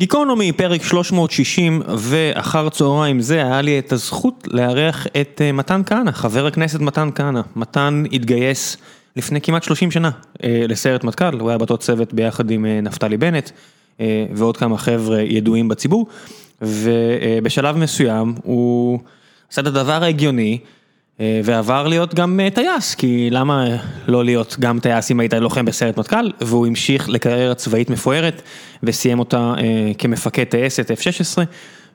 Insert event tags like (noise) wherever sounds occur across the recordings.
גיקונומי, פרק 360, ואחר צהריים זה היה לי את הזכות לארח את אה, מתן כהנא, חבר הכנסת מתן כהנא. מתן התגייס לפני כמעט 30 שנה אה, לסיירת מטכ"ל, הוא היה באותו צוות ביחד עם אה, נפתלי בנט ועוד כמה חבר'ה ידועים בציבור, ובשלב מסוים הוא עשה את הדבר ההגיוני. ועבר להיות גם טייס, כי למה לא להיות גם טייס אם היית לוחם בסיירת מטכ"ל, והוא המשיך לקריירה צבאית מפוארת וסיים אותה כמפקד טייסת F-16,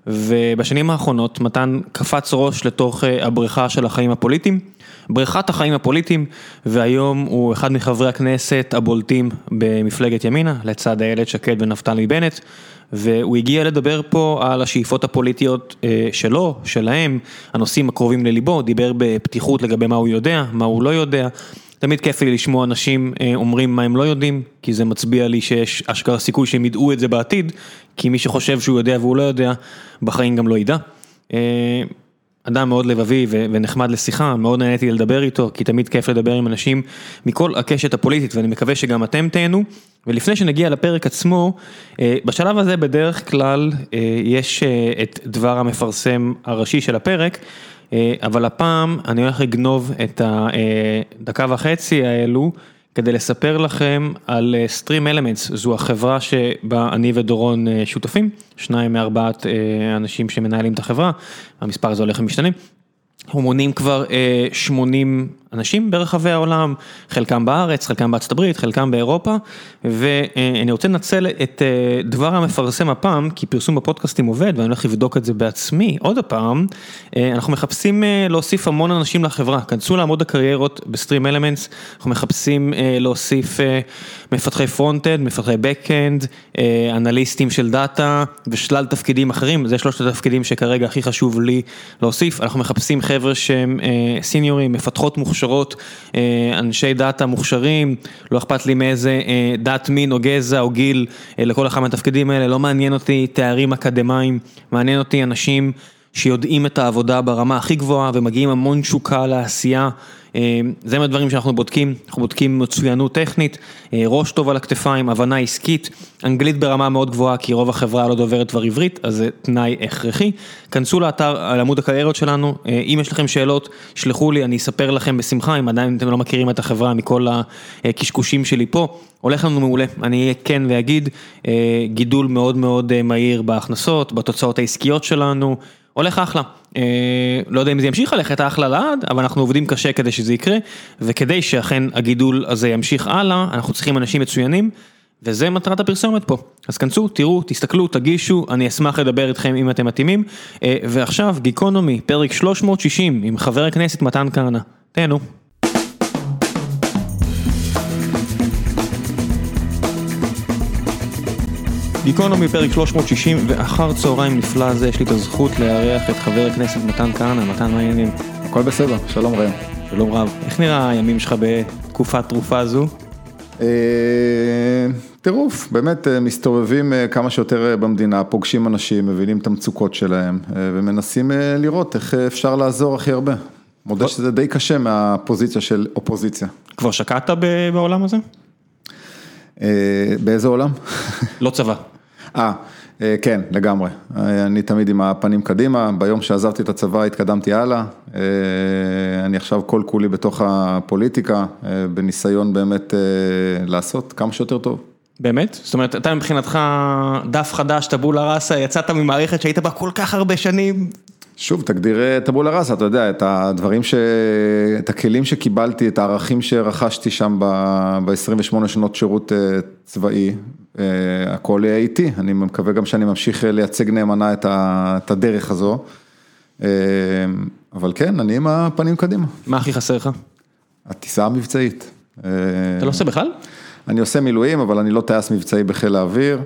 ובשנים האחרונות מתן קפץ ראש לתוך הבריכה של החיים הפוליטיים, בריכת החיים הפוליטיים, והיום הוא אחד מחברי הכנסת הבולטים במפלגת ימינה, לצד איילת שקד ונפתלי בנט. והוא הגיע לדבר פה על השאיפות הפוליטיות שלו, שלהם, הנושאים הקרובים לליבו, דיבר בפתיחות לגבי מה הוא יודע, מה הוא לא יודע. תמיד כיף לי לשמוע אנשים אומרים מה הם לא יודעים, כי זה מצביע לי שיש אשכרה סיכוי שהם ידעו את זה בעתיד, כי מי שחושב שהוא יודע והוא לא יודע, בחיים גם לא ידע. אדם מאוד לבבי ונחמד לשיחה, מאוד נהניתי לדבר איתו, כי תמיד כיף לדבר עם אנשים מכל הקשת הפוליטית, ואני מקווה שגם אתם תהנו. ולפני שנגיע לפרק עצמו, בשלב הזה בדרך כלל יש את דבר המפרסם הראשי של הפרק, אבל הפעם אני הולך לגנוב את הדקה וחצי האלו. כדי לספר לכם על Stream Elements, זו החברה שבה אני ודורון שותפים, שניים מארבעת האנשים שמנהלים את החברה, המספר הזה הולך ומשתנה. אנחנו מונים כבר 80 אנשים ברחבי העולם, חלקם בארץ, חלקם בארצות הברית, חלקם באירופה, ואני רוצה לנצל את דבר המפרסם הפעם, כי פרסום בפודקאסטים עובד ואני הולך לבדוק את זה בעצמי. עוד הפעם, אנחנו מחפשים להוסיף המון אנשים לחברה, כנסו לעמוד הקריירות בסטרים אלמנטס, אנחנו מחפשים להוסיף מפתחי front-end, מפתחי back-end, אנליסטים של data ושלל תפקידים אחרים, זה שלושת התפקידים שכרגע הכי חשוב לי להוסיף, אנחנו מחפשים חבר'ה שהם סיניורים, מפתחות מוכשרות. מוכשרות, אנשי data מוכשרים, לא אכפת לי מאיזה דת, מין או גזע או גיל לכל אחד מהתפקידים האלה, לא מעניין אותי תארים אקדמיים, מעניין אותי אנשים שיודעים את העבודה ברמה הכי גבוהה ומגיעים המון תשוקה לעשייה. זה מהדברים שאנחנו בודקים, אנחנו בודקים מצוינות טכנית, ראש טוב על הכתפיים, הבנה עסקית, אנגלית ברמה מאוד גבוהה כי רוב החברה לא דוברת כבר עברית, אז זה תנאי הכרחי. כנסו לאתר, על עמוד הקריירות שלנו, אם יש לכם שאלות, שלחו לי, אני אספר לכם בשמחה, אם עדיין אתם לא מכירים את החברה מכל הקשקושים שלי פה, הולך לנו מעולה, אני אהיה כן ואגיד, גידול מאוד מאוד מהיר בהכנסות, בתוצאות העסקיות שלנו. הולך אחלה, לא יודע אם זה ימשיך ללכת אחלה לעד, אבל אנחנו עובדים קשה כדי שזה יקרה, וכדי שאכן הגידול הזה ימשיך הלאה, אנחנו צריכים אנשים מצוינים, וזה מטרת הפרסומת פה. אז כנסו, תראו, תסתכלו, תגישו, אני אשמח לדבר איתכם אם אתם מתאימים. ועכשיו, גיקונומי, פרק 360, עם חבר הכנסת מתן כהנא. תהנו. גיקונומי פרק 360 ואחר צהריים נפלא זה יש לי את הזכות לארח את חבר הכנסת מתן כהנא, מתן מה העניינים? הכל בסדר, שלום ראם. שלום רב, איך נראה הימים שלך בתקופת תרופה זו? טירוף, באמת מסתובבים כמה שיותר במדינה, פוגשים אנשים, מבינים את המצוקות שלהם ומנסים לראות איך אפשר לעזור הכי הרבה. מודה שזה די קשה מהפוזיציה של אופוזיציה. כבר שקעת בעולם הזה? באיזה עולם? לא צבא. (laughs) אה, כן, לגמרי. אני תמיד עם הפנים קדימה, ביום שעזבתי את הצבא התקדמתי הלאה. אני עכשיו כל כולי בתוך הפוליטיקה, בניסיון באמת לעשות כמה שיותר טוב. באמת? זאת אומרת, אתה מבחינתך דף חדש, טבולה ראסה, יצאת ממערכת שהיית בה כל כך הרבה שנים? שוב, תגדיר טבולה ראסה, אתה יודע, את הדברים ש... את הכלים שקיבלתי, את הערכים שרכשתי שם ב-28 שנות שירות צבאי, הכל יהיה איתי, אני מקווה גם שאני ממשיך לייצג נאמנה את הדרך הזו, אבל כן, אני עם הפנים קדימה. מה הכי חסר לך? הטיסה המבצעית. אתה לא עושה בכלל? אני עושה מילואים, אבל אני לא טייס מבצעי בחיל האוויר.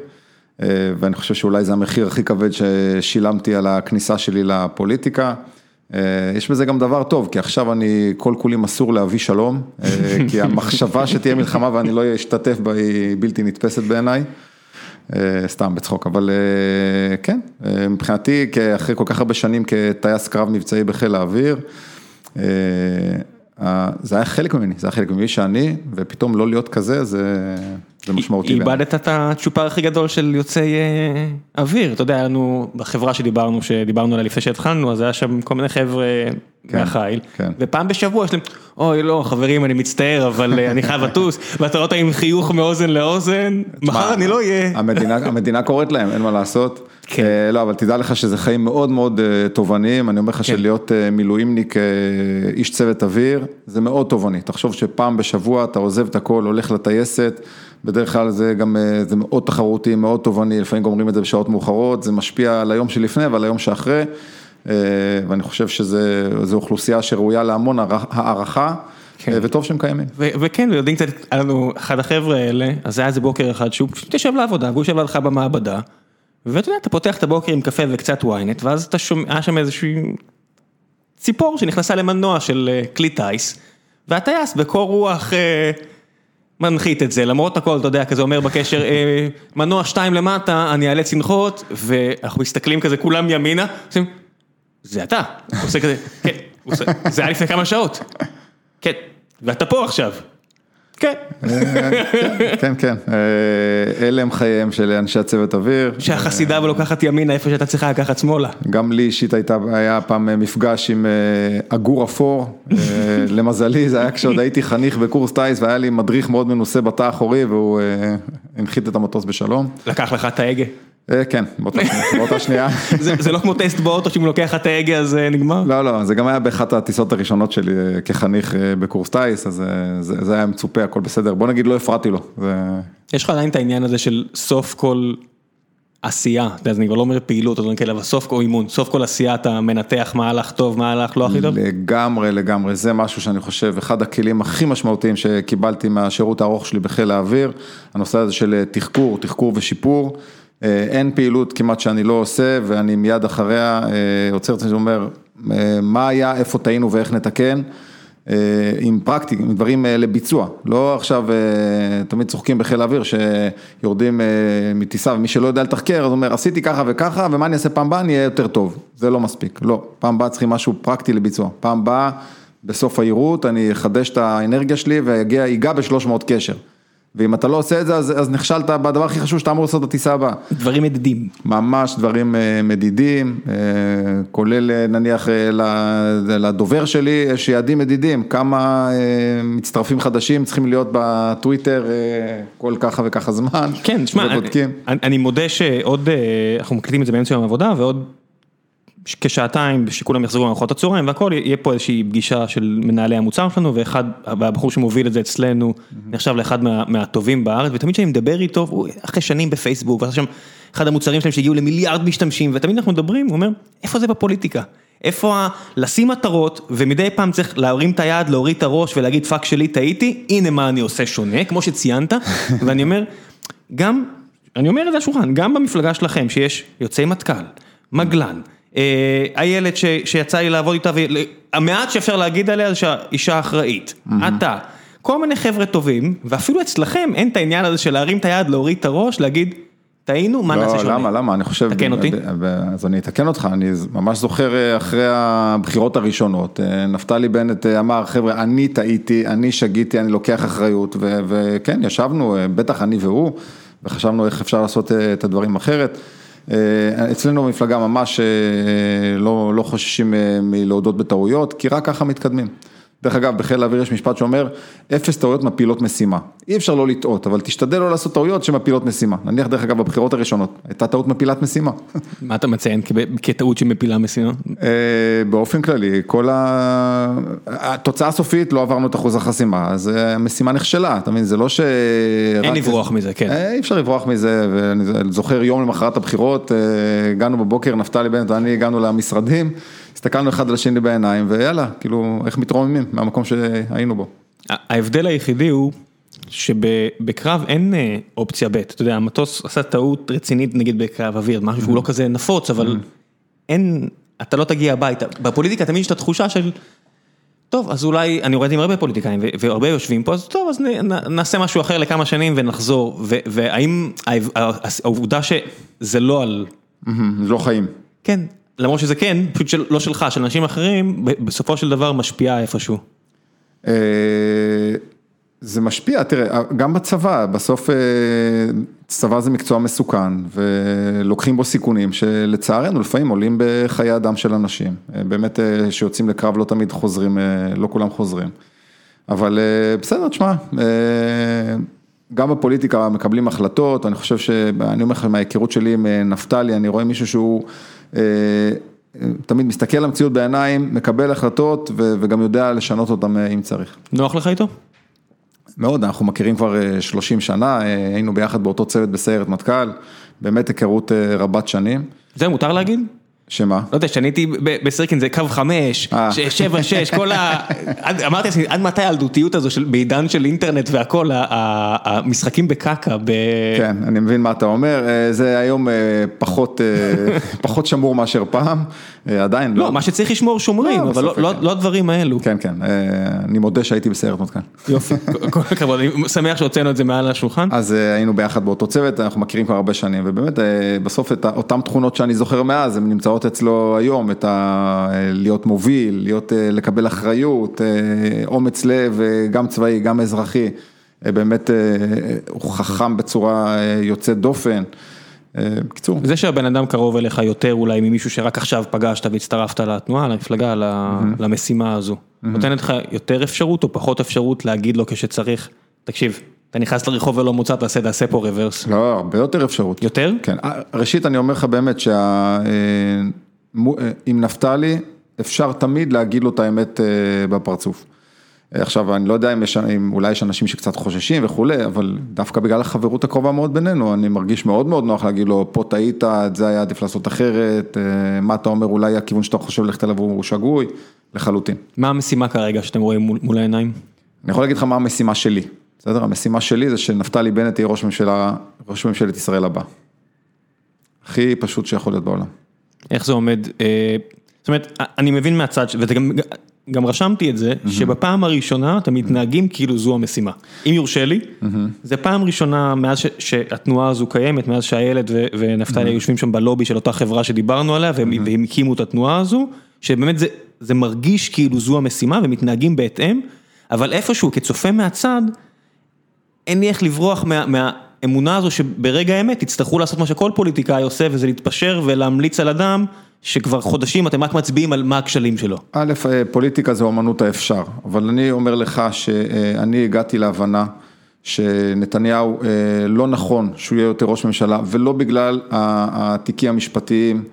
ואני חושב שאולי זה המחיר הכי כבד ששילמתי על הכניסה שלי לפוליטיקה. יש בזה גם דבר טוב, כי עכשיו אני כל כולי מסור להביא שלום, (laughs) כי המחשבה שתהיה מלחמה ואני לא אשתתף בה היא בלתי נתפסת בעיניי. סתם בצחוק, אבל כן, מבחינתי, אחרי כל כך הרבה שנים כטייס קרב מבצעי בחיל האוויר, זה היה חלק ממני, זה היה חלק ממי שאני, ופתאום לא להיות כזה, זה... זה משמעותי. איבדת את הצ'ופר הכי גדול של יוצאי אוויר, אתה יודע, לנו בחברה שדיברנו, שדיברנו עליה לפני שהתחלנו, אז היה שם כל מיני חבר'ה מהחיל, ופעם בשבוע יש להם, אוי לא חברים אני מצטער אבל אני חייב לטוס, (laughs) ואתה רואה אותם עם חיוך מאוזן לאוזן, מחר אני לא אהיה. המדינה קוראת להם, אין מה לעשות. לא, אבל תדע לך שזה חיים מאוד מאוד תובעניים, אני אומר לך שלהיות מילואימניק, איש צוות אוויר, זה מאוד תובעני, תחשוב שפעם בשבוע אתה עוזב את הכל, הולך לטייסת, בדרך כלל זה גם, זה מאוד תחרותי, מאוד תובעני, לפעמים גומרים את זה בשעות מאוחרות, זה משפיע על היום שלפני ועל היום שאחרי, ואני חושב שזו אוכלוסייה שראויה להמון הערכה. וטוב שהם קיימים. וכן, ויודעים קצת, היה לנו אחד החבר'ה האלה, אז היה איזה בוקר אחד שהוא פשוט יושב לעבודה, והוא יושב לידך במעבדה, ואתה יודע, אתה פותח את הבוקר עם קפה וקצת ynet, ואז אתה שומע, שם איזושהי ציפור שנכנסה למנוע של כלי טייס, והטייס בקור רוח מנחית את זה, למרות הכל, אתה יודע, כזה אומר בקשר, מנוע שתיים למטה, אני אאלץ לנחות, ואנחנו מסתכלים כזה כולם ימינה, עושים, זה אתה, עושה כזה, כן, זה היה לפני כמה שעות, כן, ואתה פה עכשיו. כן. כן, כן, אלה הם חייהם של אנשי הצוות אוויר. שהחסידה ולוקחת ימינה איפה שאתה צריכה לקחת שמאלה. גם לי אישית היה פעם מפגש עם עגור אפור, (laughs) למזלי זה היה כשעוד הייתי חניך בקורס טייס והיה לי מדריך מאוד מנוסה בתא האחורי והוא הנחית את המטוס בשלום. לקח לך את ההגה? כן, באותה שנייה. (laughs) זה לא כמו טסט באוטו שאם לוקח לך את ההגה אז נגמר? לא, לא, זה גם היה באחת הטיסות הראשונות שלי כחניך בקורס טייס, אז זה היה מצופה, הכל בסדר, בוא נגיד לא הפרעתי לו. יש לך עדיין את העניין הזה של סוף כל עשייה, אני כבר לא אומר פעילות, אבל סוף כל אימון, סוף כל עשייה אתה מנתח מה הלך טוב, מה הלך לא הכי טוב? לגמרי, לגמרי, זה משהו שאני חושב, אחד הכלים הכי משמעותיים שקיבלתי מהשירות הארוך שלי בחיל האוויר, הנושא הזה של תחקור, תחקור ושיפור. אין פעילות כמעט שאני לא עושה ואני מיד אחריה עוצר את זה שאומר מה היה, איפה טעינו ואיך נתקן, עם פרקטי, עם דברים לביצוע, לא עכשיו תמיד צוחקים בחיל האוויר שיורדים מטיסה ומי שלא יודע לתחקר אז אומר עשיתי ככה וככה ומה אני אעשה פעם באה אני אהיה יותר טוב, זה לא מספיק, לא, פעם באה צריכים משהו פרקטי לביצוע, פעם באה בסוף העירות אני אחדש את האנרגיה שלי ואגע ב-300 קשר. ואם אתה לא עושה את זה, אז נכשלת בדבר הכי חשוב שאתה אמור לעשות בטיסה הבאה. דברים מדידים. ממש דברים מדידים, כולל נניח לדובר שלי, יש יעדים מדידים, כמה מצטרפים חדשים צריכים להיות בטוויטר כל ככה וככה זמן. כן, שמע, אני מודה שעוד, אנחנו מקליטים את זה באמצע יום העבודה, ועוד כשעתיים שכולם יחזרו לארוחות הצהריים והכל, יהיה פה איזושהי פגישה של מנהלי המוצר שלנו, ואחד, והבחור שמוביל את זה אצלנו, נחשב לאחד מהטובים בארץ, ותמיד כשאני מדבר איתו, הוא אחרי שנים בפייסבוק, ועכשיו שם אחד המוצרים שלהם שהגיעו למיליארד משתמשים, ותמיד אנחנו מדברים, הוא אומר, איפה זה בפוליטיקה? איפה לשים מטרות, ומדי פעם צריך להרים את היד, להוריד את הראש ולהגיד פאק שלי, טעיתי, הנה מה אני עושה שונה, כמו שציינת, (laughs) ואני אומר, גם, אני אומר את זה לשולחן, גם במפלגה שלכם, שיש יוצאי מטכ"ל, מגלן, איילת שיצא לי לעבוד איתה, והמעט שאפשר להגיד עליה זה שהאישה אחראית, אתה, כל מיני חבר'ה טובים, ואפילו אצלכם אין את העניין הזה של להרים את היד, להוריד את הראש, להגיד, טעינו, מה נעשה שונה? לא, למה, למה, אני חושב, תקן אותי. אז אני אתקן אותך, אני ממש זוכר אחרי הבחירות הראשונות, נפתלי בנט אמר, חבר'ה, אני טעיתי, אני שגיתי, אני לוקח אחריות, וכן, ישבנו, בטח אני והוא, וחשבנו איך אפשר לעשות את הדברים אחרת. אצלנו במפלגה ממש לא לא חוששים מלהודות בטעויות, כי רק ככה מתקדמים. דרך אגב, בחיל האוויר יש משפט שאומר, אפס טעויות מפילות משימה. אי אפשר לא לטעות, אבל תשתדל לא לעשות טעויות שמפילות משימה. נניח דרך אגב בבחירות הראשונות, הייתה טעות מפילת משימה. מה אתה מציין כטעות שמפילה משימה? באופן כללי, כל התוצאה הסופית לא עברנו את אחוז החסימה, אז המשימה נכשלה, אתה מבין, זה לא ש... אין לברוח מזה, כן. אי אפשר לברוח מזה, ואני זוכר יום למחרת הבחירות, הגענו בבוקר, נפתלי בנט ואני הגענו למשרדים. הסתכלנו אחד על השני בעיניים ויאללה, כאילו איך מתרוממים מהמקום שהיינו בו. ההבדל היחידי הוא שבקרב אין אופציה ב', אתה יודע, המטוס עשה טעות רצינית נגיד בקרב אוויר, משהו שהוא לא כזה נפוץ, אבל אין, אתה לא תגיע הביתה, בפוליטיקה תמיד יש את התחושה של, טוב, אז אולי, אני רואה עם הרבה פוליטיקאים והרבה יושבים פה, אז טוב, אז נעשה משהו אחר לכמה שנים ונחזור, והאם העובדה שזה לא על... זה לא חיים. כן. למרות שזה כן, פשוט לא שלך, של אנשים אחרים, בסופו של דבר משפיעה איפשהו. זה משפיע, תראה, גם בצבא, בסוף אה, צבא זה מקצוע מסוכן ולוקחים בו סיכונים שלצערנו לפעמים עולים בחיי אדם של אנשים, אה, באמת אה, שיוצאים לקרב לא תמיד חוזרים, לא כולם חוזרים, אבל בסדר, תשמע, גם בפוליטיקה מקבלים החלטות, אני חושב שאני אומר לך מההיכרות שלי עם נפתלי, אני רואה מישהו שהוא תמיד מסתכל על המציאות בעיניים, מקבל החלטות וגם יודע לשנות אותם אם צריך. נוח לך איתו? מאוד, אנחנו מכירים כבר 30 אה, שנה, אה, היינו ביחד באותו צוות בסיירת מטכ"ל, באמת היכרות אה, רבת שנים. זה מותר להגיד? שמה? לא יודע, כשאני הייתי בסירקין זה קו חמש, שבע, שש, כל ה... (laughs) אמרתי לעצמי, עד מתי הילדותיות הזו בעידן של אינטרנט והכל, המשחקים בקקה, ב... כן, אני מבין מה אתה אומר, זה היום (laughs) פחות שמור מאשר פעם, עדיין לא. לא, מה שצריך לשמור שומרים, לא, אבל לא, לא, כן. לא הדברים האלו. כן, כן, אני מודה שהייתי בסיירת מטכ"ל. יופי, (laughs) כל הכבוד, אני שמח שהוצאנו את זה מעל השולחן. אז היינו ביחד באותו צוות, אנחנו מכירים כבר הרבה שנים, ובאמת, בסוף אותן תכונות שאני זוכר מאז, הן נמצאות אצלו היום, את ה... להיות מוביל, להיות, אה, לקבל אחריות, אה, אומץ לב, אה, גם צבאי, גם אזרחי, באמת הוא חכם בצורה יוצאת דופן. בקיצור. זה שהבן אדם קרוב אליך יותר אולי ממישהו שרק עכשיו פגשת והצטרפת לתנועה, למפלגה. למשימה הזו. נותנת לך יותר אפשרות או פחות אפשרות להגיד לו כשצריך, תקשיב, אתה נכנס לרחוב ולא מוצא, תעשה, תעשה פה רוורס. לא, הרבה יותר אפשרות. יותר? כן, ראשית אני אומר לך באמת שעם אה, אה, נפתלי אפשר תמיד להגיד לו את האמת אה, בפרצוף. עכשיו, אני לא יודע אם, יש, אם אולי יש אנשים שקצת חוששים וכולי, אבל דווקא בגלל החברות הקרובה מאוד בינינו, אני מרגיש מאוד מאוד נוח להגיד לו, פה טעית, את זה היה עדיף לעשות אחרת, מה אתה אומר, אולי הכיוון שאתה חושב ללכת אליו הוא שגוי, לחלוטין. מה המשימה כרגע שאתם רואים מול, מול העיניים? אני יכול להגיד לך מה המשימה שלי. בסדר? המשימה שלי זה שנפתלי בנט יהיה ראש ממשלה, ראש ממשלת ישראל הבא. הכי פשוט שיכול להיות בעולם. איך זה עומד? אה, זאת אומרת, אני מבין מהצד, וגם גם רשמתי את זה, mm-hmm. שבפעם הראשונה אתם מתנהגים כאילו זו המשימה. אם יורשה לי, mm-hmm. זה פעם ראשונה מאז ש, שהתנועה הזו קיימת, מאז שהילד ו, ונפתלי mm-hmm. יושבים שם בלובי של אותה חברה שדיברנו עליה, והם, mm-hmm. והם הקימו את התנועה הזו, שבאמת זה, זה מרגיש כאילו זו המשימה ומתנהגים בהתאם, אבל איפשהו כצופה מהצד, אין לי איך לברוח מה, מהאמונה הזו שברגע האמת יצטרכו לעשות מה שכל פוליטיקאי עושה וזה להתפשר ולהמליץ על אדם שכבר חודשים אתם רק מצביעים על מה הכשלים שלו. א', אה, פוליטיקה זה אומנות האפשר, אבל אני אומר לך שאני הגעתי להבנה שנתניהו אה, לא נכון שהוא יהיה יותר ראש ממשלה ולא בגלל התיקים המשפטיים,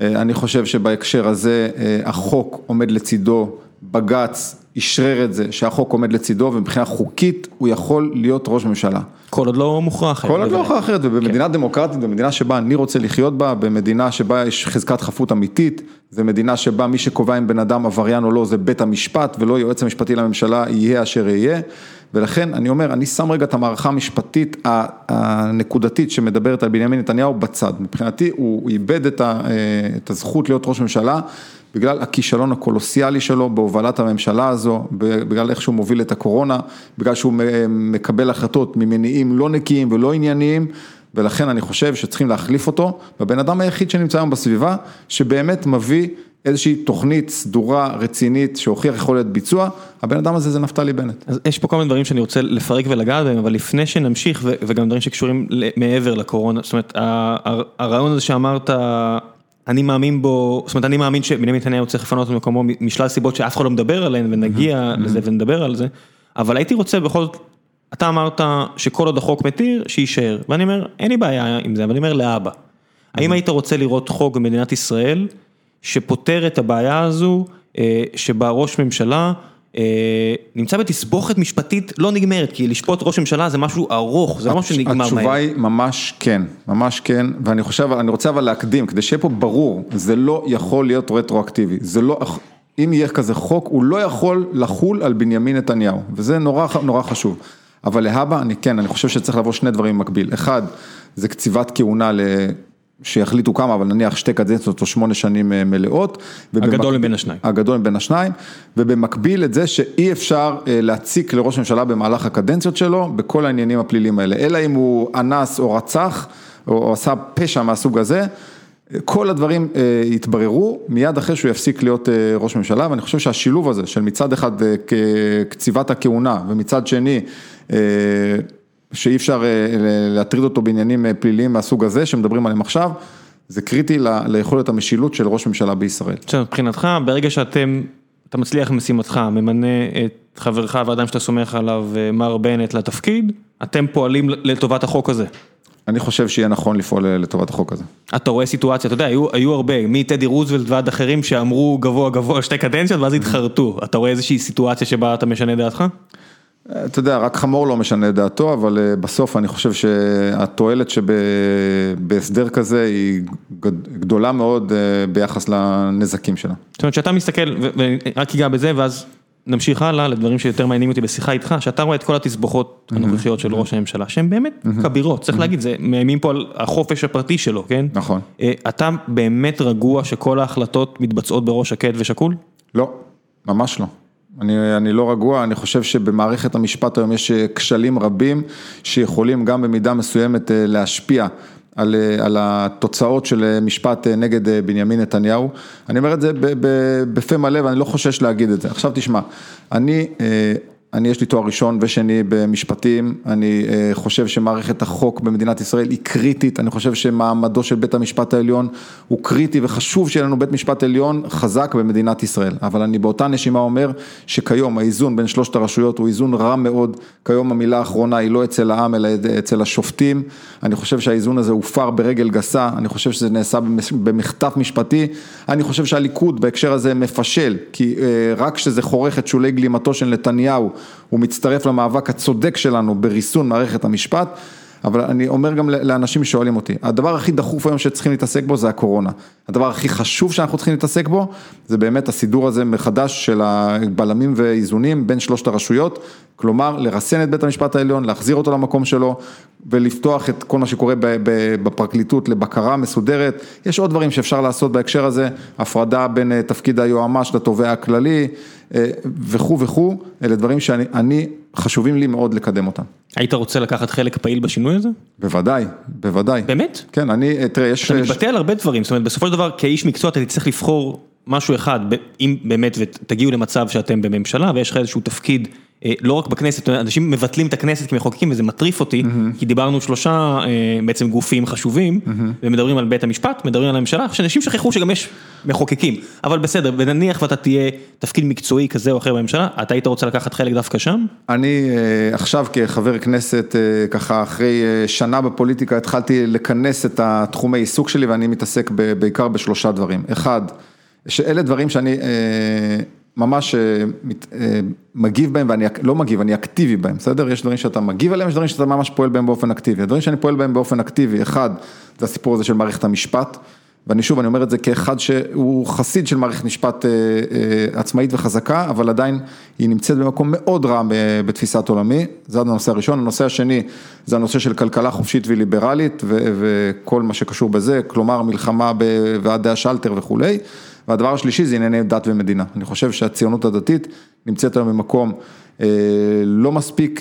אה, אני חושב שבהקשר הזה החוק עומד לצידו, בג"ץ אשרר את זה שהחוק עומד לצידו ומבחינה חוקית הוא יכול להיות ראש ממשלה. כל עוד לא מוכרח אחרת. כל עוד לא מוכרח אחרת ובמדינה כן. דמוקרטית, במדינה שבה אני רוצה לחיות בה, במדינה שבה יש חזקת חפות אמיתית, זה מדינה שבה מי שקובע אם בן אדם עבריין או לא זה בית המשפט ולא יועץ המשפטי לממשלה יהיה אשר יהיה. ולכן אני אומר, אני שם רגע את המערכה המשפטית הנקודתית שמדברת על בנימין נתניהו בצד. מבחינתי הוא איבד את את הזכות להיות ראש ממשלה. בגלל הכישלון הקולוסיאלי שלו בהובלת הממשלה הזו, בגלל איך שהוא מוביל את הקורונה, בגלל שהוא מקבל החלטות ממניעים לא נקיים ולא ענייניים, ולכן אני חושב שצריכים להחליף אותו, והבן אדם היחיד שנמצא היום בסביבה, שבאמת מביא איזושהי תוכנית סדורה, רצינית, שהוכיח יכולת ביצוע, הבן אדם הזה זה נפתלי בנט. אז יש פה כל מיני דברים שאני רוצה לפרק ולגעת בהם, אבל לפני שנמשיך, וגם דברים שקשורים מעבר לקורונה, זאת אומרת, הרעיון הזה שאמרת, אני מאמין בו, זאת אומרת אני מאמין שבנימין נתניהו צריך לפנות את מקומו משלל סיבות שאף אחד לא מדבר עליהן ונגיע לזה ונדבר על זה, אבל הייתי רוצה בכל זאת, אתה אמרת שכל עוד החוק מתיר, שיישאר, ואני אומר, אין לי בעיה עם זה, אבל אני אומר לאבא, האם היית רוצה לראות חוק במדינת ישראל שפותר את הבעיה הזו, אה, שבה ראש ממשלה נמצא בתסבוכת משפטית לא נגמרת, כי לשפוט ראש ממשלה זה משהו ארוך, זה לא משהו שנגמר מהר. התשובה היא ממש כן, ממש כן, ואני חושב, אני רוצה אבל להקדים, כדי שיהיה פה ברור, זה לא יכול להיות רטרואקטיבי, זה לא, אם יהיה כזה חוק, הוא לא יכול לחול על בנימין נתניהו, וזה נורא, נורא חשוב. אבל להבא, אני כן, אני חושב שצריך לבוא שני דברים במקביל. אחד, זה קציבת כהונה שיחליטו כמה, אבל נניח שתי קדנציות או שמונה שנים אה, מלאות. הגדול מבין השניים. הגדול מבין השניים, ובמקביל את זה שאי אפשר אה, להציק לראש הממשלה במהלך הקדנציות שלו בכל העניינים הפליליים האלה, אלא אם הוא אנס או רצח או עשה פשע מהסוג הזה. כל הדברים יתבררו מיד אחרי שהוא יפסיק להיות ראש ממשלה, ואני חושב שהשילוב הזה של מצד אחד קציבת הכהונה ומצד שני שאי אפשר להטריד אותו בעניינים פליליים מהסוג הזה שמדברים עליהם עכשיו, זה קריטי ליכולת המשילות של ראש ממשלה בישראל. עכשיו מבחינתך, ברגע שאתם, אתה מצליח במשימתך, ממנה את חברך ואדם שאתה סומך עליו, מר בנט לתפקיד, אתם פועלים לטובת החוק הזה. אני חושב שיהיה נכון לפעול לטובת החוק הזה. אתה רואה סיטואציה, אתה יודע, היו, היו הרבה, מטדי רוזוולט ועד אחרים שאמרו גבוה גבוה שתי קדנציות ואז התחרטו, אתה רואה איזושהי סיטואציה שבה אתה משנה דעתך? אתה יודע, רק חמור לא משנה דעתו, אבל בסוף אני חושב שהתועלת שבהסדר כזה היא גדולה מאוד ביחס לנזקים שלה. זאת אומרת, שאתה מסתכל, ורק אגע בזה ואז נמשיך הלאה לדברים שיותר מעניינים אותי בשיחה איתך, שאתה רואה את כל התסבוכות הנוכחיות של ראש הממשלה, שהן באמת כבירות, צריך להגיד, זה מאיימים פה על החופש הפרטי שלו, כן? נכון. אתה באמת רגוע שכל ההחלטות מתבצעות בראש שקט ושקול? לא, ממש לא. אני, אני לא רגוע, אני חושב שבמערכת המשפט היום יש כשלים רבים שיכולים גם במידה מסוימת להשפיע על, על התוצאות של משפט נגד בנימין נתניהו. אני אומר את זה בפה מלא ואני לא חושש להגיד את זה. עכשיו תשמע, אני... אני יש לי תואר ראשון ושני במשפטים, אני חושב שמערכת החוק במדינת ישראל היא קריטית, אני חושב שמעמדו של בית המשפט העליון הוא קריטי וחשוב שיהיה לנו בית משפט עליון חזק במדינת ישראל, אבל אני באותה נשימה אומר שכיום האיזון בין שלושת הרשויות הוא איזון רע מאוד, כיום המילה האחרונה היא לא אצל העם אלא אצל השופטים, אני חושב שהאיזון הזה הופר ברגל גסה, אני חושב שזה נעשה במחטף משפטי, אני חושב שהליכוד בהקשר הזה מפשל, כי רק כשזה חורך את שולי גלימתו של נתניהו הוא מצטרף למאבק הצודק שלנו בריסון מערכת המשפט, אבל אני אומר גם לאנשים ששואלים אותי, הדבר הכי דחוף היום שצריכים להתעסק בו זה הקורונה, הדבר הכי חשוב שאנחנו צריכים להתעסק בו זה באמת הסידור הזה מחדש של הבלמים ואיזונים בין שלושת הרשויות, כלומר לרסן את בית המשפט העליון, להחזיר אותו למקום שלו ולפתוח את כל מה שקורה בפרקליטות לבקרה מסודרת, יש עוד דברים שאפשר לעשות בהקשר הזה, הפרדה בין תפקיד היועמ"ש לתובע הכללי וכו' וכו', אלה דברים שאני, חשובים לי מאוד לקדם אותם. היית רוצה לקחת חלק פעיל בשינוי הזה? בוודאי, בוודאי. באמת? כן, אני, תראה, יש... אתה מתבטא על הרבה דברים, זאת אומרת בסופו של דבר כאיש מקצוע אתה תצטרך לבחור משהו אחד, אם באמת ותגיעו למצב שאתם בממשלה ויש לך איזשהו תפקיד. לא רק בכנסת, אנשים מבטלים את הכנסת כמחוקקים וזה מטריף אותי, כי דיברנו שלושה בעצם גופים חשובים, ומדברים על בית המשפט, מדברים על הממשלה, שאנשים שכחו שגם יש מחוקקים, אבל בסדר, ונניח ואתה תהיה תפקיד מקצועי כזה או אחר בממשלה, אתה היית רוצה לקחת חלק דווקא שם? אני עכשיו כחבר כנסת, ככה אחרי שנה בפוליטיקה, התחלתי לכנס את התחומי עיסוק שלי ואני מתעסק בעיקר בשלושה דברים. אחד, שאלה דברים שאני... ממש מגיב בהם ואני לא מגיב, אני אקטיבי בהם, בסדר? יש דברים שאתה מגיב עליהם, יש דברים שאתה ממש פועל בהם באופן אקטיבי. הדברים שאני פועל בהם באופן אקטיבי, אחד, זה הסיפור הזה של מערכת המשפט, ואני שוב, אני אומר את זה כאחד שהוא חסיד של מערכת משפט עצמאית וחזקה, אבל עדיין היא נמצאת במקום מאוד רע בתפיסת עולמי, זה הנושא הראשון. הנושא השני, זה הנושא של כלכלה חופשית וליברלית וכל מה שקשור בזה, כלומר מלחמה בוועדי השלטר וכולי. והדבר השלישי זה ענייני דת ומדינה, אני חושב שהציונות הדתית נמצאת היום במקום לא מספיק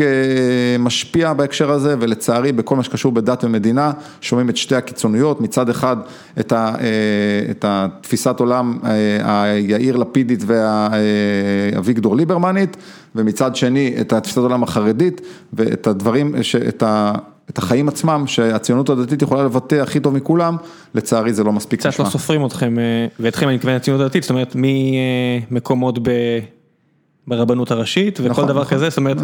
משפיע בהקשר הזה ולצערי בכל מה שקשור בדת ומדינה שומעים את שתי הקיצוניות, מצד אחד את התפיסת עולם היאיר לפידית והאביגדור ליברמנית ומצד שני את התפיסת עולם החרדית ואת הדברים, את החיים עצמם שהציונות הדתית יכולה לבטא הכי טוב מכולם, לצערי זה לא מספיק נשמע. קצת לא סופרים אתכם, ואתכם אני מתכוון לציונות הדתית, זאת אומרת ממקומות ברבנות הראשית וכל דבר כזה, זאת אומרת,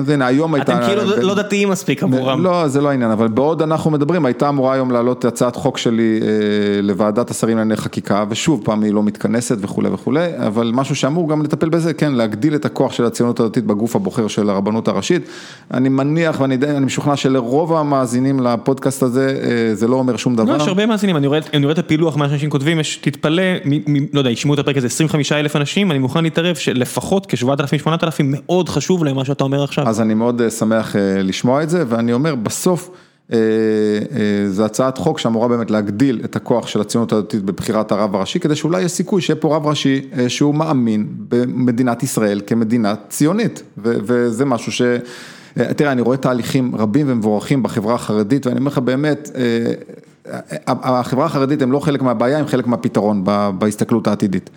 אתם כאילו לא דתיים מספיק עבורם. לא, זה לא העניין, אבל בעוד אנחנו מדברים, הייתה אמורה היום לעלות הצעת חוק שלי לוועדת השרים לענייני חקיקה, ושוב פעם היא לא מתכנסת וכולי וכולי, אבל משהו שאמור גם לטפל בזה, כן, להגדיל את הכוח של הציונות הדתית בגוף הבוחר של הרבנות הראשית. אני מניח ואני משוכנע שלרוב המאזינים לפודקאסט הזה, זה לא אומר שום דבר. לא, יש הרבה מאזינים, אני רואה את הפילוח, מה שאנשים כותבים, תתפלא, לא יודע, ישמעו את הפרק הזה 25 אלף אנשים, אני מוכן להתערב שלפחות כ-7,000-8,000 מאוד חשוב להם מה שאתה אומר עכשיו. אז אני מאוד שמח לשמוע את זה, ואני אומר, בסוף, זו הצעת חוק שאמורה באמת להגדיל את הכוח של הציונות הדתית בבחירת הרב הראשי, כדי שאולי יש סיכוי שיהיה פה רב ראשי שהוא מאמין במדינת ישראל כמדינה ציונית, וזה משהו ש... תראה, אני רואה תהליכים רבים ומבורכים בחברה החרדית, ואני אומר לך באמת, החברה החרדית הם לא חלק מהבעיה, הם חלק מהפתרון בהסתכלות העתידית.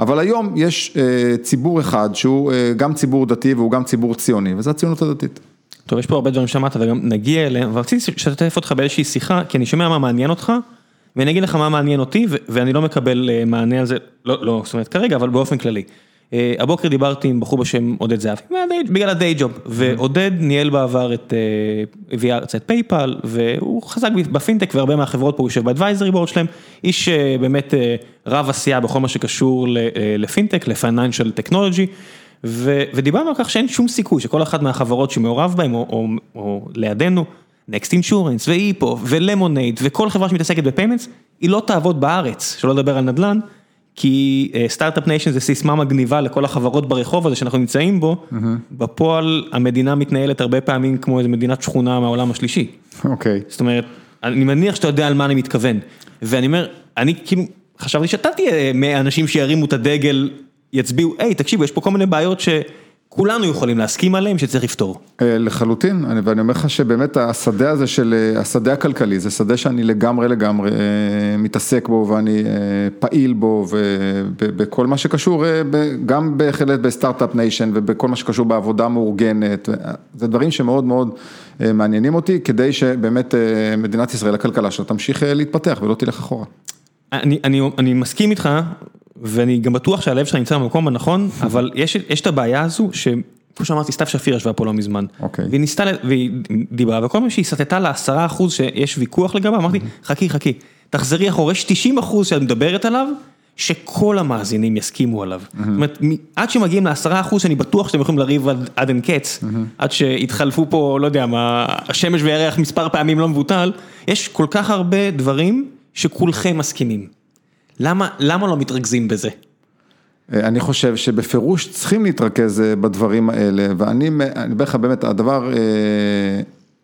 אבל היום יש ציבור אחד שהוא גם ציבור דתי והוא גם ציבור ציוני, וזה הציונות הדתית. טוב, יש פה הרבה דברים ששמעת וגם נגיע אליהם, אבל רציתי לשתף אותך באיזושהי שיחה, כי אני שומע מה מעניין אותך, ואני אגיד לך מה מעניין אותי, ואני לא מקבל מענה על זה, לא, לא, זאת אומרת כרגע, אבל באופן כללי. הבוקר דיברתי עם בחור בשם עודד זהבי, בגלל הדיי ג'וב, ועודד ניהל בעבר את, הביא ארצה את PayPal, והוא חזק בפינטק והרבה מהחברות פה, הוא יושב ב advisory board שלהם, איש באמת רב עשייה בכל מה שקשור לפינטק, ל financial technology, ודיברנו על כך שאין שום סיכוי שכל אחת מהחברות שמעורב בהן, או לידינו, Next Insurance, ו Hippo, ו Lemonade, וכל חברה שמתעסקת ב payments, היא לא תעבוד בארץ, שלא לדבר על נדל"ן. כי startup nation זה סיסמה מגניבה לכל החברות ברחוב הזה שאנחנו נמצאים בו, בפועל המדינה מתנהלת הרבה פעמים כמו איזה מדינת שכונה מהעולם השלישי. אוקיי. זאת אומרת, אני מניח שאתה יודע על מה אני מתכוון, ואני אומר, אני כאילו, חשבתי שאתה תהיה מהאנשים שירימו את הדגל, יצביעו, היי תקשיבו, יש פה כל מיני בעיות ש... כולנו יכולים להסכים עליהם שצריך לפתור. לחלוטין, ואני אומר לך שבאמת השדה הזה של, השדה הכלכלי, זה שדה שאני לגמרי לגמרי מתעסק בו ואני פעיל בו ובכל מה שקשור, גם בהחלט ב startup nation ובכל מה שקשור בעבודה מאורגנת, זה דברים שמאוד מאוד מעניינים אותי, כדי שבאמת מדינת ישראל, הכלכלה שלה, תמשיך להתפתח ולא תלך אחורה. אני, אני, אני מסכים איתך. ואני גם בטוח שהלב שלך נמצא במקום הנכון, אבל יש את הבעיה הזו, שכמו שאמרתי, סתיו שפיר ישבה פה לא מזמן, והיא ניסתה, והיא דיברה, וכל מה שהיא סטתה לעשרה אחוז שיש ויכוח לגביו, אמרתי, חכי, חכי, תחזרי אחורה, יש 90 אחוז שאת מדברת עליו, שכל המאזינים יסכימו עליו. זאת אומרת, עד שמגיעים לעשרה אחוז, שאני בטוח שאתם יכולים לריב עד אין קץ, עד שהתחלפו פה, לא יודע מה, השמש וירח מספר פעמים לא מבוטל, יש כל כך הרבה דברים שכולכם מסכימים. למה, למה לא מתרכזים בזה? אני חושב שבפירוש צריכים להתרכז בדברים האלה, ואני אומר לך באמת, הדבר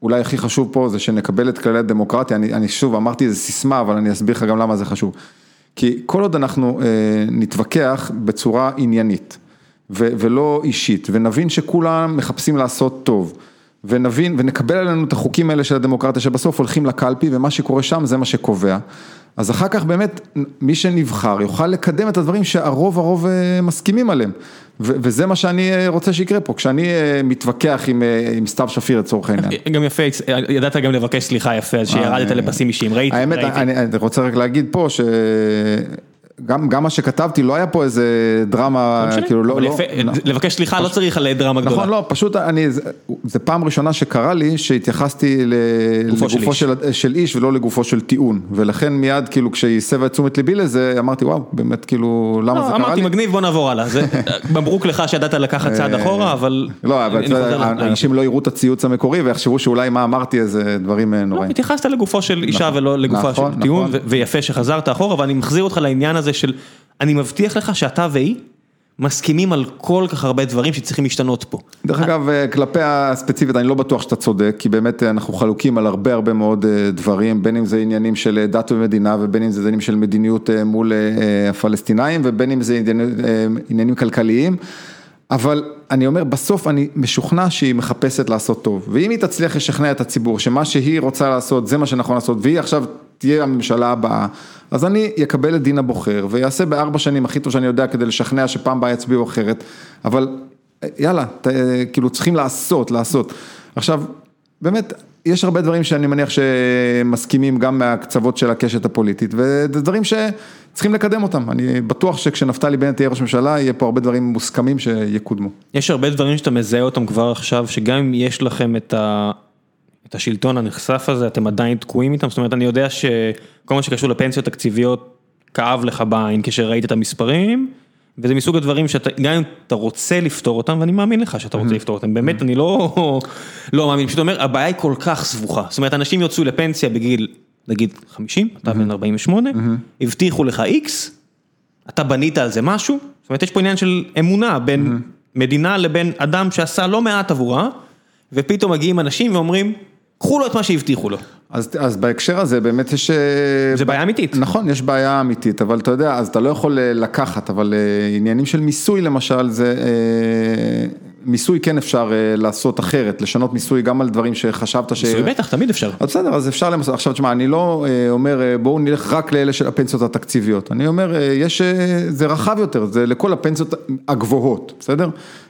אולי הכי חשוב פה זה שנקבל את כללי הדמוקרטיה, אני, אני שוב אמרתי איזה סיסמה, אבל אני אסביר לך גם למה זה חשוב. כי כל עוד אנחנו נתווכח בצורה עניינית, ו, ולא אישית, ונבין שכולם מחפשים לעשות טוב, ונבין ונקבל עלינו את החוקים האלה של הדמוקרטיה שבסוף הולכים לקלפי ומה שקורה שם זה מה שקובע. אז אחר כך באמת מי שנבחר יוכל לקדם את הדברים שהרוב הרוב מסכימים עליהם. וזה מה שאני רוצה שיקרה פה, כשאני מתווכח עם סתיו שפיר לצורך העניין. גם יפה, ידעת גם לבקש סליחה יפה, אז שירדת לפסים אישיים, ראיתי. האמת, אני רוצה רק להגיד פה ש... גם מה שכתבתי, לא היה פה איזה דרמה, כאילו לא... לבקש סליחה לא צריך על דרמה גדולה. נכון, לא, פשוט אני, זה פעם ראשונה שקרה לי שהתייחסתי לגופו של איש. ולא לגופו של טיעון, ולכן מיד כאילו כשהיא הסבה את תשומת ליבי לזה, אמרתי וואו, באמת כאילו, למה זה קרה לי? אמרתי מגניב, בוא נעבור הלאה, (laughs) מברוק לך שידעת לקחת צעד אחורה, אבל... לא, אבל אנשים לא יראו את הציוץ המקורי ויחשבו שאולי מה אמרתי איזה דברים נוראים. לא, התייחסת לגופו של אישה ולא לגופו של טיעון, ויפה שחזרת אחורה, ואני מחזיר אותך לעניין הזה של, אני מבטיח לך שאתה והיא מסכימים על כל כך הרבה דברים שצריכים להשתנות פה. דרך אגב, כלפי הספציפית, אני לא בטוח שאתה צודק, כי באמת אנחנו חלוקים על הרבה הרבה מאוד דברים, בין אם זה עניינים של דת ומדינה, ובין אם זה עניינים של מדיניות מול הפלסטינאים, ובין אם זה עניינים כלכליים. אבל אני אומר, בסוף אני משוכנע שהיא מחפשת לעשות טוב, ואם היא תצליח לשכנע את הציבור שמה שהיא רוצה לעשות זה מה שנכון לעשות, והיא עכשיו תהיה הממשלה הבאה, אז אני אקבל את דין הבוחר ויעשה בארבע שנים הכי טוב שאני יודע כדי לשכנע שפעם הבאה יצביעו אחרת, אבל יאללה, כאילו צריכים לעשות, לעשות. עכשיו, באמת, יש הרבה דברים שאני מניח שמסכימים גם מהקצוות של הקשת הפוליטית, וזה דברים שצריכים לקדם אותם, אני בטוח שכשנפתלי בנט יהיה ראש ממשלה, יהיה פה הרבה דברים מוסכמים שיקודמו. יש הרבה דברים שאתה מזהה אותם כבר עכשיו, שגם אם יש לכם את ה... את השלטון הנחשף הזה, אתם עדיין תקועים איתם, זאת אומרת, אני יודע שכל מה שקשור לפנסיות תקציביות, כאב לך בעין כשראית את המספרים, וזה מסוג הדברים שאתה, גם אם אתה רוצה לפתור אותם, ואני מאמין לך שאתה רוצה לפתור אותם, באמת, אני לא, לא מאמין, פשוט אומר, הבעיה היא כל כך סבוכה, זאת אומרת, אנשים יוצאו לפנסיה בגיל, נגיד 50, אתה בן 48, הבטיחו לך איקס, אתה בנית על זה משהו, זאת אומרת, יש פה עניין של אמונה בין מדינה לבין אדם שעשה לא מעט עבורה, ופתאום מגיעים אנשים ואומרים, קחו לו את מה שהבטיחו לו. אז בהקשר הזה באמת יש... זה בעיה אמיתית. נכון, יש בעיה אמיתית, אבל אתה יודע, אז אתה לא יכול לקחת, אבל עניינים של מיסוי למשל, זה מיסוי כן אפשר לעשות אחרת, לשנות מיסוי גם על דברים שחשבת ש... מיסוי בטח, תמיד אפשר. אז בסדר, אז אפשר למסות, עכשיו תשמע, אני לא אומר בואו נלך רק לאלה של הפנסיות התקציביות, אני אומר, יש, זה רחב יותר, זה לכל הפנסיות הגבוהות, בסדר?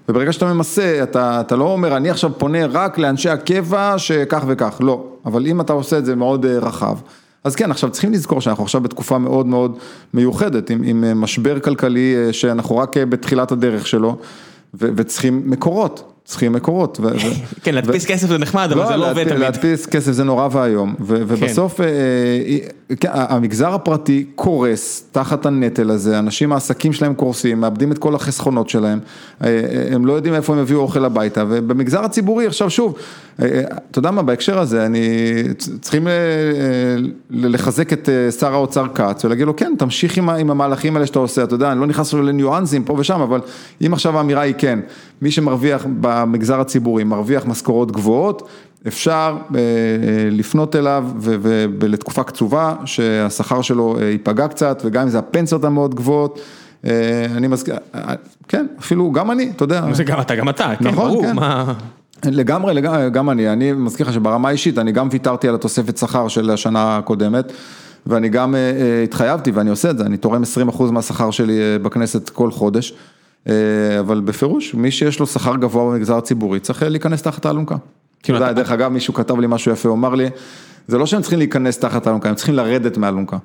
וברגע שאתה ממסה, אתה, אתה לא אומר, אני עכשיו פונה רק לאנשי הקבע שכך וכך, לא, אבל אם אתה עושה את זה מאוד רחב. אז כן, עכשיו צריכים לזכור שאנחנו עכשיו בתקופה מאוד מאוד מיוחדת, עם, עם משבר כלכלי שאנחנו רק בתחילת הדרך שלו, וצריכים מקורות. צריכים מקורות. (laughs) כן, להדפיס כסף זה נחמד, אבל זה לא עובד תמיד. להדפיס כסף זה נורא ואיום, ובסוף המגזר הפרטי קורס תחת הנטל הזה, אנשים העסקים שלהם קורסים, מאבדים את כל החסכונות שלהם, הם לא יודעים איפה הם יביאו אוכל הביתה, ובמגזר הציבורי עכשיו שוב, אתה יודע מה, בהקשר הזה, אני, צריכים לחזק את שר האוצר כץ ולהגיד לו כן, תמשיך עם המהלכים האלה שאתה עושה, אתה יודע, אני לא נכנס לניואנסים פה ושם, אבל אם עכשיו האמירה היא כן, מי שמרוויח במגזר הציבורי מרוויח משכורות גבוהות, אפשר לפנות אליו ולתקופה קצובה שהשכר שלו ייפגע קצת וגם אם זה הפנסיות המאוד גבוהות, אני מזכיר, כן, אפילו גם אני, אתה יודע. זה גם אתה, גם אתה, כן, נכון, ברור, כן. מה... לגמרי, לגמרי, גם אני, אני מזכיר לך שברמה האישית, אני גם ויתרתי על התוספת שכר של השנה הקודמת, ואני גם התחייבתי ואני עושה את זה, אני תורם 20% מהשכר שלי בכנסת כל חודש. אבל בפירוש, מי שיש לו שכר גבוה במגזר הציבורי צריך להיכנס תחת האלונקה. דרך אגב, מישהו כתב לי משהו יפה, הוא אמר לי, זה לא שהם צריכים להיכנס תחת האלונקה, הם צריכים לרדת מהאלונקה.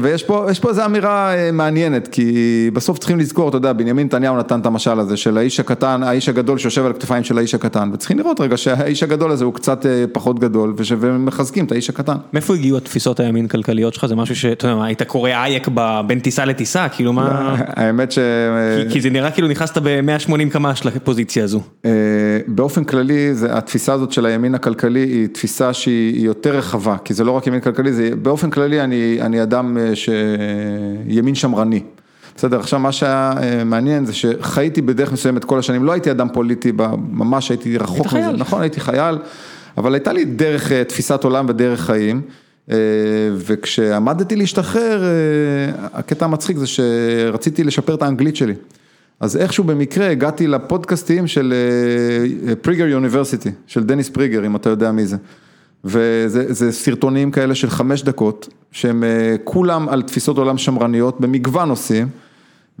ויש פה איזו אמירה מעניינת, כי בסוף צריכים לזכור, אתה יודע, בנימין נתניהו נתן את המשל הזה של האיש הקטן, האיש הגדול שיושב על הכתפיים של האיש הקטן, וצריכים לראות רגע שהאיש הגדול הזה הוא קצת פחות גדול, ומחזקים את האיש הקטן. מאיפה הגיעו התפיסות הימין כלכליות שלך? זה משהו שאתה יודע, היית קורא אייק בין טיסה לטיסה, כאילו מה... האמת ש... כי זה נראה כאילו נכנסת ב-180 קמ"ש לפוזיציה הזו. באופן כללי, התפיסה הזאת של הימין הכלכלי היא תפיסה שהיא יותר רחבה, כי זה לא רק ימין כלכלי, זה באופן כללי אני, אני אדם שימין שמרני. בסדר, עכשיו מה שהיה מעניין זה שחייתי בדרך מסוימת כל השנים, לא הייתי אדם פוליטי, ממש הייתי רחוק מזה, חייל. נכון, הייתי חייל, אבל הייתה לי דרך תפיסת עולם ודרך חיים, וכשעמדתי להשתחרר, הקטע המצחיק זה שרציתי לשפר את האנגלית שלי. אז איכשהו במקרה הגעתי לפודקאסטים של פריגר יוניברסיטי, של דניס פריגר, אם אתה יודע מי זה. וזה סרטונים כאלה של חמש דקות, שהם כולם על תפיסות עולם שמרניות במגוון נושאים,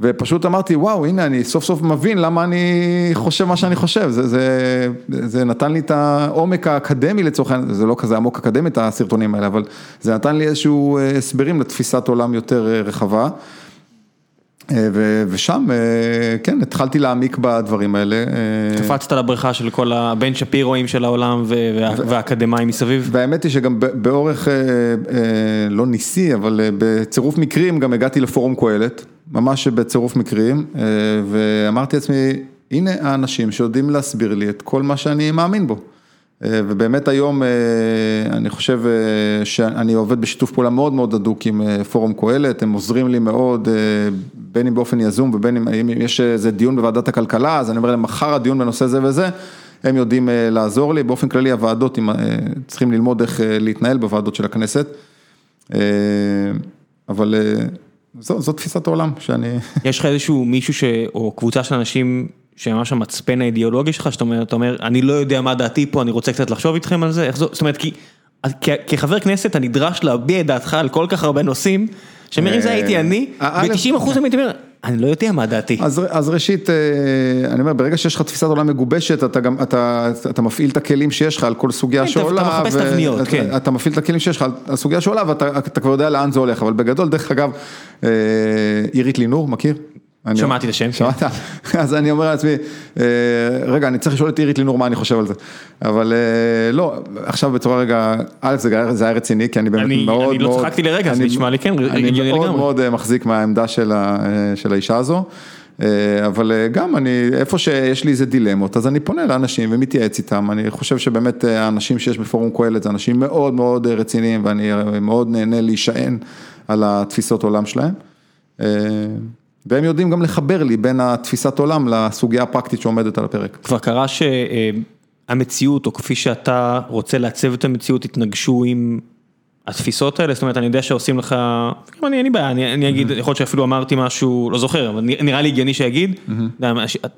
ופשוט אמרתי, וואו, הנה אני סוף סוף מבין למה אני חושב מה שאני חושב, זה, זה, זה נתן לי את העומק האקדמי לצורך העניין, זה לא כזה עמוק אקדמי את הסרטונים האלה, אבל זה נתן לי איזשהו הסברים לתפיסת עולם יותר רחבה. ושם, כן, התחלתי להעמיק בדברים האלה. קפצת לבריכה של כל הבן שפירואים של העולם והאקדמאים מסביב. והאמת היא שגם באורך, לא ניסי, אבל בצירוף מקרים גם הגעתי לפורום קהלת, ממש בצירוף מקרים, ואמרתי לעצמי, הנה האנשים שיודעים להסביר לי את כל מה שאני מאמין בו. ובאמת היום אני חושב שאני עובד בשיתוף פעולה מאוד מאוד הדוק עם פורום קהלת, הם עוזרים לי מאוד, בין אם באופן יזום ובין אם יש איזה דיון בוועדת הכלכלה, אז אני אומר להם מחר הדיון בנושא זה וזה, הם יודעים לעזור לי, באופן כללי הוועדות צריכים ללמוד איך להתנהל בוועדות של הכנסת, אבל זו תפיסת העולם שאני... יש לך איזשהו מישהו ש... או קבוצה של אנשים שממש המצפן האידיאולוגי שלך, שאתה אומר, אתה אומר, אני לא יודע מה דעתי פה, אני רוצה קצת לחשוב איתכם על זה, איך זאת אומרת, כי כחבר כנסת אתה נדרש להביע את דעתך על כל כך הרבה נושאים, שאומר, אם זה הייתי אני, ב-90 אחוז הייתי אומר, אני לא יודע מה דעתי. אז ראשית, אני אומר, ברגע שיש לך תפיסת עולם מגובשת, אתה גם, אתה מפעיל את הכלים שיש לך על כל סוגיה שעולה, אתה מחפש תבניות, כן. אתה מפעיל את הכלים שיש לך על סוגיה שעולה, ואתה כבר יודע לאן זה הולך, אבל בגדול, דרך אגב, עירית לינור, מכיר? שמעתי את השם. שמעת? (laughs) אז אני אומר לעצמי, רגע, אני צריך לשאול את עירית לינור מה אני חושב על זה, אבל לא, עכשיו בצורה רגע, א', זה היה רציני, כי אני באמת מאוד מאוד, אני לא צחקתי לרגע, זה נשמע לי כן, אני מאוד מאוד מחזיק מהעמדה של האישה הזו, אבל גם אני, איפה שיש לי איזה דילמות, אז אני פונה לאנשים ומתייעץ איתם, אני חושב שבאמת האנשים שיש בפורום קהלת, זה אנשים מאוד מאוד רציניים, ואני מאוד נהנה להישען על התפיסות עולם שלהם. והם יודעים גם לחבר לי בין התפיסת עולם לסוגיה הפרקטית שעומדת על הפרק. כבר קרה שהמציאות, או כפי שאתה רוצה לעצב את המציאות, התנגשו עם התפיסות האלה, זאת אומרת, אני יודע שעושים לך, גם אני, אין לי בעיה, אני, אני אגיד, יכול להיות שאפילו אמרתי משהו, לא זוכר, אבל נראה לי הגיוני שיגיד,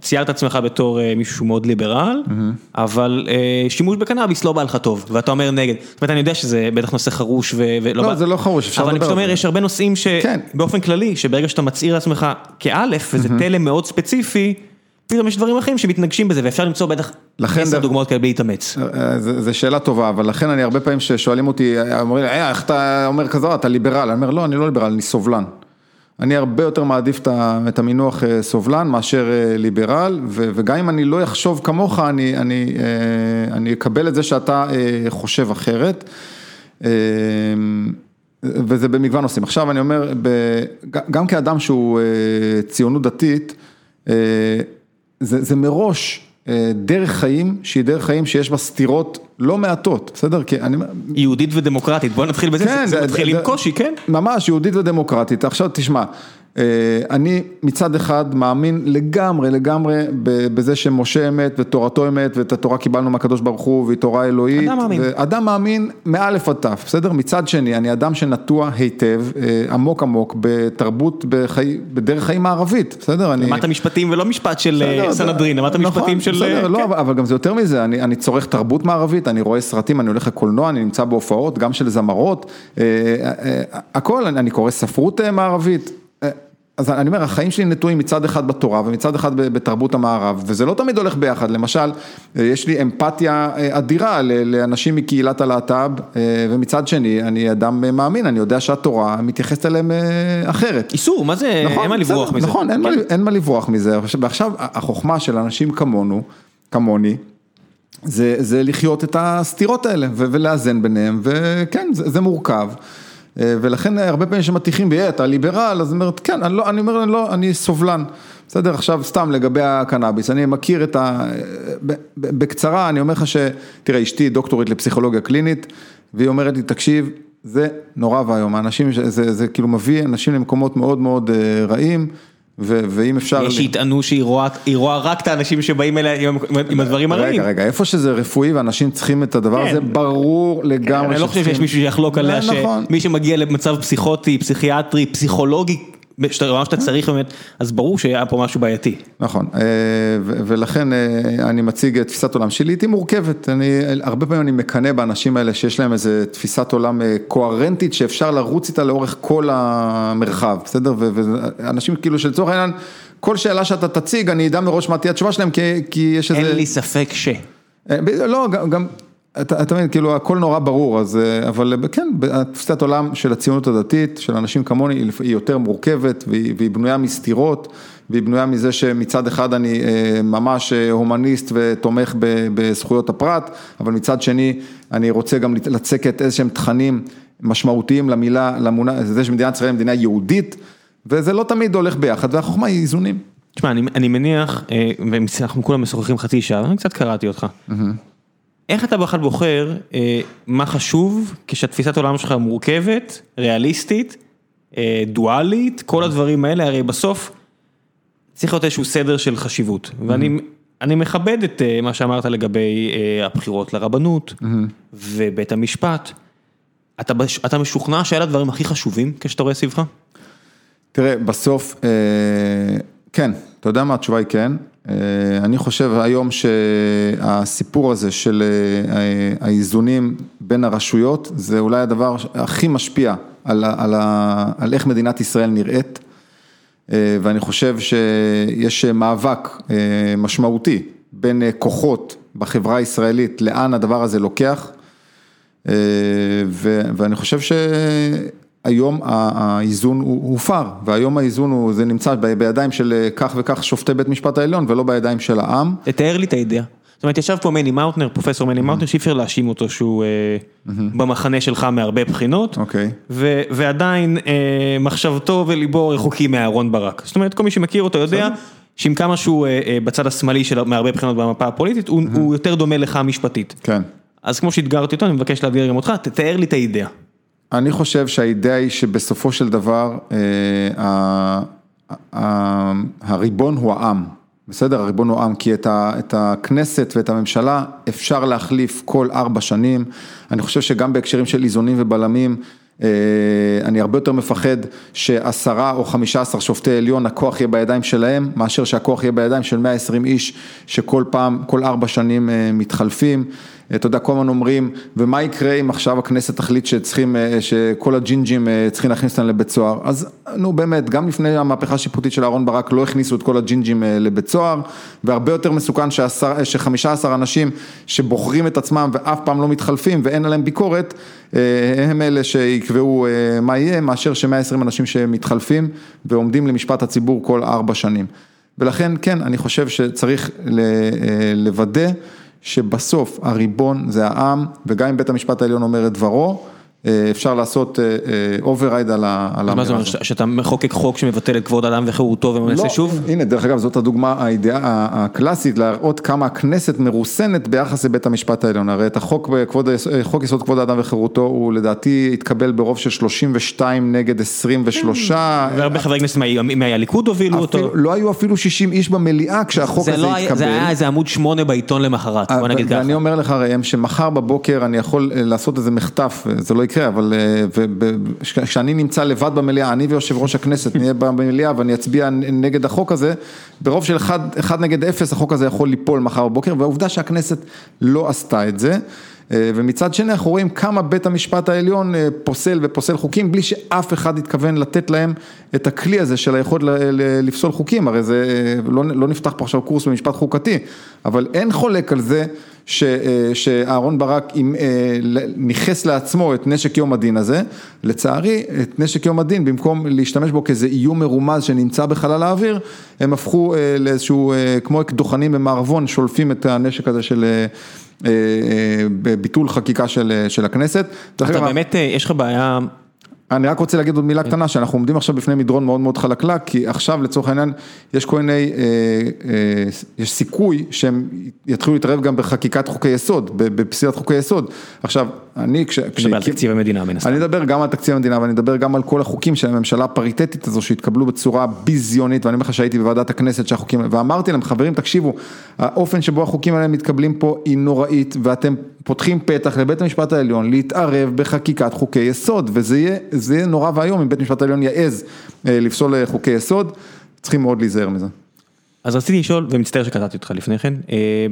ציירת עצמך בתור אה, מישהו שהוא מאוד ליברל, אבל אה, שימוש בקנאביס לא בא לך טוב, ואתה אומר נגד, זאת אומרת, אני יודע שזה בטח נושא חרוש ולא לא, בא, זה לא חרוש, אפשר אבל אני לדבר פשוט על אומר, זה. יש הרבה נושאים כן. שבאופן כללי, שברגע שאתה מצהיר לעצמך כאלף, וזה תלם מאוד ספציפי, פתאום יש דברים אחרים שמתנגשים בזה, ואפשר למצוא בטח עשר דוגמאות כאלה בלי להתאמץ. זו שאלה טובה, אבל לכן אני הרבה פעמים ששואלים אותי, אומרים לי, "אה, איך אתה אומר כזה, אתה ליברל, אני אומר, לא, אני לא ליברל, אני סובלן. אני הרבה יותר מעדיף את המינוח אה, סובלן מאשר אה, ליברל, וגם אם אני לא אחשוב כמוך, אני, אני, אה, אני אקבל את זה שאתה אה, חושב אחרת. אה, וזה במגוון נושאים. עכשיו אני אומר, גם כאדם שהוא אה, ציונות דתית, אה, זה, זה מראש אה, דרך חיים, שהיא דרך חיים שיש בה סתירות לא מעטות, בסדר? כי אני... יהודית ודמוקרטית, בוא נתחיל בזה, כן, זה זה- מתחיל זה- עם קושי, כן? ממש יהודית ודמוקרטית. עכשיו תשמע, אני מצד אחד מאמין לגמרי, לגמרי בזה שמשה אמת ותורתו אמת ואת התורה קיבלנו מהקדוש ברוך הוא והיא תורה אלוהית. אדם מאמין. אדם מאמין מאלף עד תף, בסדר? מצד שני, אני אדם שנטוע היטב, אה, עמוק עמוק, בתרבות, בחי... בדרך חיים מערבית, בסדר? אני... למדת משפטים ולא משפט של אה, סנהדרין, למדת נכון, משפטים של... בסדר, אה, לא, כן. אבל- גם זה יותר מזה, אני אני צורך תרבות מערבית, אני רואה סרטים, אני הולך לקולנוע, אני נמצא בהופעות, גם של זמרות, אה, אה, אה, הכל, אני אני קורא ספרות אה, מערבית. אז אני אומר, החיים שלי נטועים מצד אחד בתורה ומצד אחד בתרבות המערב, וזה לא תמיד הולך ביחד, למשל, אה, יש לי אמפתיה אה, אדירה לאנשים מקהילת הלהט"ב, אה, ומצד שני, אני אדם מאמין, אני יודע שהתורה מתייחסת אליהם אחרת. איסור, מה זה, אין מה לברוח מזה. נכון, אין, כן. מה, אין מה לברוח מזה, עכשיו- ועכשיו החוכמה של אנשים כמונו, כמוני, זה, זה לחיות את הסתירות האלה ולאזן ביניהם, וכן, זה, זה מורכב. אה, ולכן הרבה פעמים שמטיחים בי, "אה, אתה ליברל, אז אני אומר, כן, אני, לא, אני אומר, לא, אני סובלן. בסדר, עכשיו סתם לגבי הקנאביס, אני מכיר את ה... בקצרה, אני אומר לך ש... תראה, אשתי דוקטורית לפסיכולוגיה קלינית, והיא אומרת לי, תקשיב, זה נורא ואיום, האנשים, ש- זה, זה כאילו מביא אנשים למקומות מאוד מאוד אה, רעים, ואם אפשר... יש שיטענו שהיא רואה רק את האנשים שבאים אליה עם- הדברים הרעים. רגע, רגע, איפה שזה רפואי ואנשים צריכים את הדבר כן. הזה, ברור לגמרי אני לא חושב שיש מישהו שיחלוק עליה, נכון. שמי שמגיע למצב פסיכוטי, פסיכיאטרי, פסיכולוגי, שאתה רואה שאתה צריך באמת, אז ברור שהיה פה משהו בעייתי. נכון, אה, ולכן אה, אני מציג תפיסת עולם שהיא לעיתים מורכבת, אני, הרבה פעמים אני מקנא באנשים האלה שיש להם איזה תפיסת עולם אה, קוהרנטית שאפשר לרוץ איתה לאורך כל המרחב, בסדר? ואנשים כאילו שלצורך העניין, כל שאלה שאתה תציג, אני אדע מראש מה תהיה התשובה שלהם, כי, כי יש איזה... אין לי ספק ש... לא, גם, גם, אתה אתה מבין, כאילו הכל נורא ברור, אז, אה, אבל אה, כן, תפיסת עולם של הציונות הדתית, של אנשים כמוני, היא יותר מורכבת, והיא, והיא בנויה מסתירות, והיא בנויה מזה שמצד אחד אני אה, ממש אה, הומניסט ותומך בזכויות הפרט, אבל מצד שני, אני רוצה גם לצקת איזה שהם תכנים משמעותיים למילה, למונה, זה שמדינת ישראל היא מדינה יהודית, וזה לא תמיד הולך ביחד, והחוכמה היא איזונים. תשמע, אני, אני מניח, אה, ואנחנו כולם משוחחים חצי שעה, אני קצת קראתי אותך. איך אתה בכלל בוחר אה, מה חשוב כשהתפיסת העולם שלך מורכבת, ריאליסטית, אה, דואלית, כל הדברים האלה, הרי בסוף צריך להיות איזשהו סדר של חשיבות. ואני אני מכבד את אה, מה שאמרת לגבי אה, הבחירות לרבנות ובית המשפט. אתה, אתה משוכנע שאלה הדברים הכי חשובים כשאתה רואה סביבך? תראה, בסוף, אה, כן, אתה יודע מה התשובה היא כן. אה, אני חושב היום שהסיפור הזה של אה, האיזונים בין הרשויות, זה אולי הדבר הכי משפיע על, על, על איך מדינת ישראל נראית. אה, ואני חושב שיש מאבק אה, משמעותי בין אה, כוחות בחברה הישראלית, לאן הדבר הזה לוקח. אה, ואני חושב שהיום ה- האיזון הוא הופר, והיום האיזון הוא, זה נמצא בידיים של אה, כך וכך שופטי בית משפט העליון ולא בידיים של העם. תתאר לי את הידיעה. זאת אומרת, ישב פה מני מאוטנר, פרופסור מני מאוטנר, שאי אפשר להאשים אותו שהוא אה, במחנה שלך מהרבה בחינות, אוקיי. ו- ועדיין אה, מחשבתו וליבו רחוקים מאהרון ברק. זאת אומרת, כל מי שמכיר אותו יודע שעם כמה שהוא בצד השמאלי של מהרבה בחינות במפה הפוליטית, הוא יותר דומה לך משפטית. כן. אז כמו שאתגרתי אותו, אני מבקש לאתגר גם אותך, תתאר לי את האידאה. אני חושב שהאידאה היא שבסופו של דבר, אה, הריבון הוא העם, בסדר, הריבון הוא עם, כי את, ה, את הכנסת ואת הממשלה אפשר להחליף כל ארבע שנים. אני חושב שגם בהקשרים של איזונים ובלמים, אה, אני הרבה יותר מפחד שעשרה או חמישה עשר שופטי עליון, הכוח יהיה בידיים שלהם, מאשר שהכוח יהיה בידיים של 120 איש, שכל פעם, כל ארבע שנים אה, מתחלפים. אתה יודע, כל הזמן אומרים, ומה יקרה אם עכשיו הכנסת תחליט שצריכים, אה, שכל הג'ינג'ים אה, צריכים להכניס אותם לבית סוהר, אז נו באמת, גם לפני המהפכה השיפוטית של אהרן ברק לא הכניסו את כל הג'ינג'ים אה, לבית סוהר, והרבה יותר מסוכן שחמישה עשר אנשים שבוחרים את עצמם ואף פעם לא מתחלפים ואין עליהם ביקורת, הם אלה שיקבעו מה יהיה, מאשר שמאה עשרים אנשים שמתחלפים ועומדים למשפט הציבור כל ארבע שנים. ולכן כן, אני חושב שצריך לוודא שבסוף הריבון זה העם, וגם אם בית המשפט העליון אומר את דברו, אפשר לעשות override אה, אה, על האמירה הזאת. מה זה אומר, שאתה מחוקק חוק שמבטל את כבוד האדם וחירותו ומנסה לא, שוב? הנה, דרך אגב, זאת הדוגמה, הקלאסית, להראות כמה הכנסת מרוסנת ביחס לבית המשפט העליון. הרי את החוק, חוק יסוד כבוד האדם וחירותו, הוא לדעתי התקבל ברוב של 32 נגד 23. והרבה חברי כנסת מהליכוד הובילו אותו. לא היו אפילו 60 איש במליאה כשהחוק הזה לא התקבל. זה היה איזה עמוד 8 בעיתון למחרת, בוא נגיד ככה. ואני אומר לך, ראם, שמחר בבוקר אני יכול לעשות איזה מחטף, זה לא יקרה, אבל אה, כשאני נמצא לבד במליאה, אני ויושב ראש הכנסת נהיה במליאה ואני אצביע נגד החוק הזה, ברוב של 1 נגד 0 החוק הזה יכול ליפול מחר בבוקר, והעובדה שהכנסת לא עשתה את זה. אה, ומצד שני אנחנו רואים כמה בית המשפט העליון אה, פוסל ופוסל חוקים בלי שאף אחד התכוון לתת להם את הכלי הזה של היכולת לפסול חוקים, הרי זה לא, לא נפתח פה עכשיו קורס במשפט חוקתי, אבל אין חולק על זה אה, שאהרון ברק ניכס לעצמו את נשק יום הדין הזה, לצערי את נשק יום הדין במקום להשתמש בו כאיזה איום מרומז שנמצא בחלל האוויר, הם הפכו לאיזשהו, כמו אקדוחנים במערבון, שולפים את הנשק הזה של ביטול חקיקה של, של הכנסת. אתה באמת, יש לך בעיה אני רק רוצה להגיד עוד מילה קטנה, שאנחנו עומדים עכשיו בפני מדרון מאוד מאוד חלקלק, כי עכשיו לצורך העניין יש כל מיני, אה, אה, יש סיכוי שהם יתחילו להתערב גם בחקיקת חוקי יסוד, בפסילת חוקי יסוד. עכשיו, אני כש... מדבר על תקציב המדינה מן הסתם. אני אדבר גם על תקציב המדינה ואני אדבר גם על כל החוקים של הממשלה הפריטטית הזו שהתקבלו בצורה ביזיונית, ואני אומר לך שהייתי בוועדת הכנסת שהחוקים, ואמרתי להם, חברים, תקשיבו, האופן שבו החוקים האלה מתקבלים פה היא נוראית, ואתם פותחים פתח לבית המשפט העליון להתערב בחקיקת חוקי יסוד, וזה יהיה, יהיה נורא ואיום אם בית המשפט העליון יעז אה, לפסול אה, חוקי יסוד, צריכים מאוד להיזהר מזה. אז רציתי לשאול, ומצטער שקטעתי אותך לפני כן, אה,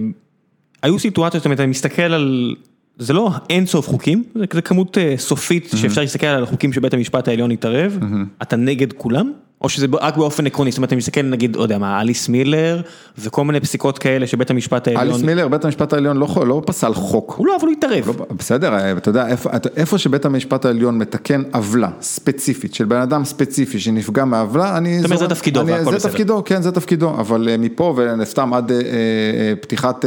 היו סיטואציות, זאת אומרת, אני מסתכל על, זה לא אין סוף חוקים, זה כמות סופית שאפשר להסתכל על החוקים שבית המשפט העליון התערב, אתה נגד כולם? או שזה רק באופן עקרוני, זאת אומרת, אני מסתכל נגיד, לא יודע מה, אליס מילר וכל מיני פסיקות כאלה שבית המשפט העליון... אליס מילר, בית המשפט העליון לא, לא פסל חוק. הוא לא, אבל הוא התערב. לא, בסדר, אה, אתה יודע, איפה, איפה שבית המשפט העליון מתקן עוולה ספציפית של בן אדם ספציפי שנפגע מעוולה, אני... זאת אומרת, זה תפקידו, אני, זה בסדר. תפקידו, כן, זה תפקידו, אבל אה, מפה וסתם עד אה, אה, פתיחת...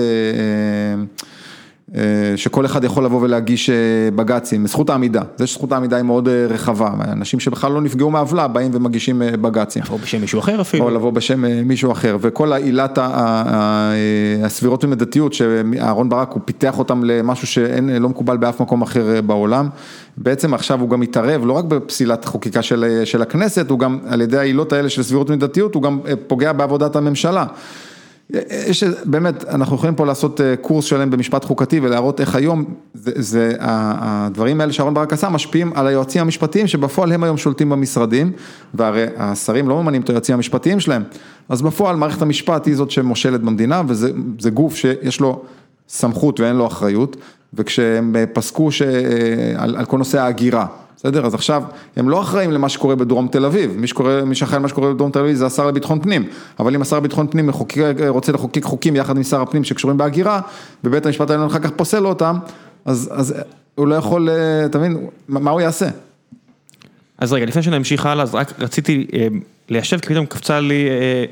אה, שכל אחד יכול לבוא ולהגיש אה, בג"צים, זכות העמידה, זה שזכות העמידה היא מאוד אה, רחבה, אנשים שבכלל לא נפגעו מעוולה באים ומגישים בג"צים. לבוא בשם מישהו אחר אפילו. או לבוא בשם מישהו אחר, וכל העילת הסבירות ומידתיות שאהרן ברק הוא פיתח אותם למשהו שלא מקובל באף מקום אחר בעולם, בעצם עכשיו הוא גם מתערב לא רק בפסילת חוקיקה של, של הכנסת, הוא גם על ידי העילות האלה של סבירות ומידתיות, הוא גם פוגע בעבודת הממשלה. יש, באמת, אנחנו יכולים פה לעשות אה, קורס שלם במשפט חוקתי ולהראות איך היום, זה, זה, הדברים האלה שאהרן ברק עשה משפיעים על היועצים המשפטיים שבפועל הם היום שולטים במשרדים, והרי השרים לא ממנים את היועצים המשפטיים שלהם, אז בפועל מערכת המשפט היא זאת שמושלת במדינה וזה גוף שיש לו סמכות ואין לו אחריות, וכשהם פסקו ש, אה, על כל נושא ההגירה. בסדר? אז עכשיו, הם לא אחראים למה שקורה בדרום תל אביב, מי שקורה, מי שאחראי למה שקורה בדרום תל אביב זה השר לביטחון פנים, אבל אם השר לביטחון פנים מחוקק, רוצה לחוקק חוקים יחד עם שר הפנים שקשורים בהגירה, ובית המשפט העליון אחר כך פוסל אותם, אז, אז הוא לא יכול, אה, אתה מבין, מה הוא יעשה? אז רגע, לפני שנמשיך הלאה, אז רק רציתי אה, ליישב, כי פתאום קפצה לי אה,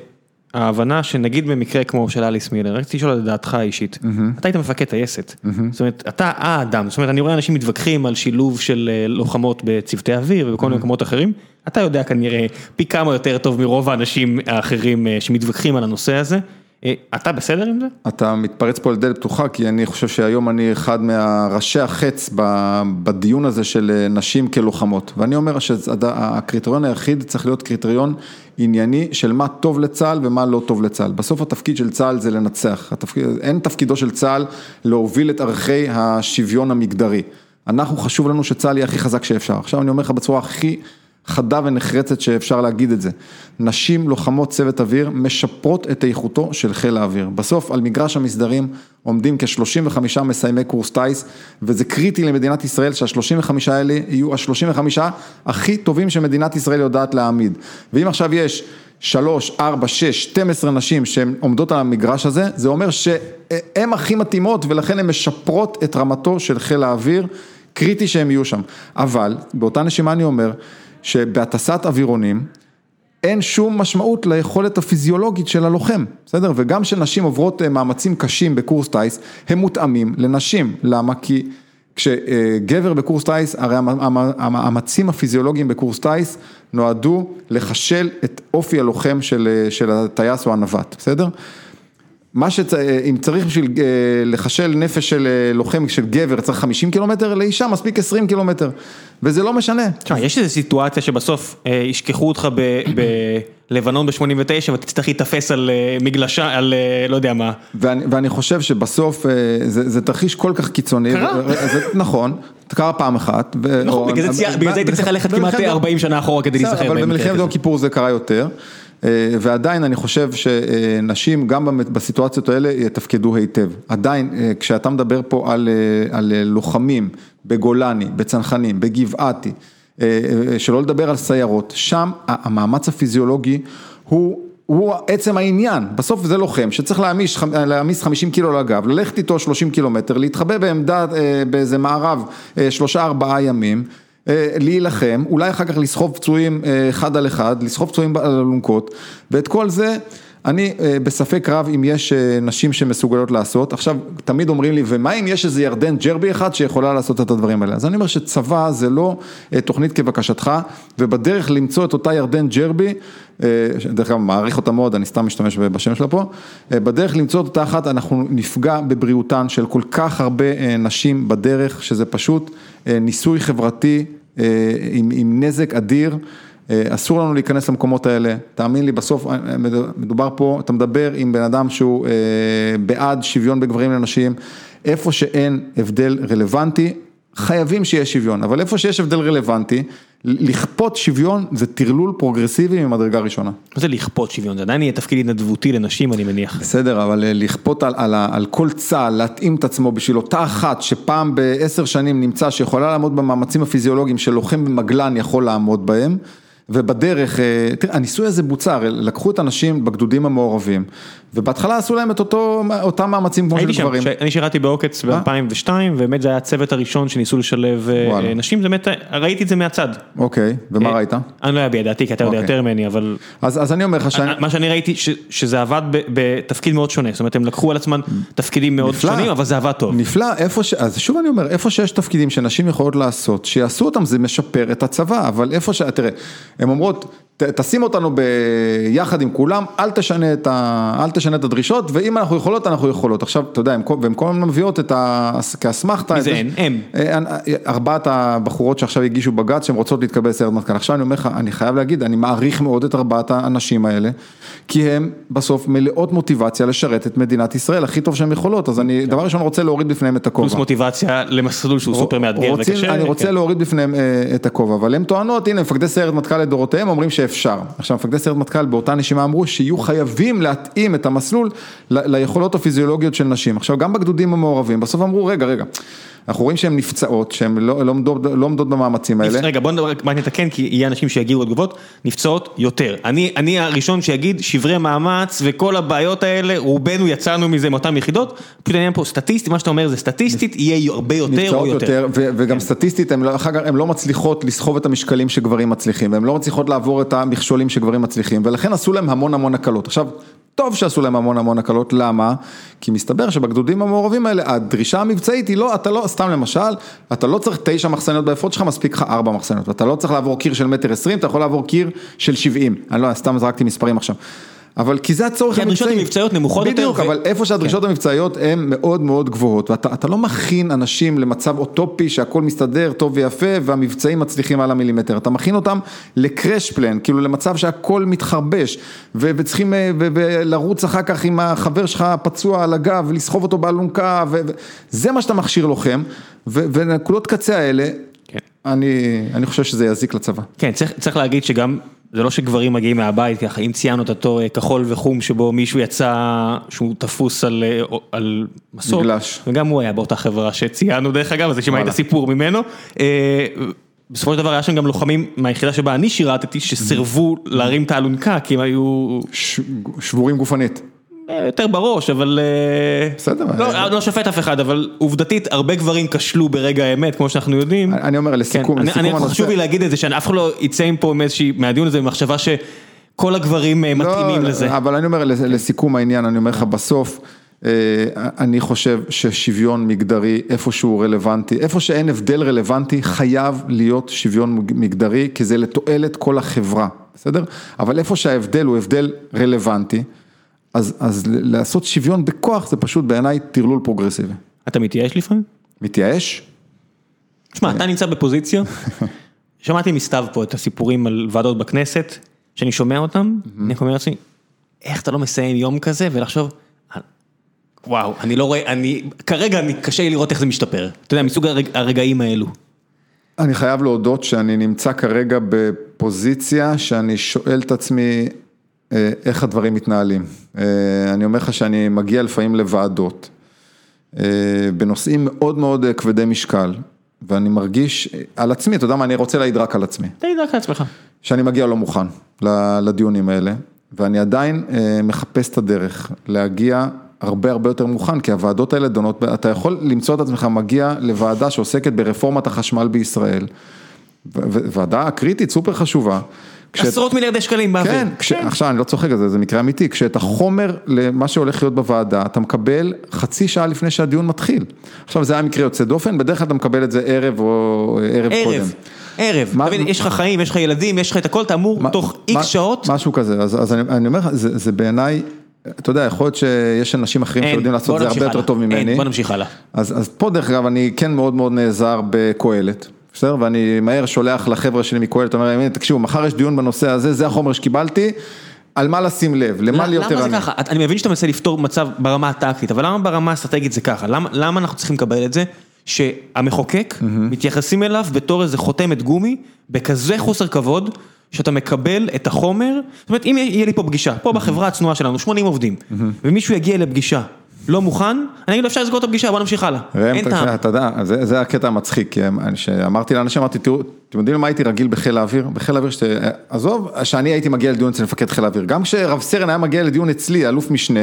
ההבנה שנגיד במקרה כמו של אליס מילר, רציתי לשאול על דעתך האישית, אתה היית מפקד טייסת, זאת אומרת, אתה האדם, זאת אומרת, אני רואה אנשים מתווכחים על שילוב של אה, לוחמות בצוותי אוויר ובכל מיני מקומות אחרים, אתה יודע כנראה פי כמה יותר טוב מרוב האנשים האחרים אה, שמתווכחים על הנושא הזה, אתה בסדר עם זה? אתה מתפרץ פה לדלת פתוחה, כי אני חושב שהיום אני אחד מהראשי החץ בדיון הזה של נשים כלוחמות. ואני אומר שהקריטריון היחיד צריך להיות קריטריון ענייני של מה טוב לצה"ל ומה לא טוב לצה"ל. בסוף התפקיד של צה"ל זה לנצח. התפקיד, אין תפקידו של צה"ל להוביל את ערכי השוויון המגדרי. אנחנו, חשוב לנו שצה"ל יהיה הכי חזק שאפשר. עכשיו אני אומר לך בצורה הכי... חדה ונחרצת שאפשר להגיד את זה. נשים לוחמות צוות אוויר משפרות את איכותו של חיל האוויר. בסוף על מגרש המסדרים עומדים כ-35 מסיימי קורס טיס וזה קריטי למדינת ישראל שה-35 האלה יהיו ה-35 הכי טובים שמדינת ישראל יודעת להעמיד. ואם עכשיו יש 3, 4, 6, 12 נשים שהן עומדות על המגרש הזה, זה אומר שהן הכי מתאימות ולכן הן משפרות את רמתו של חיל האוויר, קריטי שהן יהיו שם. אבל באותה נשימה אני אומר שבהטסת אווירונים אין שום משמעות ליכולת הפיזיולוגית של הלוחם, בסדר? וגם כשנשים עוברות אה, מאמצים קשים בקורס טיס, הם מותאמים לנשים, למה? כי כשגבר בקורס טיס, הרי המאמצים הפיזיולוגיים בקורס טיס נועדו לחשל את אופי הלוחם של, אה, של הטייס או הנווט, בסדר? מה שצ... אם צריך בשביל אה, לחשל נפש של אה, לוחם של גבר צריך 50 קילומטר, לאישה מספיק 20 קילומטר, וזה לא משנה. תשמע, יש איזו סיטואציה שבסוף אה, ישכחו אותך בלבנון ב-89 ואתה תצטרך להיתפס על מגלשה, על לא יודע מה. ואני, ואני חושב שבסוף זה, זה תרחיש כל כך קיצוני. קרה. זה, נכון, קרה פעם אחת. נכון, בגלל זה הייתי צריך ללכת כמעט 40 שנה אחורה כדי להיזכר. אבל במלחמת יום כיפור זה קרה יותר. אה, ועדיין אני חושב שנשים גם בסיטואציות האלה יתפקדו היטב. עדיין אה, כשאתה מדבר פה על, אה, על לוחמים בגולני, בצנחנים, בגבעתי, שלא לדבר על סיירות, שם המאמץ הפיזיולוגי הוא הוא עצם העניין, בסוף זה לוחם שצריך להעמיס, להעמיס 50 קילו לגב, ללכת איתו 30 קילומטר, להתחבא בעמדה באיזה מערב שלושה ארבעה ימים להילחם, אולי אחר כך לסחוב פצועים אה, אחד על אחד, לסחוב פצועים על אלונקות, ואת כל זה אני אה, בספק רב אם יש נשים שמסוגלות לעשות, עכשיו תמיד אומרים לי ומה אם יש איזה ירדן ג'רבי אחד שיכולה לעשות את הדברים האלה, אז אני אומר שצבא זה לא תוכנית כבקשתך ובדרך למצוא את אותה ירדן ג'רבי, דרך אגב מעריך אותה מאוד, אני סתם משתמש בשם שלה פה, בדרך למצוא את אותה אחת אנחנו נפגע בבריאותן של כל כך הרבה נשים בדרך שזה פשוט ניסוי חברתי אה, עם, עם נזק אדיר, אה, אסור לנו להיכנס למקומות האלה, תאמין לי בסוף אה, מדובר פה, אתה מדבר עם בן אדם שהוא בעד שוויון בגברים לנשים, איפה שאין הבדל רלוונטי, חייבים שיהיה שוויון, אבל איפה שיש הבדל רלוונטי, לכפות שוויון זה טרלול פרוגרסיבי ממדרגה ראשונה. מה זה לכפות שוויון? זה עדיין יהיה תפקיד התנדבותי לנשים אני מניח. בסדר, אבל אה, לכפות על, על, על כל צה"ל, להתאים את עצמו בשביל אותה אחת שפעם בעשר שנים נמצא שיכולה לעמוד במאמצים הפיזיולוגיים שלוחם במגלן יכול לעמוד בהם. ובדרך, אה, תראה, הניסוי הזה בוצע, הרי לקחו את האנשים בגדודים המעורבים, ובהתחלה עשו להם את אותו, אותם מאמצים כמו של גברים. אני שירתי בעוקץ ב-2002, ובאמת זה היה הצוות הראשון שניסו לשלב אה, וואלה. נשים, באמת, ראיתי את זה מהצד. אוקיי, ומה אה, ראית? אני לא יודע בידעתי, כי אתה יודע אוקיי. יותר ממני, אבל... אז, אז אני אומר לך שאני... מה שאני ראיתי, ש, שזה עבד בתפקיד מאוד שונה, זאת אומרת, הם לקחו על עצמם תפקידים מאוד נפלא, שונים, אבל זה עבד טוב. נפלא, איפה ש... אז שוב אני אומר, איפה שיש תפקידים שנשים יכולות לעשות, שיעשו אותם, זה משפר את הצבא, אבל איפה ש... תראה, הן אומרות, תשים אותנו ביחד עם כולם, אל תשנה את, ה, אל תשנה את הדרישות, ואם אנחנו יכולות, אנחנו יכולות. עכשיו, אתה יודע, והן כל הזמן מביאות את ה... כאסמכתה. מי זה הן? הם. אה, ארבעת הבחורות שעכשיו הגישו בג"ץ, שהן רוצות להתקבל לסיירת מטכ"ל. עכשיו אני אומר לך, אני חייב להגיד, אני מעריך מאוד את ארבעת האנשים האלה, כי הן בסוף מלאות מוטיבציה לשרת את מדינת ישראל הכי טוב שהן יכולות, אז אני דבר ראשון רוצה להוריד בפניהם את הכובע. פלוס מוטיבציה למסלול שהוא סופר מאתגר וקשה. אני רוצה כן. להוריד בפניהם אה, את הכובע, אבל הן טוענות, הנה, מפקדי סיירת מטכ"ל לדורותיהם אומרים שאפשר. עכשיו מפקדי סיירת מטכ"ל באותה נשימה אמרו שיהיו חייבים להתאים את המסלול ליכולות הפיזיולוגיות של נשים. עכשיו גם בגדודים המעורבים, בסוף אמרו רגע רגע. אנחנו רואים שהן נפצעות, שהן לא, לא, עומדות, לא עומדות במאמצים האלה. רגע בוא נתקן כי יהיה אנשים שיגיעו לתגובות, נפצעות יותר. אני, אני הראשון שיגיד שברי מאמץ וכל הבעיות האלה, רובנו יצאנו מזה מאותן יחידות, פשוט העניין פה סטטיסטי, מה שאתה אומר זה סטטיסטית, יהיה הרבה יותר או יותר. יותר וגם כן. סטטיסטית, הן לא, לא מצליחות לסחוב את המשקלים שגברים מצליחים, והן לא מצליחות לעבור את המכשולים שגברים מצליחים, ולכן עשו להם המון המון הקלות. עכשיו, טוב שעשו להם המון המון הקלות, למה? כי מסתבר שבגדודים המעורבים האלה, הדרישה המבצעית היא לא, אתה לא, סתם למשל, אתה לא צריך תשע מחסניות באפוד שלך, מספיק לך ארבע מחסניות, אתה לא צריך לעבור קיר של מטר עשרים, אתה יכול לעבור קיר של שבעים, אני לא, סתם זרקתי מספרים עכשיו. אבל כי זה הצורך כי הדרישות המבצעי. המבצעיות נמוכות יותר בדיוק, אבל איפה שהדרישות המבצעיות הן מאוד מאוד גבוהות, ואתה אתה לא מכין אנשים למצב אוטופי שהכל מסתדר טוב ויפה והמבצעים מצליחים על המילימטר, אתה מכין אותם לקרש פלן, כאילו למצב שהכל מתחרבש, וצריכים אה, לרוץ אחר כך עם החבר שלך פצוע על הגב ולסחוב אותו באלונקה, זה מה שאתה מכשיר לוחם, ונקודות קצה האלה, כן. אני, אני חושב שזה יזיק לצבא. כן, צריך, צריך להגיד שגם, זה לא שגברים מגיעים מהבית ככה, אם ציינו את אותו אה, כחול וחום שבו מישהו יצא שהוא תפוס על, אה, על מסוק, מגלש. וגם הוא היה באותה חברה שציינו דרך אגב, אז שמעתי את וואלה. הסיפור ממנו. אה, בסופו של דבר היה שם גם לוחמים מהיחידה שבה אני שירתתי, שסירבו להרים את האלונקה, כי הם היו ש- שבורים גופנית. אה, יותר בראש, אבל... אה, בסדר. לא, לא שופט אף אחד, אבל עובדתית הרבה גברים כשלו ברגע האמת, כמו שאנחנו יודעים. אני אומר כן, לסיכום, אני- לסיכום אני הנושא. חשוב לי להגיד את זה, שאף אחד לא יצא מפה איזושהי, מהדיון הזה, במחשבה שכל הגברים אה, מתאימים לא, לזה. אבל אני אומר, לס- לסיכום העניין, אני אומר לך בסוף, אה, אני חושב ששוויון מגדרי, איפה שהוא רלוונטי, איפה שאין הבדל רלוונטי, חייב להיות שוויון מג- מגדרי, כי זה לתועלת כל החברה, בסדר? אבל איפה שההבדל הוא הבדל רלוונטי, אז, אז לעשות שוויון בכוח זה פשוט בעיניי טרלול פרוגרסיבי. אתה מתייאש לפעמים? מתייאש? תשמע, אתה נמצא בפוזיציה, (laughs) שמעתי מסתיו פה את הסיפורים על ועדות בכנסת, שאני שומע אותם, אני אומר לעצמי, איך אתה לא מסיים יום כזה ולחשוב, "אה, וואו, אני לא רואה, אני, כרגע אני, קשה לי לראות איך זה משתפר. אתה יודע, מסוג הרג, הרגעים האלו. אני חייב להודות שאני נמצא כרגע בפוזיציה שאני שואל את עצמי איך הדברים מתנהלים. אה, אני אומר לך שאני מגיע לפעמים לוועדות אה, בנושאים מאוד מאוד אה, כבדי משקל, ואני מרגיש אה, על עצמי, אתה יודע מה, אני רוצה להעיד רק על עצמי, תגיד רק לעצמך. שאני מגיע לא מוכן לדיונים האלה, ואני עדיין אה, מחפש את הדרך להגיע הרבה הרבה יותר מוכן, כי הוועדות האלה דונות, אתה יכול למצוא את עצמך מגיע לוועדה שעוסקת ברפורמת החשמל בישראל, ועדה קריטית, סופר חשובה. כשאת- עשרות מיליארדי שקלים באוויר. כן, כש... עכשיו אני לא צוחק על זה, זה מקרה אמיתי, כשאת החומר למה שהולך להיות בוועדה, אתה מקבל חצי שעה לפני שהדיון מתחיל. עכשיו זה היה מקרה יוצא דופן, בדרך כלל אתה מקבל את זה ערב או ערב, קודם. ערב, ערב, מה- אתה מבין, יש לך חיים, יש לך ילדים, יש לך את הכל, אתה אמור תוך איקס שעות, משהו כזה, אז, אז אני, אני אומר לך, זה, זה בעיניי, אתה יודע, יכול להיות שיש אנשים אחרים אין, שיודעים לעשות את זה הרבה יותר הלאה. טוב ממני. אין, בוא נמשיך הלאה. אז, אז פה דרך אגב אני כן מאוד מאוד נעזר בקהלת, בסדר? ואני מהר שולח לחבר'ה שלי מקהלת, אומר להם, "הנה, תקשיבו, מחר יש דיון בנושא הזה, זה החומר שקיבלתי, על מה לשים לב, למה להיות למה זה. ככה? אני מבין שאתה מנסה לפתור מצב ברמה הטקטית, אבל למה ברמה האסטרטגית זה ככה? למה, למה אנחנו צריכים לקבל את זה שהמחוקק מתייחסים אליו בתור איזה חותמת גומי, בכזה חוסר כבוד, שאתה מקבל את החומר, זאת אומרת אם יהיה לי פה פגישה, פה בחברה הצנועה שלנו, 80 עובדים, ומישהו יגיע לפגישה, לא מוכן, אני אגיד לו אפשר לסגור את הפגישה, בוא נמשיך הלאה, אין אתה- טעם. אתה יודע, זה, הקטע המצחיק, שאמרתי לאנשים, אמרתי, תראו, אתם יודעים למה הייתי רגיל בחיל האוויר? בחיל האוויר, שת... עזוב, שאני הייתי מגיע לדיון אצל מפקד חיל האוויר, גם כשרב סרן היה מגיע לדיון אצלי, אלוף משנה,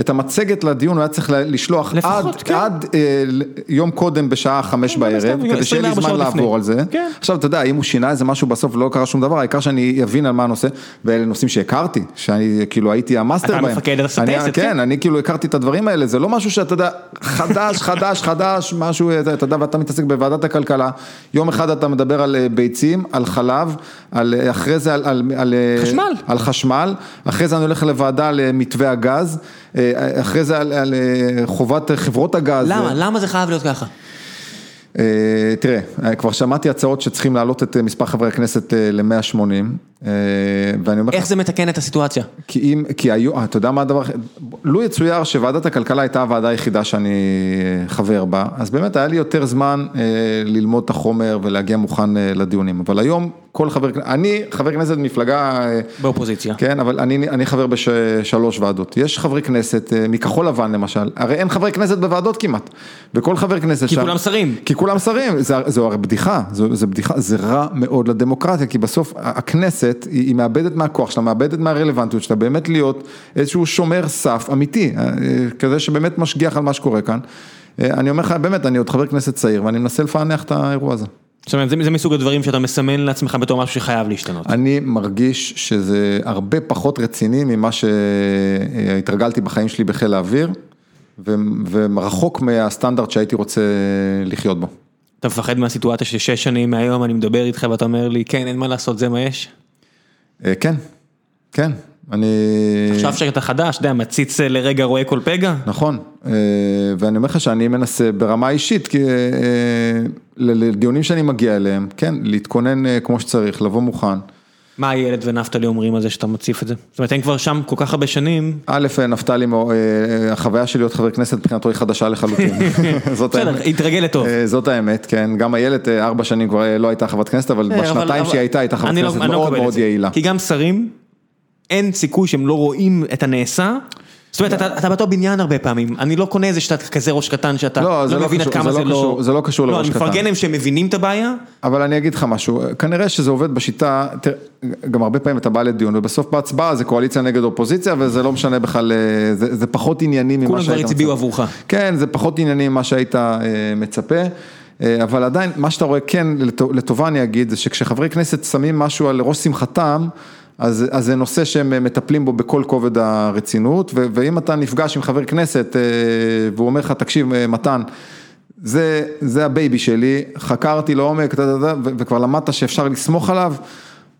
את המצגת לדיון הוא היה צריך לשלוח לפחות, עד, כן. עד אה, יום קודם בשעה חמש כן, בערב, כדי שיהיה לי 24 זמן שעות לפני. לעבור על זה. כן. עכשיו, אתה יודע, אם הוא שינה איזה משהו בסוף ולא קרה שום דבר, העיקר שאני אבין על מה הנושא, ואלה נושאים שהכרתי, שאני כאילו הייתי המאסטר אתה בהם. מפקד הסטסת, אני- כן. אני כאילו הכרתי את הדברים האלה, זה לא משהו שאתה יודע, חדש, חדש, חדש, משהו, אתה אתה יודע, ואתה מתעסק בוועדת הכלכלה, יום אחד אתה מדבר על אה, ביצים, על חלב, על, אחרי זה על, על, על, חשמל. על חשמל, אחרי זה אני הולך לוועדה למתווה הגז, אה, אחרי זה על, על אה, חובת חברות הגז. למה? למה זה חייב להיות ככה? אה, תראה, אה, כבר שמעתי הצעות שצריכים להעלות את מספר חברי הכנסת ל-180, ואני אומר לך, איך זה מתקן את הסיטואציה? כי אם, כי היו, אתה יודע מה הדבר, לו יצויר שוועדת הכלכלה הייתה הוועדה היחידה שאני חבר בה, אז באמת היה לי יותר זמן אה, ללמוד את החומר ולהגיע מוכן אה, לדיונים, אבל היום כל חבר, אני חבר כנסת במפלגה, אה, באופוזיציה. כן, אבל אני, אני חבר בשלוש ועדות, יש חברי כנסת אה, מכחול לבן למשל, הרי אין חברי כנסת בוועדות כמעט, וכל חבר כנסת כי שם, כולם שרים. כי כולם שרים, זה, זו הרי בדיחה, זו, זו בדיחה, זה רע מאוד לדמוקרטיה, כי בסוף הכנסת היא, היא מאבדת מהכוח שלה, מאבדת מהרלוונטיות שלה, באמת להיות איזשהו שומר סף אמיתי, אה, כזה שבאמת משגיח על מה שקורה כאן. אה, אני אומר לך, באמת, אני עוד חבר כנסת צעיר ואני מנסה לפענח את האירוע הזה. זאת אומרת, זה, זה מסוג הדברים שאתה מסמן לעצמך בתור משהו שחייב להשתנות. אני מרגיש שזה הרבה פחות רציני ממה שהתרגלתי בחיים שלי בחיל האוויר, ו- ורחוק מהסטנדרט שהייתי רוצה לחיות בו. אתה מפחד מהסיטואציה ששש שנים מהיום אני מדבר איתך ואתה אומר לי, כן, אין מה לעשות, זה מה יש? אה, כן, כן, אני... עכשיו שאתה חדש, אתה יודע, מציץ לרגע רואה כל פגע? נכון, ואני אומר לך שאני מנסה ברמה אישית, כי לדיונים שאני מגיע אליהם, כן, להתכונן כמו שצריך, לבוא מוכן. מה איילת ונפתלי אומרים על זה שאתה מציף את זה? זאת אומרת, הם כבר שם כל כך הרבה שנים. א', נפתלי, החוויה של להיות חבר כנסת מבחינתו היא חדשה לחלוטין. (laughs) בסדר, (laughs) התרגל לטוב. זאת האמת, כן, גם איילת ארבע שנים כבר לא הייתה חברת כנסת, אבל בשנתיים שהיא הייתה, הייתה חברת כנסת מאוד מאוד יעילה. כי גם שרים, אין סיכוי שהם לא רואים את הנעשה. זאת אומרת, אתה באותו בניין הרבה פעמים, אני לא קונה איזה שאתה כזה ראש קטן שאתה לא מבין עד כמה זה לא... זה לא קשור לראש קטן. אני מפרגן להם שהם מבינים את הבעיה. אבל אני אגיד לך משהו, כנראה שזה עובד בשיטה, גם הרבה פעמים אתה בא לדיון ובסוף בהצבעה זה קואליציה נגד אופוזיציה וזה לא משנה בכלל, זה פחות עניינים ממה שהיית מצפה. כולם כבר הצביעו עבורך. כן, זה פחות עניינים ממה שהיית מצפה. אבל עדיין, מה שאתה רואה כן, לטובה אני אגיד, זה שכשחברי כנסת שמים משהו על ראש שמחתם, אז זה נושא שהם מטפלים בו בכל כובד הרצינות, ואם אתה נפגש עם חבר כנסת והוא אומר לך, תקשיב, מתן, זה, זה הבייבי שלי, חקרתי לעומק, וכבר למדת שאפשר לסמוך עליו,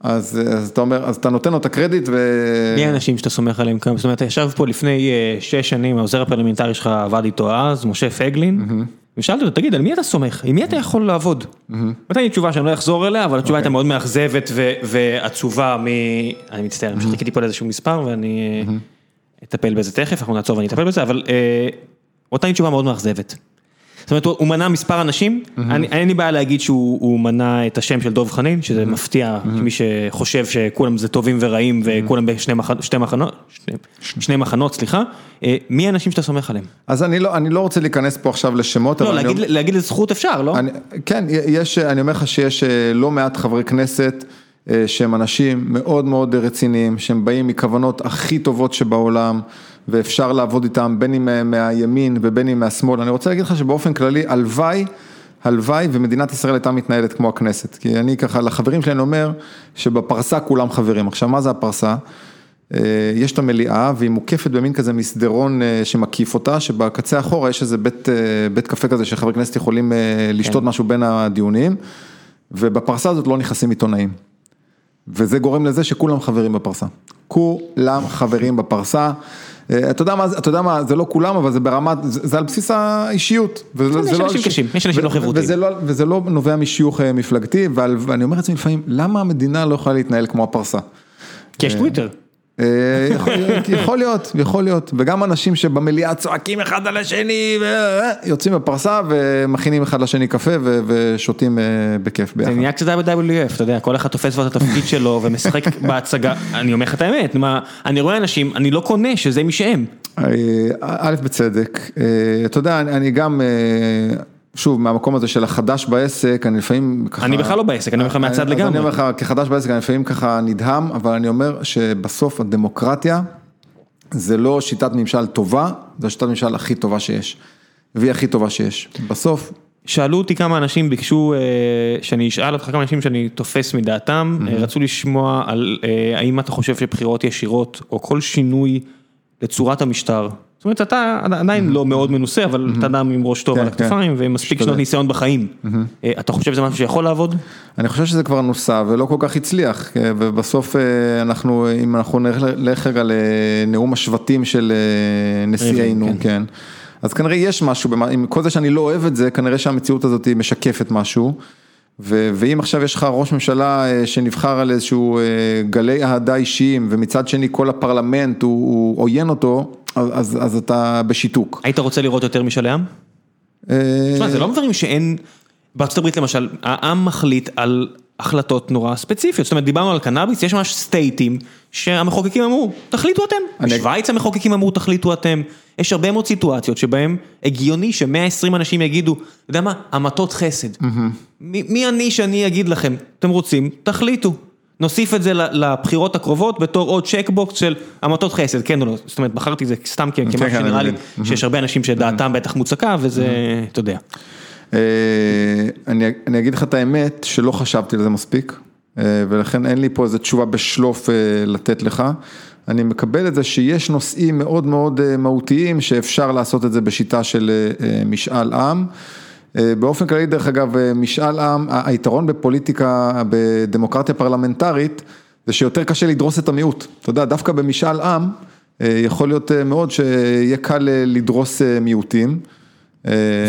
אז, אז אתה אומר, אז אתה נותן לו את הקרדיט ו... מי האנשים שאתה סומך עליהם כאן? זאת אומרת, אתה ישב פה לפני שש שנים, העוזר הפרלמנטרי שלך עבד איתו אז, משה פייגלין. ושאלתי אותו, תגיד, על מי אתה סומך? עם מי אתה יכול לעבוד? נתן לי תשובה שאני לא אחזור אליה, אבל התשובה הייתה מאוד מאכזבת ועצובה מ... אני מצטער, פשוט חיכיתי פה לאיזשהו מספר ואני אטפל בזה תכף, אנחנו נעצור ואני אטפל בזה, אבל נתן לי תשובה מאוד מאכזבת. זאת אומרת, הוא מנה מספר אנשים, אין לי בעיה להגיד שהוא מנה את השם של דוב חנין, שזה מפתיע, מי שחושב שכולם זה טובים ורעים וכולם בשני מחנות, סליחה, מי האנשים שאתה סומך עליהם? אז אני לא רוצה להיכנס פה עכשיו לשמות, לא, להגיד לזכות אפשר, לא? כן, אני אומר לך שיש לא מעט חברי כנסת שהם אנשים מאוד מאוד רציניים, שהם באים מכוונות הכי טובות שבעולם. ואפשר לעבוד איתם בין אם מהימין ובין אם מהשמאל, אני רוצה להגיד לך שבאופן כללי, הלוואי, הלוואי ומדינת ישראל הייתה מתנהלת כמו הכנסת, כי אני ככה לחברים שלי אני אומר שבפרסה כולם חברים, עכשיו מה זה הפרסה? יש את המליאה והיא מוקפת במין כזה מסדרון שמקיף אותה, שבקצה אחורה יש איזה בית, בית קפה כזה שחברי כנסת יכולים לשתות משהו בין הדיונים, ובפרסה הזאת לא נכנסים עיתונאים. וזה גורם לזה שכולם חברים בפרסה, כולם חברים בפרסה. אתה יודע מה, אתה יודע מה, זה לא כולם, אבל זה ברמה, זה על בסיס האישיות. יש אנשים קשים, יש אנשים לא חברותיים. וזה לא נובע משיוך מפלגתי, ואני אומר לעצמי לפעמים, למה המדינה לא יכולה להתנהל כמו הפרסה? כי יש טוויטר. יכול להיות, יכול להיות, וגם אנשים שבמליאה צועקים אחד על השני, יוצאים בפרסה ומכינים אחד לשני קפה ושותים בכיף ביחד. זה נהיה קצת WWF, אתה יודע, כל אחד תופס את התפקיד שלו ומשחק (laughs) בהצגה, אני אומר לך את האמת, אני רואה אנשים, אני לא קונה שזה מי שהם. א', בצדק, אתה יודע, אני גם... שוב, מהמקום הזה של החדש בעסק, אני לפעמים ככה... אני בכלל לא בעסק, אני אומר לך מהצד לגמרי. אני אומר לך, כחדש בעסק, אני לפעמים ככה נדהם, אבל אני אומר שבסוף הדמוקרטיה זה לא שיטת ממשל טובה, זה שיטת ממשל הכי טובה שיש, והיא הכי טובה שיש. בסוף... שאלו אותי כמה אנשים, ביקשו שאני אשאל אותך כמה אנשים שאני תופס מדעתם, רצו לשמוע על האם אתה חושב שבחירות ישירות, או כל שינוי לצורת המשטר. אומרת, אתה עדיין לא מאוד מנוסה, אבל אתה אדם עם ראש טוב על הכתפיים ומספיק שנות ניסיון בחיים. אתה חושב שזה משהו שיכול לעבוד? אני חושב שזה כבר נוסה ולא כל כך הצליח, ובסוף אנחנו, אם אנחנו נלך רגע לנאום השבטים של נשיאנו, כן. אז כנראה יש משהו, עם כל זה שאני לא אוהב את זה, כנראה שהמציאות הזאת משקפת משהו. ואם עכשיו יש לך ראש ממשלה שנבחר על איזשהו גלי אהדה אישיים, ומצד שני כל הפרלמנט הוא עוין אותו, אז אז אתה בשיתוק. היית רוצה לראות יותר משאל עם? תשמע, זה לא דברים שאין, בארצות הברית למשל, העם מחליט על החלטות נורא ספציפיות, זאת אומרת דיברנו על קנאביס, יש ממש סטייטים שהמחוקקים אמרו, תחליטו אתם, בשוויץ המחוקקים אמרו תחליטו אתם, יש הרבה מאוד סיטואציות שבהם הגיוני ש-120 אנשים יגידו, אתה יודע מה, המתות חסד, מי אני שאני אגיד לכם, אתם רוצים, תחליטו. נוסיף את זה לבחירות הקרובות בתור עוד צ'קבוקס של המתות חסד, כן או לא, זאת אומרת בחרתי את זה סתם כמשהו שנראה לי שיש הרבה אנשים שדעתם בטח מוצקה וזה, אתה יודע. אני אגיד לך את האמת שלא חשבתי על זה מספיק ולכן אין לי פה איזה תשובה בשלוף לתת לך. אני מקבל את זה שיש נושאים מאוד מאוד מהותיים שאפשר לעשות את זה בשיטה של משאל עם. באופן כללי דרך אגב משאל עם, היתרון בפוליטיקה, בדמוקרטיה פרלמנטרית, זה שיותר קשה לדרוס את המיעוט. אתה יודע, דווקא במשאל עם, יכול להיות מאוד שיהיה קל לדרוס מיעוטים.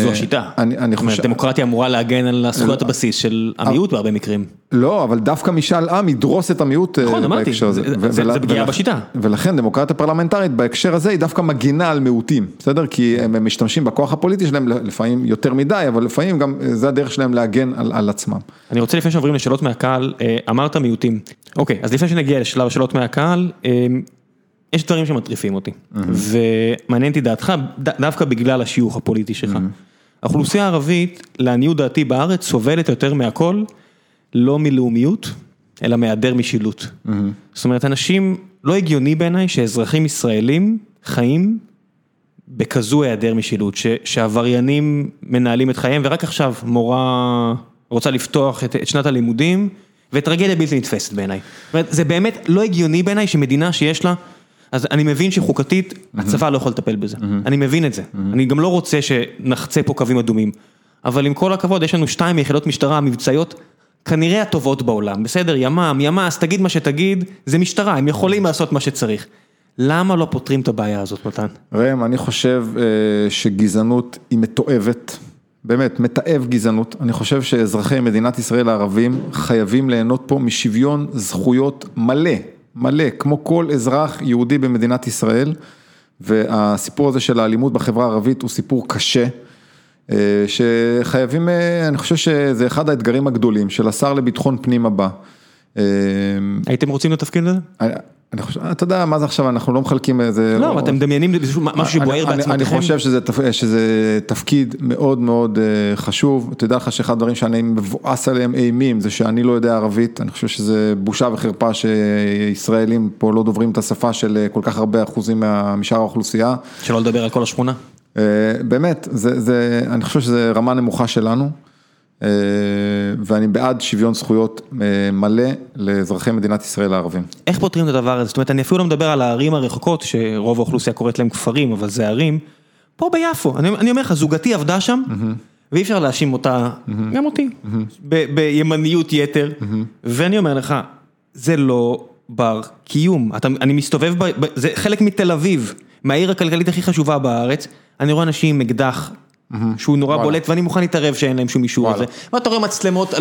זו השיטה, אני, אני חושב... דמוקרטיה אמורה להגן על הזכויות הבסיס של המיעוט בהרבה מקרים. לא, אבל דווקא משאל עם ידרוס את המיעוט נכון, אמרתי, זה פגיעה בשיטה. ולכן דמוקרטיה פרלמנטרית בהקשר הזה היא דווקא מגינה על מיעוטים, בסדר? כי הם משתמשים בכוח הפוליטי שלהם לפעמים יותר מדי, אבל לפעמים גם זה הדרך שלהם להגן על, על עצמם. אני רוצה לפני שעוברים לשאלות מהקהל, אמרת מיעוטים. אוקיי, אז לפני שנגיע לשלב השאלות מהקהל, יש דברים שמטריפים אותי, ומעניין אותי דעתך דווקא בגלל השיוך הפוליטי שלך. האוכלוסייה הערבית, לעניות דעתי בארץ, סובלת יותר מהכל, לא מלאומיות, אלא מהיעדר משילות. זאת אומרת, אנשים, לא הגיוני בעיניי שאזרחים ישראלים חיים בכזו היעדר משילות, שעבריינים מנהלים את חייהם, ורק עכשיו מורה רוצה לפתוח את שנת הלימודים, וטרגדיה בלתי נתפסת בעיניי. זאת אומרת, זה באמת לא הגיוני בעיניי שמדינה שיש לה... אז אני מבין שחוקתית הצבא לא יכול לטפל בזה, אני מבין את זה, אני גם לא רוצה שנחצה פה קווים אדומים, אבל עם כל הכבוד יש לנו שתיים מיחידות משטרה מבצעיות כנראה הטובות בעולם, בסדר, ימ"מ, ימ"ס, תגיד מה שתגיד, זה משטרה, הם יכולים לעשות מה שצריך. למה לא פותרים את הבעיה הזאת, מתן? ראם, אני חושב שגזענות היא מתועבת, באמת, מתעב גזענות, אני חושב שאזרחי מדינת ישראל הערבים חייבים ליהנות פה משוויון זכויות מלא. מלא, כמו כל אזרח יהודי במדינת ישראל, והסיפור הזה של האלימות בחברה הערבית הוא סיפור קשה, שחייבים, אני חושב שזה אחד האתגרים הגדולים של השר לביטחון פנים הבא. הייתם רוצים לתפקיד לזה? אני חושב, אתה יודע מה זה עכשיו, אנחנו לא מחלקים איזה... לא, אבל אתם מדמיינים משהו שבוער בעצמכם. אני חושב שזה תפקיד מאוד מאוד חשוב, תדע לך שאחד הדברים שאני מבואס עליהם אימים, זה שאני לא יודע ערבית, אני חושב שזה בושה וחרפה שישראלים פה לא דוברים את השפה של כל כך הרבה אחוזים משאר האוכלוסייה. שלא לדבר על כל השכונה. באמת, אני חושב שזה רמה נמוכה שלנו. ואני בעד שוויון זכויות מלא לאזרחי מדינת ישראל הערבים. איך פותרים את הדבר הזה? זאת אומרת, אני אפילו לא מדבר על הערים הרחוקות, שרוב האוכלוסייה קוראת להם כפרים, אבל זה ערים. פה ביפו, אני אומר לך, זוגתי עבדה שם, ואי אפשר להאשים אותה, גם אותי, בימניות יתר, ואני אומר לך, זה לא בר קיום. אני מסתובב, זה חלק מתל אביב, מהעיר הכלכלית הכי חשובה בארץ, אני רואה אנשים עם אקדח. שהוא נורא בולט ואני מוכן להתערב שאין להם שום אישור על זה. ואתה רואה מצלמות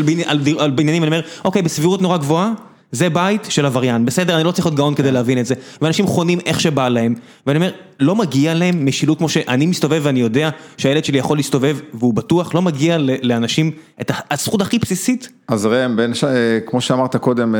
על בניינים ואני אומר, אוקיי, בסבירות נורא גבוהה, זה בית של עבריין, בסדר, אני לא צריך להיות גאון כדי להבין את זה. ואנשים חונים איך שבא להם, ואני אומר, לא מגיע להם משילות כמו שאני מסתובב ואני יודע שהילד שלי יכול להסתובב והוא בטוח, לא מגיע לאנשים את הזכות הכי בסיסית. אז ראם, כמו שאמרת קודם,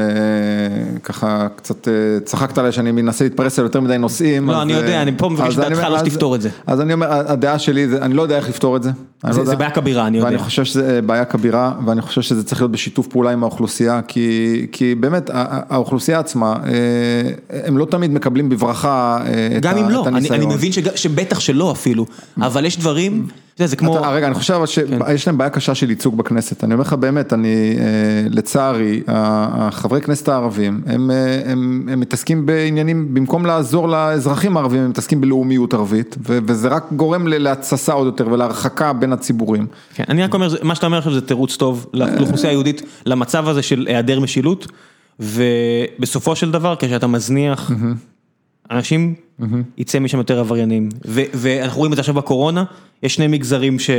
ככה קצת צחקת עליי שאני מנסה להתפרס על יותר מדי נושאים. לא, אני יודע, אני פה מבקש דעתך לא שתפתור את זה. אז אני אומר, הדעה שלי, אני לא יודע איך לפתור את זה. זה בעיה כבירה, אני יודע. ואני חושב שזה בעיה כבירה, ואני חושב שזה צריך להיות בשיתוף פעולה עם האוכלוסייה, כי באמת, האוכלוסייה עצמה, הם לא תמיד מקבלים בברכה את גם אם לא, אני מבין שבטח שלא אפילו, אבל יש דברים, זה כמו... רגע, אני חושב שיש להם בעיה קשה של ייצוג בכנסת, אני אומר לך באמת, אני, לצערי, החברי כנסת הערבים, הם מתעסקים בעניינים, במקום לעזור לאזרחים הערבים, הם מתעסקים בלאומיות ערבית, וזה רק גורם להתססה עוד יותר ולהרחקה בין הציבורים. כן, אני רק אומר, מה שאתה אומר עכשיו זה תירוץ טוב לאוכלוסייה היהודית, למצב הזה של היעדר משילות, ובסופו של דבר, כשאתה מזניח אנשים, יצא משם יותר עבריינים, ואנחנו רואים את זה עכשיו בקורונה, יש שני מגזרים ש...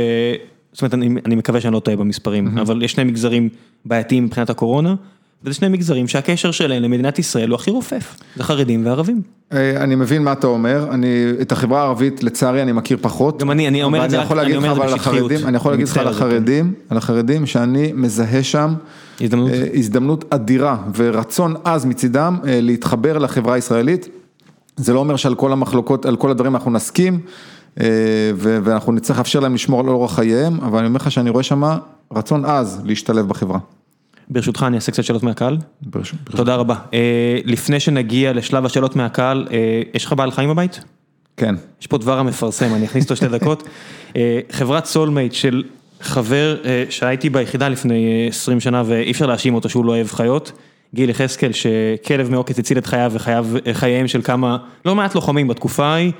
זאת אומרת, אני מקווה שאני לא טועה במספרים, אבל יש שני מגזרים בעייתיים מבחינת הקורונה, וזה שני מגזרים שהקשר שלהם למדינת ישראל הוא הכי רופף, זה חרדים וערבים. אני מבין מה אתה אומר, אני, את החברה הערבית לצערי אני מכיר פחות. גם אני, אני אומר את זה, אני אומר את זה בשטחיות. אני יכול להגיד לך על החרדים, על החרדים שאני מזהה שם הזדמנות, הזדמנות אדירה ורצון עז מצידם להתחבר לחברה הישראלית. זה לא אומר שעל כל המחלוקות, על כל הדברים אנחנו נסכים, ואנחנו נצטרך לאפשר להם לשמור על אורח חייהם, אבל אני אומר לך שאני רואה שם רצון עז להשתלב בחברה. ברשותך אני אעשה קצת שאלות מהקהל. ברשות. תודה רבה. לפני שנגיע לשלב השאלות מהקהל, יש לך בעל חיים בבית? כן. יש פה דבר המפרסם, אני אכניס אותו שתי דקות. חברת סולמייט של חבר שהייתי ביחידה לפני 20 שנה ואי אפשר להאשים אותו שהוא לא אוהב חיות. גיל יחזקאל שכלב מעוקץ הציל את חייו וחייהם של כמה, לא מעט לוחמים בתקופה ההיא,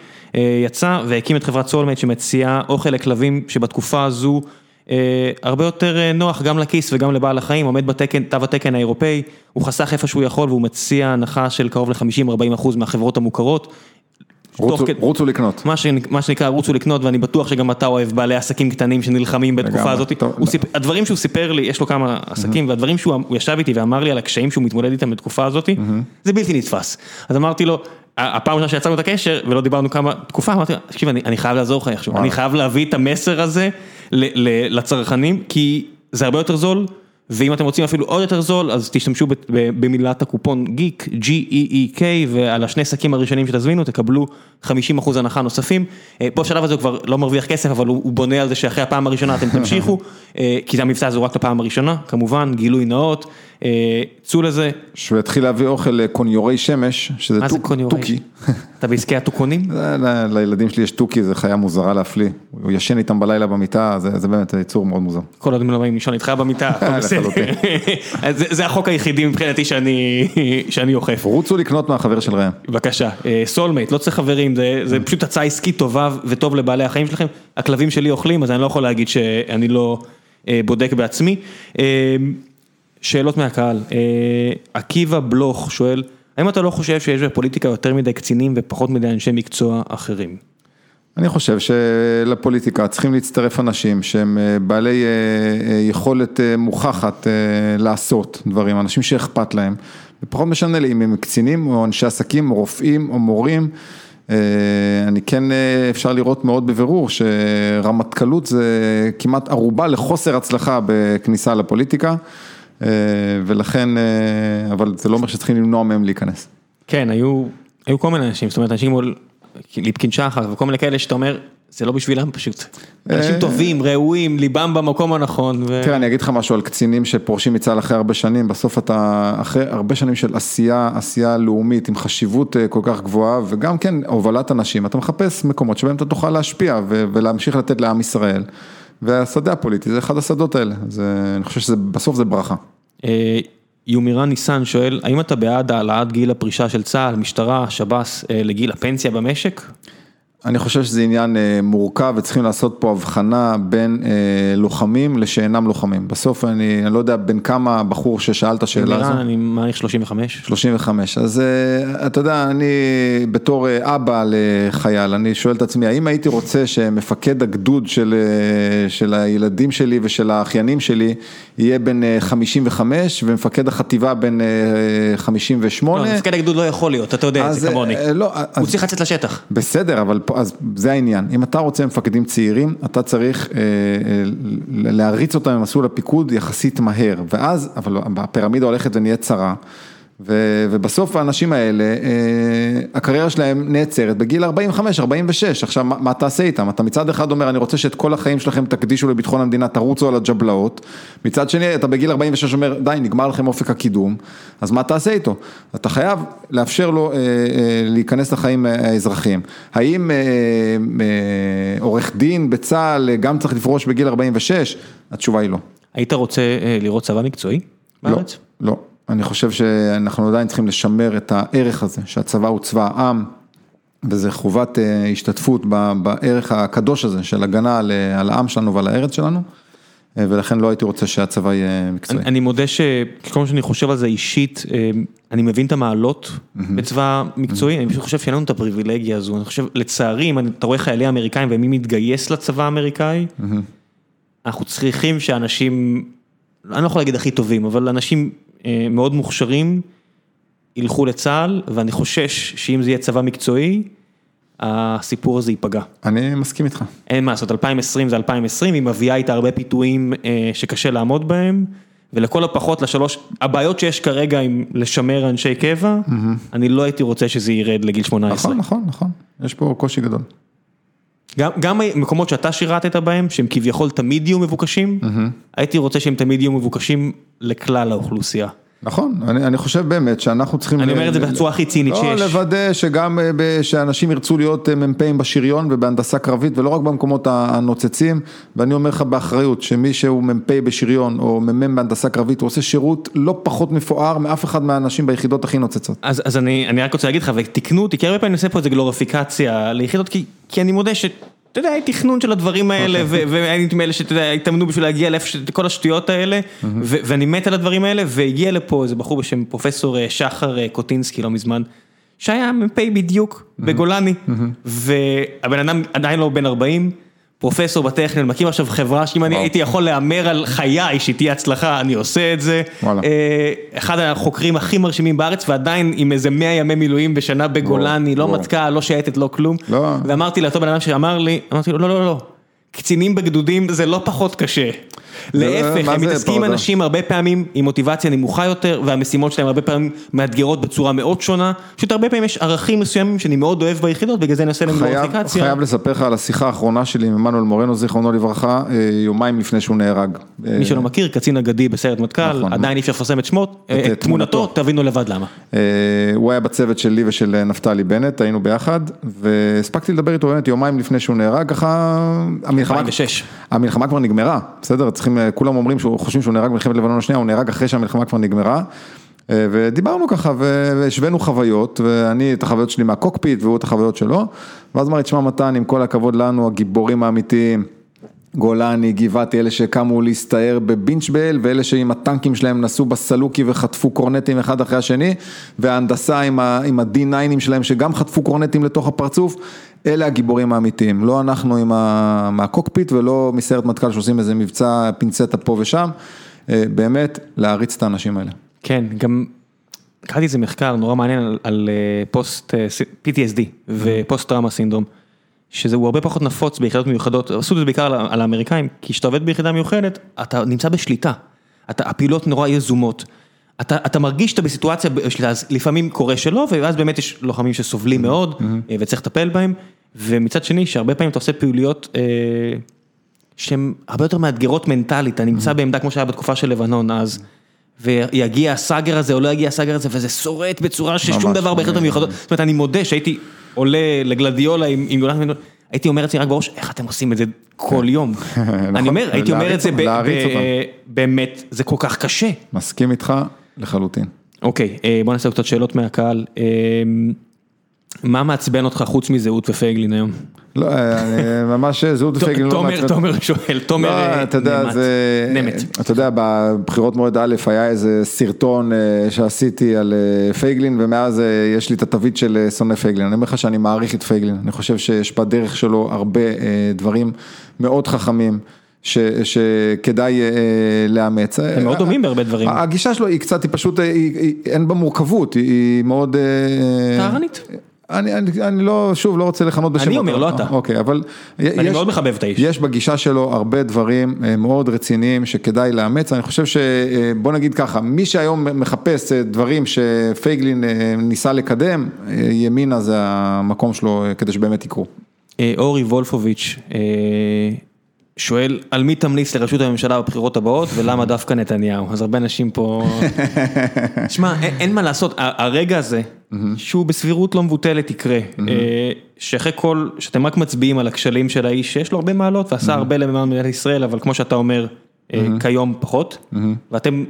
יצא והקים את חברת סולמייט שמציעה אוכל לכלבים שבתקופה הזו הרבה יותר נוח גם לכיס וגם לבעל החיים, עומד בתקן, תו התקן האירופאי, הוא חסך איפה שהוא יכול והוא מציע הנחה של קרוב ל-50-40 אחוז מהחברות המוכרות. רוצו, רוצו לקנות. מה, ש, מה שנקרא רוצו לקנות ואני בטוח שגם אתה אוהב בעלי עסקים קטנים שנלחמים בתקופה הזאת. סיפ... הדברים שהוא סיפר לי, יש לו כמה עסקים mm-hmm. והדברים שהוא ישב איתי ואמר לי על הקשיים שהוא מתמודד איתם בתקופה הזאת, mm-hmm. זה בלתי נתפס. אז אמרתי לו, הפעם ראשונה שיצרנו את הקשר ולא דיברנו כמה תקופה, אמרתי לו, תקשיב אני, אני חייב לעזור לך איכשהו, אני חייב להביא את המסר הזה ל, ל, לצרכנים כי זה הרבה יותר זול. ואם אתם רוצים אפילו עוד יותר זול, אז תשתמשו במילת הקופון גיק, G-E-E-K, ועל השני שקים הראשונים שתזמינו תקבלו 50% הנחה נוספים. אה, פה בשלב הזה הוא כבר לא מרוויח כסף, אבל הוא בונה על זה שאחרי הפעם הראשונה אתם (laughs) תמשיכו, אה, כי זה המבצע הזה הוא רק לפעם הראשונה, כמובן, גילוי נאות, צאו לזה. שהוא יתחיל להביא אוכל לקוניורי שמש, שזה תוכי. אתה בעסקי התוכונים? (laughs) לילדים שלי יש תוכי, זה חיה מוזרה להפליא, הוא ישן איתם בלילה במיטה, זה באמת יצור מאוד מוזר. כל עוד הם לא באים לישון איתך במיטה, (laughs) (laughs) זה החוק היחידי מבחינתי שאני אוכף. רוצו לקנות מהחבר של ראם. בבקשה, סולמייט, לא צריך חברים, זה פשוט הצעה עסקית טובה וטוב לבעלי החיים שלכם, הכלבים שלי אוכלים, אז אני לא יכול להגיד שאני לא בודק בעצמי. שאלות מהקהל, עקיבא בלוך שואל, האם אתה לא חושב שיש בפוליטיקה יותר מדי קצינים ופחות מדי אנשי מקצוע אחרים? אני חושב שלפוליטיקה צריכים להצטרף אנשים שהם בעלי יכולת מוכחת לעשות דברים, אנשים שאכפת להם, ופחות משנה לי אם הם קצינים או אנשי עסקים או רופאים או מורים. אני כן אפשר לראות מאוד בבירור שרמטכ"לות זה כמעט ערובה לחוסר הצלחה בכניסה לפוליטיקה. ולכן, אבל זה לא אומר שצריכים למנוע מהם להיכנס. כן, היו, היו כל מיני אנשים, זאת אומרת, אנשים כמו ליפקין שחר וכל מיני כאלה שאתה אומר, זה לא בשבילם פשוט. אנשים טובים, ראויים, ליבם במקום הנכון. תראה, אני אגיד לך משהו על קצינים שפורשים מצה"ל אחרי הרבה שנים, בסוף אתה, אחרי הרבה שנים של עשייה, עשייה לאומית עם חשיבות כל כך גבוהה, וגם כן הובלת אנשים, אתה מחפש מקומות שבהם אתה תוכל להשפיע ולהמשיך לתת לעם ישראל. והשדה הפוליטי זה אחד השדות האלה, אז אני חושב שבסוף זה ברכה. יומירן ניסן שואל, האם אתה בעד העלאת גיל הפרישה של צה"ל, משטרה, שב"ס, לגיל הפנסיה במשק? אני חושב שזה עניין מורכב וצריכים לעשות פה הבחנה בין לוחמים לשאינם לוחמים. בסוף אני, אני לא יודע בין כמה בחור ששאל את השאלה הזו. אני מעריך 35. 35, אז אתה יודע, אני בתור אבא לחייל, אני שואל את עצמי, האם הייתי רוצה שמפקד הגדוד של, של הילדים שלי ושל האחיינים שלי יהיה בין 55 ומפקד החטיבה בין 58? לא, מפקד הגדוד לא יכול להיות, אתה יודע את זה כמוני. לא, הוא אז, צריך לצאת לשטח. בסדר, אבל... אז זה העניין, אם אתה רוצה מפקדים צעירים, אתה צריך להריץ אותם במסלול הפיקוד יחסית מהר, ואז, אבל הפירמידה הולכת ונהיית צרה. ובסוף האנשים האלה, הקריירה שלהם נעצרת בגיל 45-46, עכשיו מה תעשה איתם? אתה מצד אחד אומר, אני רוצה שאת כל החיים שלכם תקדישו לביטחון המדינה, תרוצו על הג'בלאות, מצד שני אתה בגיל 46 אומר, די, נגמר לכם אופק הקידום, אז מה תעשה איתו? אתה חייב לאפשר לו להיכנס לחיים האזרחיים. האם עורך דין בצה"ל גם צריך לפרוש בגיל 46? התשובה היא לא. היית רוצה לראות צבא מקצועי בארץ? לא, לא. אני חושב שאנחנו עדיין צריכים לשמר את הערך הזה, שהצבא הוא צבא העם, וזה חובת השתתפות בערך הקדוש הזה של הגנה על העם שלנו ועל הארץ שלנו, ולכן לא הייתי רוצה שהצבא יהיה מקצועי. אני מודה שכל מה שאני חושב על זה אישית, אני מבין את המעלות בצבא מקצועי, אני פשוט חושב שאין לנו את הפריבילגיה הזו, אני חושב, לצערי, אם אתה רואה חיילי אמריקאים ומי מתגייס לצבא האמריקאי, אנחנו צריכים שאנשים, אני לא יכול להגיד הכי טובים, אבל אנשים... מאוד מוכשרים, ילכו לצה"ל, ואני חושש שאם זה יהיה צבא מקצועי, הסיפור הזה ייפגע. אני מסכים איתך. אין מה לעשות, 2020 זה 2020, היא מביאה איתה הרבה פיתויים שקשה לעמוד בהם, ולכל הפחות לשלוש, הבעיות שיש כרגע עם לשמר אנשי קבע, אני לא הייתי רוצה שזה ירד לגיל 18. נכון, נכון, נכון, יש פה קושי גדול. גם מקומות שאתה שירתת בהם, שהם כביכול תמיד יהיו מבוקשים, הייתי רוצה שהם תמיד יהיו מבוקשים לכלל האוכלוסייה. נכון, אני חושב באמת שאנחנו צריכים... אני אומר את זה בצורה הכי צינית שיש. לא, לוודא שגם, שאנשים ירצו להיות מ"פים בשריון ובהנדסה קרבית ולא רק במקומות הנוצצים, ואני אומר לך באחריות שמי שהוא מ"פ בשריון או מ"מ בהנדסה קרבית, הוא עושה שירות לא פחות מפואר מאף אחד מהאנשים ביחידות הכי נוצצות. אז, אז אני, אני רק רוצה להגיד לך, ותקנו אותי, כי הרבה פעמים אני עושה פה איזה גלוריפיקציה ליחידות, כי, כי אני מודה ש... אתה יודע, תכנון של הדברים האלה, והייתי מאלה שאתה יודע, התאמנו בשביל להגיע לאיפה כל השטויות האלה, ואני מת על הדברים האלה, והגיע לפה איזה בחור בשם פרופסור שחר קוטינסקי לא מזמן, שהיה מ"פ בדיוק בגולני, והבן אדם עדיין לא בן 40, פרופסור בטכניון, מקים עכשיו חברה שאם אני הייתי יכול להמר על חיי שתהיה הצלחה, אני עושה את זה. אחד החוקרים הכי מרשימים בארץ ועדיין עם איזה 100 ימי מילואים בשנה בגולני, לא מטכ"ל, לא שייטת, לא כלום. ואמרתי לאותו בן אדם שאמר לי, אמרתי לו לא, לא, לא, קצינים בגדודים זה לא פחות קשה. להפך, הם מתעסקים עם אנשים הרבה פעמים עם מוטיבציה נמוכה יותר, והמשימות שלהם הרבה פעמים מאתגרות בצורה מאוד שונה, פשוט הרבה פעמים יש ערכים מסוימים שאני מאוד אוהב ביחידות, בגלל זה אני עושה להם גלוריפיקציה. חייב לספר לך על השיחה האחרונה שלי עם עמנואל מורנו, זיכרונו לברכה, יומיים לפני שהוא נהרג. מי שלא מכיר, קצין אגדי בסיירת מטכ"ל, עדיין אי אפשר לפרסם את שמות, את תמונתו, תבינו לבד למה. הוא היה בצוות שלי ושל נפתלי בנט, היינו ביחד, והספקתי לדבר איתו באמת יומיים לפני שהוא נהרג, ככה המלחמה כבר נגמרה, בסדר? כולם אומרים שהוא חושבים שהוא נהרג במלחמת לבנון השנייה, הוא נהרג אחרי שהמלחמה כבר נגמרה. ודיברנו ככה והשווינו חוויות, ואני את החוויות שלי מהקוקפיט והוא את החוויות שלו, ואז אמר לי, תשמע מתן, עם כל הכבוד לנו, הגיבורים האמיתיים, גולני, גבעתי, אלה שקמו להסתער בבינצ'בל, ואלה שעם הטנקים שלהם נסעו בסלוקי וחטפו קורנטים אחד אחרי השני, וההנדסה עם ה-D9ים שלהם שגם חטפו קורנטים לתוך הפרצוף, אלה הגיבורים האמיתיים, לא אנחנו עם מהקוקפיט ולא מסיירת מטכ"ל שעושים איזה מבצע פינצטה פה ושם, באמת להריץ את האנשים האלה. כן, גם קראתי איזה מחקר נורא מעניין על פוסט PTSD ופוסט טראומה סינדרום, שהוא הרבה פחות נפוץ ביחידות מיוחדות, עשו את זה בעיקר על האמריקאים, כי כשאתה עובד ביחידה מיוחדת, אתה נמצא בשליטה, הפעילות נורא יזומות. אתה אתה מרגיש שאתה בסיטואציה, אז לפעמים קורה שלא, ואז באמת יש לוחמים שסובלים מאוד, וצריך לטפל בהם, ומצד שני, שהרבה פעמים אתה עושה פעילויות שהן הרבה יותר מאתגרות מנטלית, אתה נמצא בעמדה כמו שהיה בתקופה של לבנון אז, ויגיע הסאגר הזה או לא יגיע הסאגר הזה, וזה שורט בצורה ששום דבר ביחידות המיוחדות, זאת אומרת, אני מודה שהייתי עולה לגלדיולה עם גולן, הייתי אומר את זה רק בראש, איך אתם עושים את זה כל יום? (laughs) אני אומר, הייתי אומר את זה באמת, זה כל כך קשה. מסכים איתך לחלוטין. אוקיי, בוא נעשה קצת שאלות מהקהל. מה מעצבן אותך חוץ מזהות ופייגלין היום? לא, ממש זהות (laughs) ופייגלין לא מעצבן. תומר שואל, תומר נמט. אתה יודע, בבחירות מועד א' היה איזה סרטון שעשיתי על פייגלין, ומאז יש לי את התווית של שונא פייגלין. אני אומר לך שאני מעריך את פייגלין, אני חושב שיש בדרך שלו הרבה דברים מאוד חכמים. שכדאי לאמץ. הם מאוד דומים בהרבה דברים. הגישה שלו היא קצת, היא פשוט, אין בה מורכבות, היא מאוד... טהרנית. אני אני לא, שוב, לא רוצה לכנות בשם. אני אומר, לא אתה. אוקיי, אבל... אני מאוד מחבב את האיש. יש בגישה שלו הרבה דברים מאוד רציניים שכדאי לאמץ, אני חושב שבוא נגיד ככה, מי שהיום מחפש דברים שפייגלין ניסה לקדם, ימינה זה המקום שלו כדי שבאמת יקרו. אורי וולפוביץ', שואל, על מי תמליץ לראשות הממשלה בבחירות הבאות ולמה דווקא נתניהו? אז הרבה אנשים פה... (laughs) שמע, אין מה לעשות, הרגע הזה, שהוא בסבירות לא מבוטלת יקרה, שאחרי כל, שאתם רק מצביעים על הכשלים של האיש, שיש לו הרבה מעלות ועשה הרבה למען מדינת ישראל, אבל כמו שאתה אומר, כיום פחות, ואתם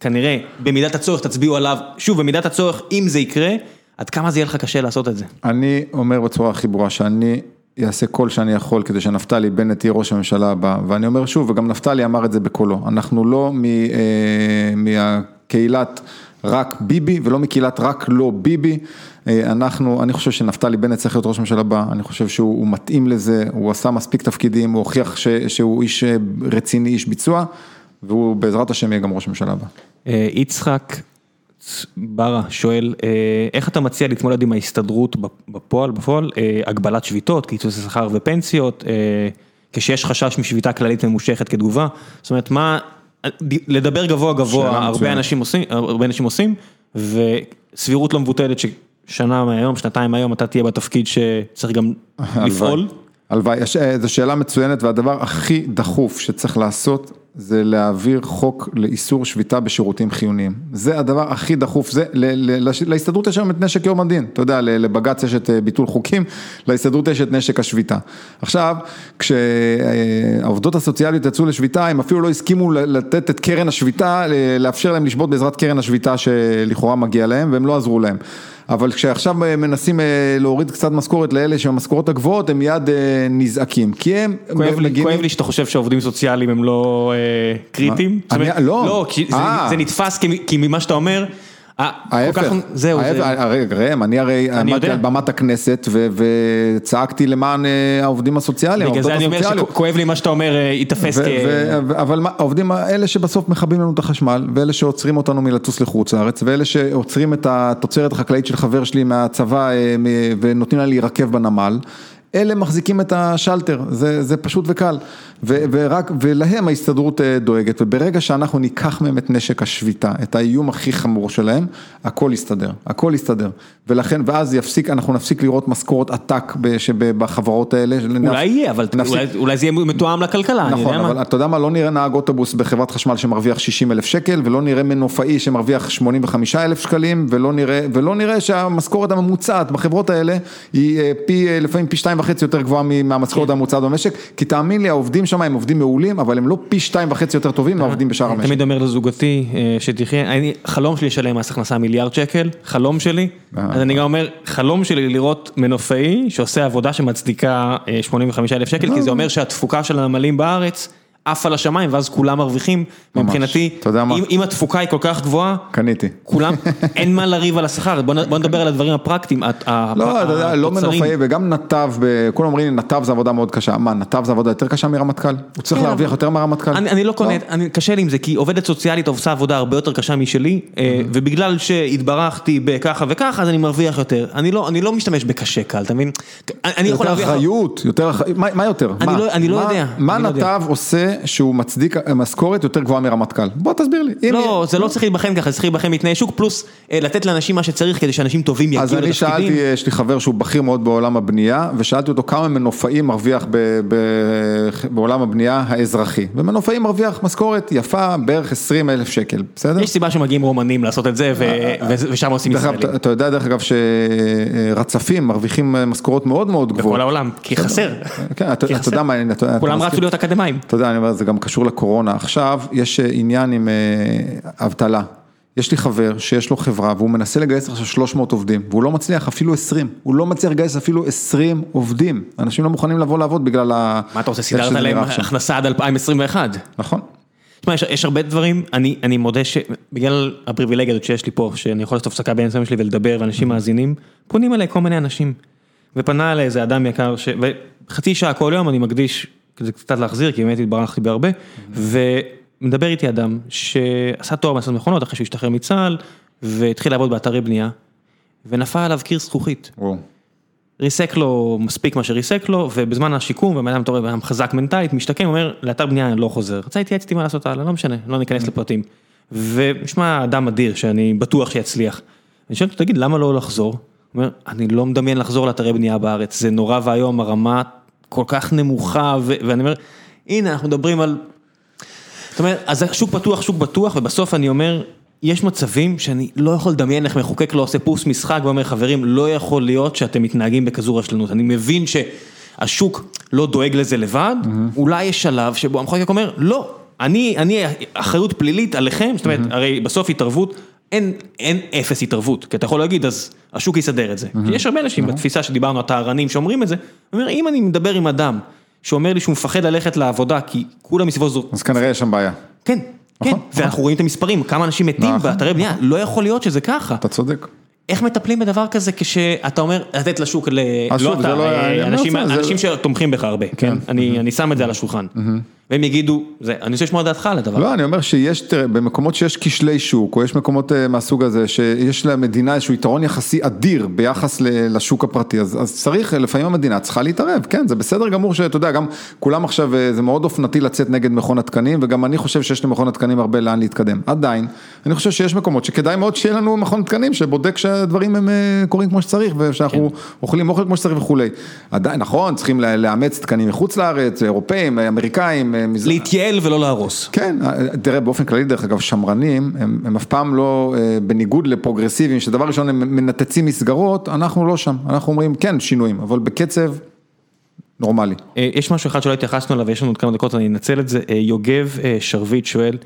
כנראה במידת הצורך תצביעו עליו, שוב, במידת הצורך, אם זה יקרה, עד כמה זה יהיה לך קשה לעשות את זה? אני אומר בצורה הכי ברורה שאני... יעשה כל שאני יכול כדי שנפתלי בנט יהיה ראש הממשלה הבא, ואני אומר שוב, וגם נפתלי אמר את זה בקולו, אנחנו לא מהקהילת רק ביבי ולא מקהילת רק לא ביבי, אנחנו, אני חושב שנפתלי בנט צריך להיות ראש הממשלה הבא, אני חושב שהוא מתאים לזה, הוא עשה מספיק תפקידים, הוא הוכיח שהוא איש רציני, איש ביצוע, והוא בעזרת השם יהיה גם ראש הממשלה הבא. יצחק ברה שואל, איך אתה מציע להתמודד עם ההסתדרות בפועל, בפועל, הגבלת שביתות, קיצוץ שכר ופנסיות, כשיש חשש משביתה כללית ממושכת כתגובה, זאת אומרת, מה, לדבר גבוה גבוה, הרבה אנשים עושים, הרבה אנשים עושים, וסבירות לא מבוטלת ששנה מהיום, שנתיים מהיום, אתה תהיה בתפקיד שצריך גם לפעול. הלוואי, זו שאלה מצוינת והדבר הכי דחוף שצריך לעשות זה להעביר חוק לאיסור שביתה בשירותים חיוניים. זה הדבר הכי דחוף, זה, להסתדרות יש היום את נשק יום הדין, אתה יודע, לבג"ץ יש את ביטול חוקים, להסתדרות יש את נשק השביתה. עכשיו, כשהעובדות הסוציאליות יצאו לשביתה, הם אפילו לא הסכימו לתת את קרן השביתה, לאפשר להם לשבות בעזרת קרן השביתה שלכאורה מגיע להם, והם לא עזרו להם. אבל כשעכשיו אה, מנסים אה, להוריד קצת משכורת לאלה שהמשכורות הגבוהות, הם מיד אה, נזעקים, כי הם כואב לי, מגינים- כואב לי שאתה חושב שעובדים סוציאליים הם לא קריטיים. לא. לא, כי זה-. זה נתפס כי- ממה שאתה אומר, ההפך, כך- זהו, ההפך, זה- הרי ראם, אני הרי עמדתי. על במת הכנסת וצעקתי למען אה, העובדים הסוציאליים, בגלל זה אני אומר. שכואב לי מה שאתה אומר, אה, ייתפס כ... אבל העובדים האלה שבסוף מכבים לנו את החשמל, ואלה שעוצרים אותנו מלטוס לחוץ לארץ, ואלה שעוצרים את התוצרת החקלאית של חבר שלי מהצבא אה, ונותנים לה להירקב בנמל, אלה מחזיקים את השלטר, זה, זה פשוט וקל, ו- ורק, ולהם ההסתדרות אה, דואגת, וברגע שאנחנו ניקח מהם את נשק השביתה, את האיום הכי חמור שלהם, הכל יסתדר, הכל יסתדר, ולכן, ואז יפסיק, אנחנו נפסיק לראות משכורות עתק בחברות האלה, אולי יהיה, אבל נפסיק- אולי- אולי זה יהיה מתואם לכלכלה, אני נכון, יודע אבל מה. אתה יודע מה, לא נראה נהג אוטובוס בחברת חשמל שמרוויח 60 אלף שקל, ולא נראה מנופאי שמרוויח 85 אלף שקלים, ולא נראה, ולא נראה שהמשכורת הממוצעת בחברות האלה היא אה, פי, אה, לפעמים פי שתיים וחצי יותר גבוהה כן. מהמשכורת הממוצעת במשק, כי תאמין לי, העובדים שם הם עובדים מעולים, אבל הם לא פי שתיים וחצי יותר טובים מהעובדים בשאר המשק. תמיד אומר לזוגתי אה, שתחיה, אני, חלום שלי לשלם מס הכנסה מיליארד שקל, חלום שלי, אה. אז אני גם אומר, חלום שלי לראות מנופאי שעושה עבודה שמצדיקה אה, 85 אלף שקל. כי זה אומר שהתפוקה של הנמלים בארץ עף על השמיים ואז כולם מרוויחים, מבחינתי, אתה יודע מה? אם, אם התפוקה היא כל כך גבוהה, קניתי. כולם, (laughs) אין מה לריב על השכר, בוא, בוא נדבר על הדברים הפרקטיים, ה- ה- לא, אתה יודע, לא התוצרים. מנופאי וגם נתב, כולם אומרים נתב זה עבודה מאוד קשה, מה נתב זה עבודה יותר קשה מרמטכ"ל? הוא צריך כן, להרוויח יותר מהרמטכ"ל? אני, אני לא קונה, אני, קשה לי עם זה, כי עובדת סוציאלית עושה עבודה הרבה יותר קשה משלי, אה, ובגלל שהתברכתי בככה וככה, אז אני מרוויח יותר. אני לא, אני לא משתמש בקשה קל, אתה מבין? אני, יכול יותר להרוויח... אחריות, יותר אחריות, מה מה יותר? אני? לא- לא מה- יודע, מה לא. נתב עושה שהוא מצדיק משכורת יותר גבוהה מרמטכ"ל? בוא תסביר לי. לא, זה לא צריך להיבחן ככה, זה צריך להיבחן מתנאי שוק, פלוס אה, לתת לאנשים מה שצריך כדי שאנשים טובים יגיעו אז לתפקידים. אני שאלתי, יש לי חבר שהוא בכיר מאוד בעולם הבנייה, ושאלתי אותו כמה מנופאי מרוויח ב- ב- בעולם הבנייה האזרחי. ומנופאי מרוויח משכורת יפה, בערך 20 אלף שקל, בסדר? יש סיבה שמגיעים רומנים לעשות את זה, ו- ושם עושים ישראלים. אתה- אתה יודע דרך אגב שרצפים מרוויחים משכורות מאוד מאוד גבוהות. בכל העולם, כי חסר. כן, אתה כי אתה חסר. יודע מה, אתה- אתה כולם? רצו להיות אקדמאים. אתה יודע, אני אומר, זה גם קשור לקורונה. עכשיו, יש אה, עניין עם אה, אבטלה. יש לי חבר שיש לו חברה והוא מנסה לגייס עכשיו 300 עובדים, והוא לא מצליח אפילו 20, הוא לא מצליח לגייס אפילו 20 עובדים. אנשים לא מוכנים לבוא לעבוד בגלל ה... מה אתה רוצה, סידרת להם. הכנסה עד 2021? נכון. תשמע, יש, יש הרבה דברים, אני, אני מודה שבגלל הפריבילגיה הזאת שיש לי פה, שאני יכול לעשות הפסקה באמצע שלי ולדבר ואנשים מאזינים, פונים אליי כל מיני אנשים. ופנה אליי איזה אדם יקר, ש... וחצי שעה כל יום אני מקדיש, כדי קצת להחזיר, כי באמת התברכתי בהרבה, ומדבר איתי אדם שעשה תואר בהנדסת מכונות אחרי שהוא השתחרר מצה"ל, והתחיל לעבוד באתרי בנייה, ונפל עליו קיר זכוכית. ריסק לו מספיק מה שריסק לו, ובזמן השיקום, ובן אדם אתה רואה, בן אדם חזק מנטלית, משתקם, אומר, לאתר בנייה אני לא חוזר. רצה להתייעץ איתי מה לעשות הלאה, לא משנה, לא ניכנס לפרטים. ונשמע אדם אדיר, שאני בטוח שיצליח. אני שואל אותו, תגיד, למה לא לחזור? הוא אומר, אני לא מדמיין לחזור לאתרי בנייה בארץ, זה נורא ואיום, הרמה כל כך נמוכה, ו- ואני אומר, הנה, אנחנו מדברים על... זאת אומרת, אז השוק פתוח, שוק בטוח, ובסוף אני אומר, יש מצבים שאני לא יכול לדמיין איך מחוקק לא עושה פוס משחק ואומר, חברים, לא יכול להיות שאתם מתנהגים בכזו רשלנות. אני מבין שהשוק לא דואג לזה לבד, אולי יש שלב שבו המחוקק אומר, לא, אני, אני, אחריות פלילית עליכם, זאת אומרת, הרי בסוף התערבות, אין, אין אפס התערבות, כי אתה יכול להגיד, אז השוק יסדר את זה. כי יש הרבה אנשים בתפיסה שדיברנו, הטהרנים שאומרים את זה, אומר, אם אני מדבר עם אדם שאומר לי שהוא מפחד ללכת לעבודה, כי כולם מסביבו זו... אז כנראה יש שם בעיה. כן, כן, נכון, ואנחנו רואים את המספרים, כמה אנשים מתים נכון, באתרי בנייה, לא יכול להיות שזה ככה. אתה צודק. איך מטפלים בדבר כזה כשאתה אומר לתת לשוק, לא אתה, לא- אה, אומר אנשים לך, זה- אנשים שתומכים בך הרבה, כן, אני אני שם את זה על השולחן. והם יגידו, זה, אני רוצה לשמוע את דעתך על הדבר. לא, אני אומר שיש, תראה, במקומות שיש כשלי שוק, או יש מקומות אה, מהסוג הזה, שיש למדינה איזשהו יתרון יחסי אדיר ביחס לשוק הפרטי, אז, אז צריך, לפעמים המדינה צריכה להתערב, כן, זה בסדר גמור שאתה יודע, גם כולם עכשיו, אה, זה מאוד אופנתי לצאת נגד מכון התקנים, וגם אני חושב שיש למכון התקנים הרבה לאן להתקדם. עדיין, אני חושב שיש מקומות שכדאי מאוד שיהיה לנו מכון תקנים, שבודק שהדברים הם אה, קורים כמו שצריך, ושאנחנו אוכלים אוכל כמו שצריך וכולי. עדיין, נכון, צריכים לאמץ תקנים מחוץ לארץ, אירופאים, אמריקאים, אה, מזרח- להתייעל ולא להרוס. כן, תראה באופן כללי דרך אגב שמרנים הם, הם אף פעם לא אה, בניגוד לפרוגרסיביים שדבר ראשון הם מנתצים מסגרות, אנחנו לא שם, אנחנו אומרים כן שינויים, אבל בקצב נורמלי. אה, יש משהו אחד שלא התייחסנו אליו ויש לנו עוד כמה דקות, אני אנצל את זה. אה, יוגב אה, שרביט שואל,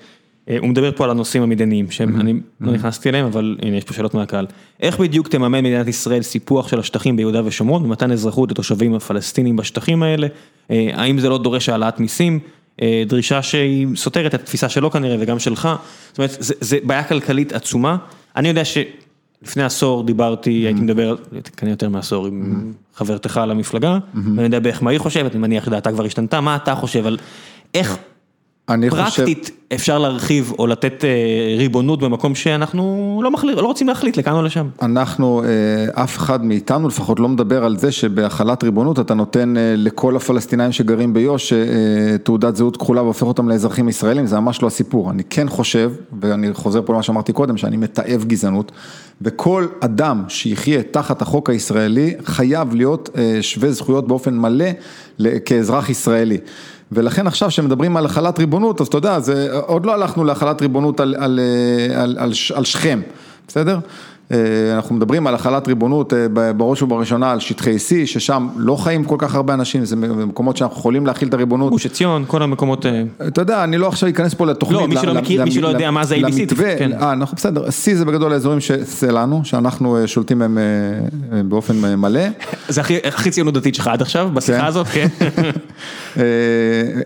הוא מדבר פה על הנושאים המדיניים, שאני לא נכנסתי אליהם, אבל הנה יש פה שאלות מהקהל. איך בדיוק תממן מדינת ישראל סיפוח של השטחים ביהודה ושומרון ומתן אזרחות לתושבים הפלסטינים בשטחים האלה? האם זה לא דורש העלאת מיסים? דרישה שהיא סותרת את התפיסה שלו כנראה וגם שלך, זאת אומרת, זה בעיה כלכלית עצומה. אני יודע שלפני עשור דיברתי, הייתי מדבר, כנראה יותר מעשור, עם חברתך למפלגה, ואני יודע בערך מה היא חושבת, אני מניח שדעתה כבר השתנתה, מה אתה חושב על איך פרקטית אפשר להרחיב או לתת ריבונות במקום שאנחנו לא רוצים להחליט לכאן או לשם. אנחנו, אף אחד מאיתנו לפחות לא מדבר על זה שבהחלת ריבונות אתה נותן לכל הפלסטינאים שגרים ביו"ש תעודת זהות כחולה והופך אותם לאזרחים ישראלים, זה ממש לא הסיפור. אני כן חושב, ואני חוזר פה למה שאמרתי קודם, שאני מתעב גזענות, וכל אדם שיחיה תחת החוק הישראלי חייב להיות שווה זכויות באופן מלא כאזרח ישראלי. ולכן עכשיו שמדברים על החלת ריבונות, אז אתה יודע, זה, עוד לא הלכנו להחלת ריבונות על, על, על, על, על שכם, בסדר? אנחנו מדברים על החלת ריבונות בראש ובראשונה על שטחי C, ששם לא חיים כל כך הרבה אנשים, זה מקומות שאנחנו יכולים להכיל את הריבונות. גוש עציון, כל המקומות. אתה יודע, אני לא עכשיו אכנס פה לתוכנית. לא, מי שלא מכיר, מי שלא יודע מה זה ABC. כן. אנחנו בסדר, C זה בגדול האזורים שלנו, שאנחנו שולטים בהם באופן מלא. זה הכי ציונות דתית שלך עד עכשיו, בשיחה הזאת, כן. (laughs)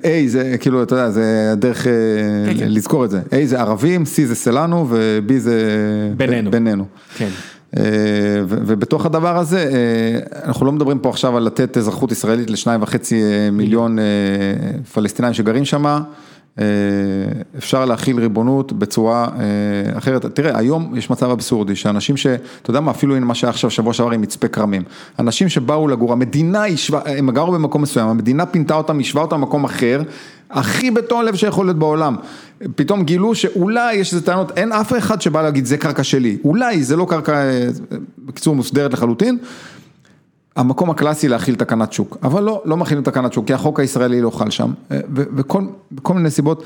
A זה כאילו, אתה יודע, זה הדרך לזכור את זה. A זה ערבים, C זה שלנו ו-B זה בינינו. כן. ובתוך הדבר הזה, אנחנו לא מדברים פה עכשיו על לתת אזרחות ישראלית לשניים וחצי מיליון פלסטינאים שגרים שם, אפשר להכיל ריבונות בצורה אחרת, תראה היום יש מצב אבסורדי שאנשים ש... אתה יודע מה, אפילו הנה מה שהיה עכשיו שבוע שעבר עם מצפה כרמים, אנשים שבאו לגור, המדינה ישבה, הם גרו במקום מסוים, המדינה פינתה אותם, ישבה אותם במקום אחר, הכי בתום לב שיכול להיות בעולם, פתאום גילו שאולי יש איזה טענות, אין אף אחד שבא להגיד זה קרקע שלי, אולי זה לא קרקע, בקיצור מוסדרת לחלוטין, המקום הקלאסי להכיל תקנת שוק, אבל לא, לא מכילים תקנת שוק, כי החוק הישראלי לא חל שם, וכל מיני סיבות,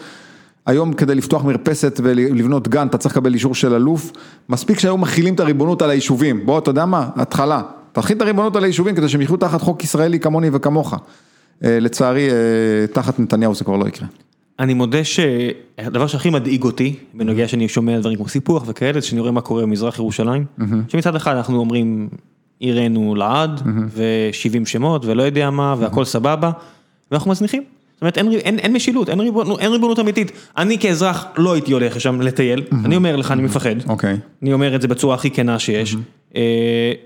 היום כדי לפתוח מרפסת ולבנות גן, אתה צריך לקבל אישור של אלוף, מספיק שהיום מכילים את הריבונות על היישובים, בוא, אתה יודע מה, התחלה, תכיל את הריבונות על היישובים כדי שהם יחיו תחת חוק ישראלי כמוני וכמוך, לצערי, תחת נתניהו זה כבר לא יקרה. אני מודה שהדבר שהכי מדאיג אותי, בנוגע שאני שומע דברים כמו סיפוח וכאלה, זה שאני רואה מה קורה במזרח ירושלים, שמצד אחד אנחנו אומרים, עירנו לעד, ו-70 שמות, ולא יודע מה, והכל סבבה, ואנחנו מזניחים. זאת אומרת, אין משילות, אין ריבונות אמיתית. אני כאזרח לא הייתי הולך לשם לטייל, אני אומר לך, אני מפחד. אני אומר את זה בצורה הכי כנה שיש.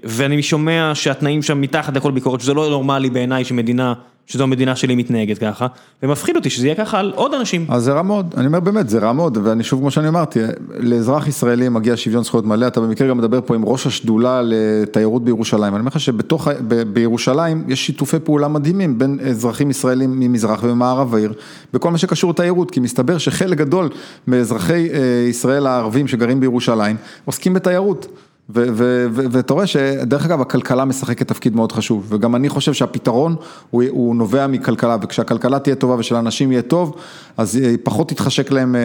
ואני שומע שהתנאים שם מתחת לכל ביקורת, שזה לא נורמלי בעיניי שמדינה, שזו המדינה שלי מתנהגת ככה, ומפחיד אותי שזה יהיה ככה על עוד אנשים. אז זה רע מאוד, אני אומר באמת, זה רע מאוד, ואני שוב כמו שאני אמרתי, לאזרח ישראלי מגיע שוויון זכויות מלא, אתה במקרה גם מדבר פה עם ראש השדולה לתיירות בירושלים, אני אומר לך שבתוך, בירושלים יש שיתופי פעולה מדהימים בין אזרחים ישראלים ממזרח ומערב העיר, בכל מה שקשור לתיירות, כי מסתבר שחלק גדול מאזרחי ישראל הערבים שגרים בירושלים, עוסקים בתיירות. ואתה רואה שדרך אגב הכלכלה משחקת תפקיד מאוד חשוב וגם אני חושב שהפתרון הוא נובע מכלכלה וכשהכלכלה תהיה טובה ושלאנשים יהיה טוב אז פחות יתחשק להם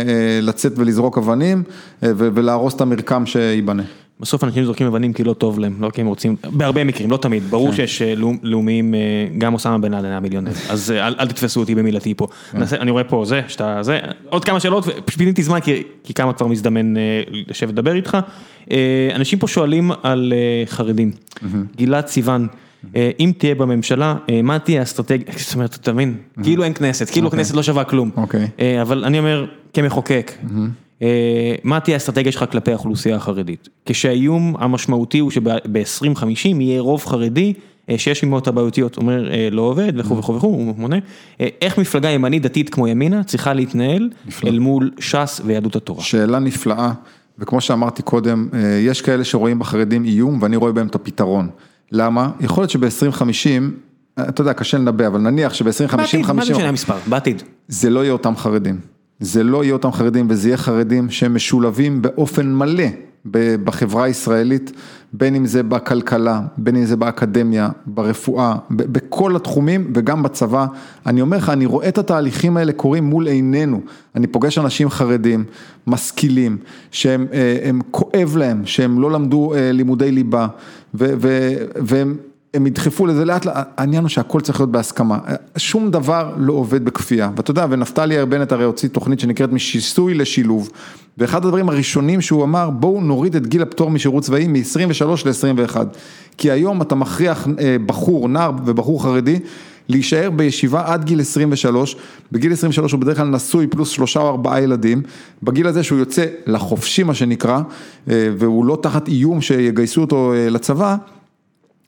לצאת ולזרוק אבנים ולהרוס את המרקם שייבנה. בסוף אנשים זורקים אבנים כי לא טוב להם, לא כי הם רוצים, בהרבה מקרים, לא תמיד, ברור שיש לאומיים, גם אוסמה בן לאדן היה מיליונר, (laughs) אז אל תתפסו אותי במילתי פה, אני רואה פה זה, שאתה זה, עוד כמה שאלות, פיניתי זמן כי כמה כבר מזדמן לשבת לדבר איתך, אנשים פה שואלים על חרדים, גלעד סיוון, אם תהיה בממשלה, מה תהיה האסטרטגיה, (laughs) זאת אומרת, אתה מבין, כאילו אין כנסת, כאילו הכנסת לא שווה כלום, אבל אני אומר, כמחוקק, מה תהיה האסטרטגיה שלך כלפי האוכלוסייה החרדית? כשהאיום המשמעותי הוא שב-2050 יהיה רוב חרדי שיש עמו את הבעיותיות, אומר לא עובד וכו' וכו' וכו', הוא מונה, איך מפלגה ימנית דתית כמו ימינה צריכה להתנהל אל מול ש"ס ויהדות התורה? שאלה נפלאה, וכמו שאמרתי קודם, יש כאלה שרואים בחרדים איום ואני רואה בהם את הפתרון. למה? יכול להיות שב-2050, אתה יודע, קשה לנבא, אבל נניח שב-2050, בעתיד, מה זה משנה המספר? בעתיד. זה לא יהיה אותם חרדים. זה לא יהיה אותם חרדים וזה יהיה חרדים שהם משולבים באופן מלא בחברה הישראלית, בין אם זה בכלכלה, בין אם זה באקדמיה, ברפואה, בכל התחומים וגם בצבא. אני אומר לך, אני רואה את התהליכים האלה קורים מול עינינו. אני פוגש אנשים חרדים, משכילים, שהם כואב להם, שהם לא למדו לימודי ליבה, והם הם ידחפו לזה לאט לאט, העניין הוא שהכל צריך להיות בהסכמה, שום דבר לא עובד בכפייה, ואתה יודע, ונפתלי בנט הרי הוציא תוכנית שנקראת משיסוי לשילוב, ואחד הדברים הראשונים שהוא אמר, בואו נוריד את גיל הפטור משירות צבאי מ-23 ל-21, כי היום אתה מכריח אה, בחור, נער ובחור חרדי, להישאר בישיבה עד גיל 23, בגיל 23 הוא בדרך כלל נשוי פלוס שלושה או ארבעה ילדים, בגיל הזה שהוא יוצא לחופשי מה שנקרא, אה, והוא לא תחת איום שיגייסו אותו אה, לצבא,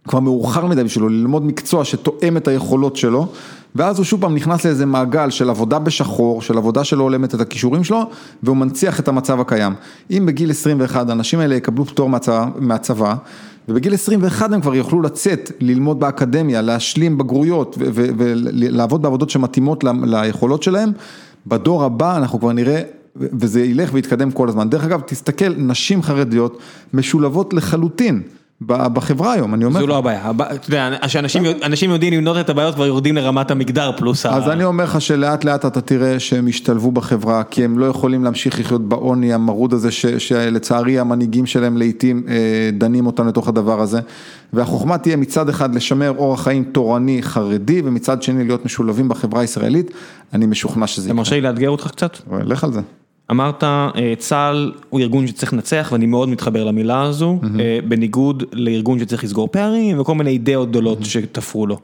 כבר מאוחר מדי בשבילו ללמוד מקצוע שתואם את היכולות שלו, ואז הוא שוב פעם נכנס לאיזה מעגל של עבודה בשחור, של עבודה שלא הולמת את הכישורים שלו, והוא מנציח את המצב הקיים. אם בגיל 21 האנשים האלה יקבלו פטור מהצבא, מהצבא ובגיל 21 הם כבר יוכלו לצאת, ללמוד באקדמיה, להשלים בגרויות ולעבוד בעבודות שמתאימות ליכולות שלהם, בדור הבא אנחנו כבר נראה, וזה ילך ויתקדם כל הזמן. דרך אגב, תסתכל, נשים חרדיות משולבות לחלוטין. בחברה היום, אני אומר. זו לא הבעיה, אתה יודע, שאנשים יודעים למנות את הבעיות כבר יורדים לרמת המגדר פלוס ה... אז אני אומר לך שלאט לאט אתה תראה שהם ישתלבו בחברה, כי הם לא יכולים להמשיך לחיות בעוני המרוד הזה, שלצערי המנהיגים שלהם לעיתים דנים אותם לתוך הדבר הזה, והחוכמה תהיה מצד אחד לשמר אורח חיים תורני חרדי, ומצד שני להיות משולבים בחברה הישראלית, אני משוכנע שזה יקרה. אתה מרשה לי לאתגר אותך קצת? לך על זה. אמרת, צה"ל הוא ארגון שצריך לנצח ואני מאוד מתחבר למילה הזו, בניגוד לארגון שצריך לסגור פערים וכל מיני אידאות גדולות שתפרו לו.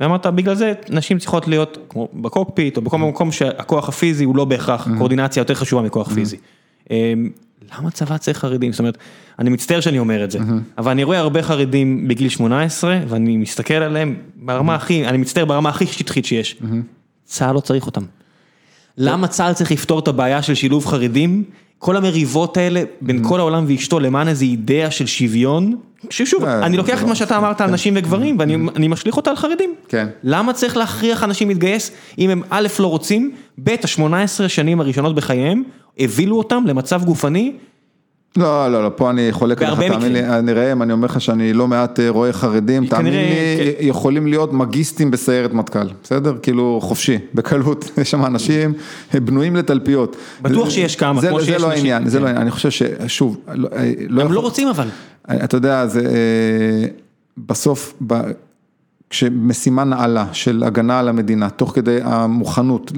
ואמרת, בגלל זה נשים צריכות להיות כמו בקוקפיט או בכל מקום שהכוח הפיזי הוא לא בהכרח קואורדינציה יותר חשובה מכוח פיזי. למה צבא צריך חרדים? זאת אומרת, אני מצטער שאני אומר את זה, אבל אני רואה הרבה חרדים בגיל 18 ואני מסתכל עליהם ברמה הכי, אני מצטער ברמה הכי שטחית שיש. צה"ל לא צריך אותם. למה צה"ל צריך לפתור את הבעיה של שילוב חרדים? כל המריבות האלה בין כל העולם ואשתו למען איזו אידאה של שוויון, ששוב, אני לוקח את מה שאתה אמרת על נשים וגברים ואני משליך אותה על חרדים. למה צריך להכריח אנשים להתגייס? אם הם א' לא רוצים, ב' ה-18 שנים הראשונות בחייהם, הבילו אותם למצב גופני לא, לא, לא, פה אני חולק עליך, תאמין לי, אני ראם, אני אומר לך שאני לא מעט רואה חרדים, תאמין לי, יכולים להיות מגיסטים בסיירת מטכ"ל, בסדר? כאילו חופשי, בקלות, (laughs) יש שם אנשים בנויים לתלפיות. בטוח שיש כמה, כמו שיש נשים. זה לא העניין, זה לא העניין, אני חושב ששוב, הם לא רוצים אבל. אתה יודע, זה בסוף, כשמשימה נעלה של הגנה על המדינה, תוך כדי המוכנות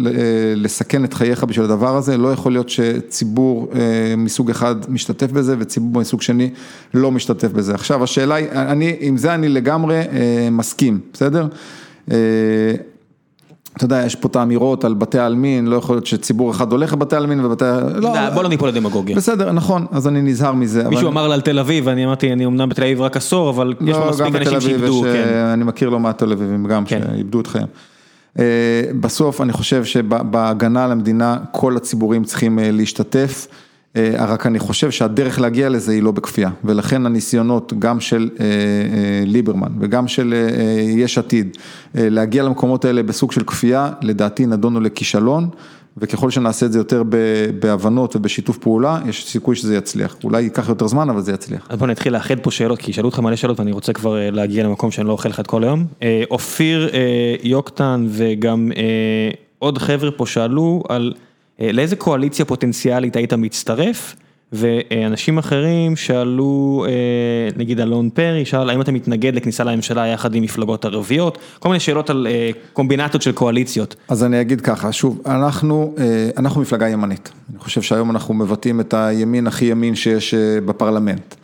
לסכן את חייך בשביל הדבר הזה, לא יכול להיות שציבור מסוג אחד משתתף בזה וציבור מסוג שני לא משתתף בזה. עכשיו השאלה היא, אני, עם זה אני לגמרי מסכים, בסדר? אתה יודע, יש פה את האמירות על בתי העלמין, לא יכול להיות שציבור אחד הולך לבתי העלמין ובתי... בוא לא ניפול לדמגוגיה. בסדר, נכון, אז אני נזהר מזה. מישהו אמר לה על תל אביב, ואני אמרתי, אני אמנם בתל אביב רק עשור, אבל יש פה מספיק אנשים שאיבדו. אני מכיר לא מעט תל אביבים גם, שאיבדו את חייהם. בסוף אני חושב שבהגנה על המדינה, כל הציבורים צריכים להשתתף. רק אני חושב שהדרך להגיע לזה היא לא בכפייה, ולכן הניסיונות גם של ליברמן וגם של יש עתיד להגיע למקומות האלה בסוג של כפייה, לדעתי נדונו לכישלון, וככל שנעשה את זה יותר בהבנות ובשיתוף פעולה, יש סיכוי שזה יצליח. אולי ייקח יותר זמן, אבל זה יצליח. אז בוא נתחיל לאחד פה שאלות, כי שאלו אותך מלא שאלות ואני רוצה כבר להגיע למקום שאני לא אוכל לך את כל היום. אופיר יוקטן וגם עוד חבר'ה פה שאלו על... לאיזה קואליציה פוטנציאלית היית מצטרף, ואנשים אחרים שאלו, נגיד אלון פרי, שאל האם אתה מתנגד לכניסה לממשלה יחד עם מפלגות ערביות, כל מיני שאלות על קומבינטות של קואליציות. אז אני אגיד ככה, שוב, אנחנו, אנחנו מפלגה ימנית, אני חושב שהיום אנחנו מבטאים את הימין הכי ימין שיש בפרלמנט.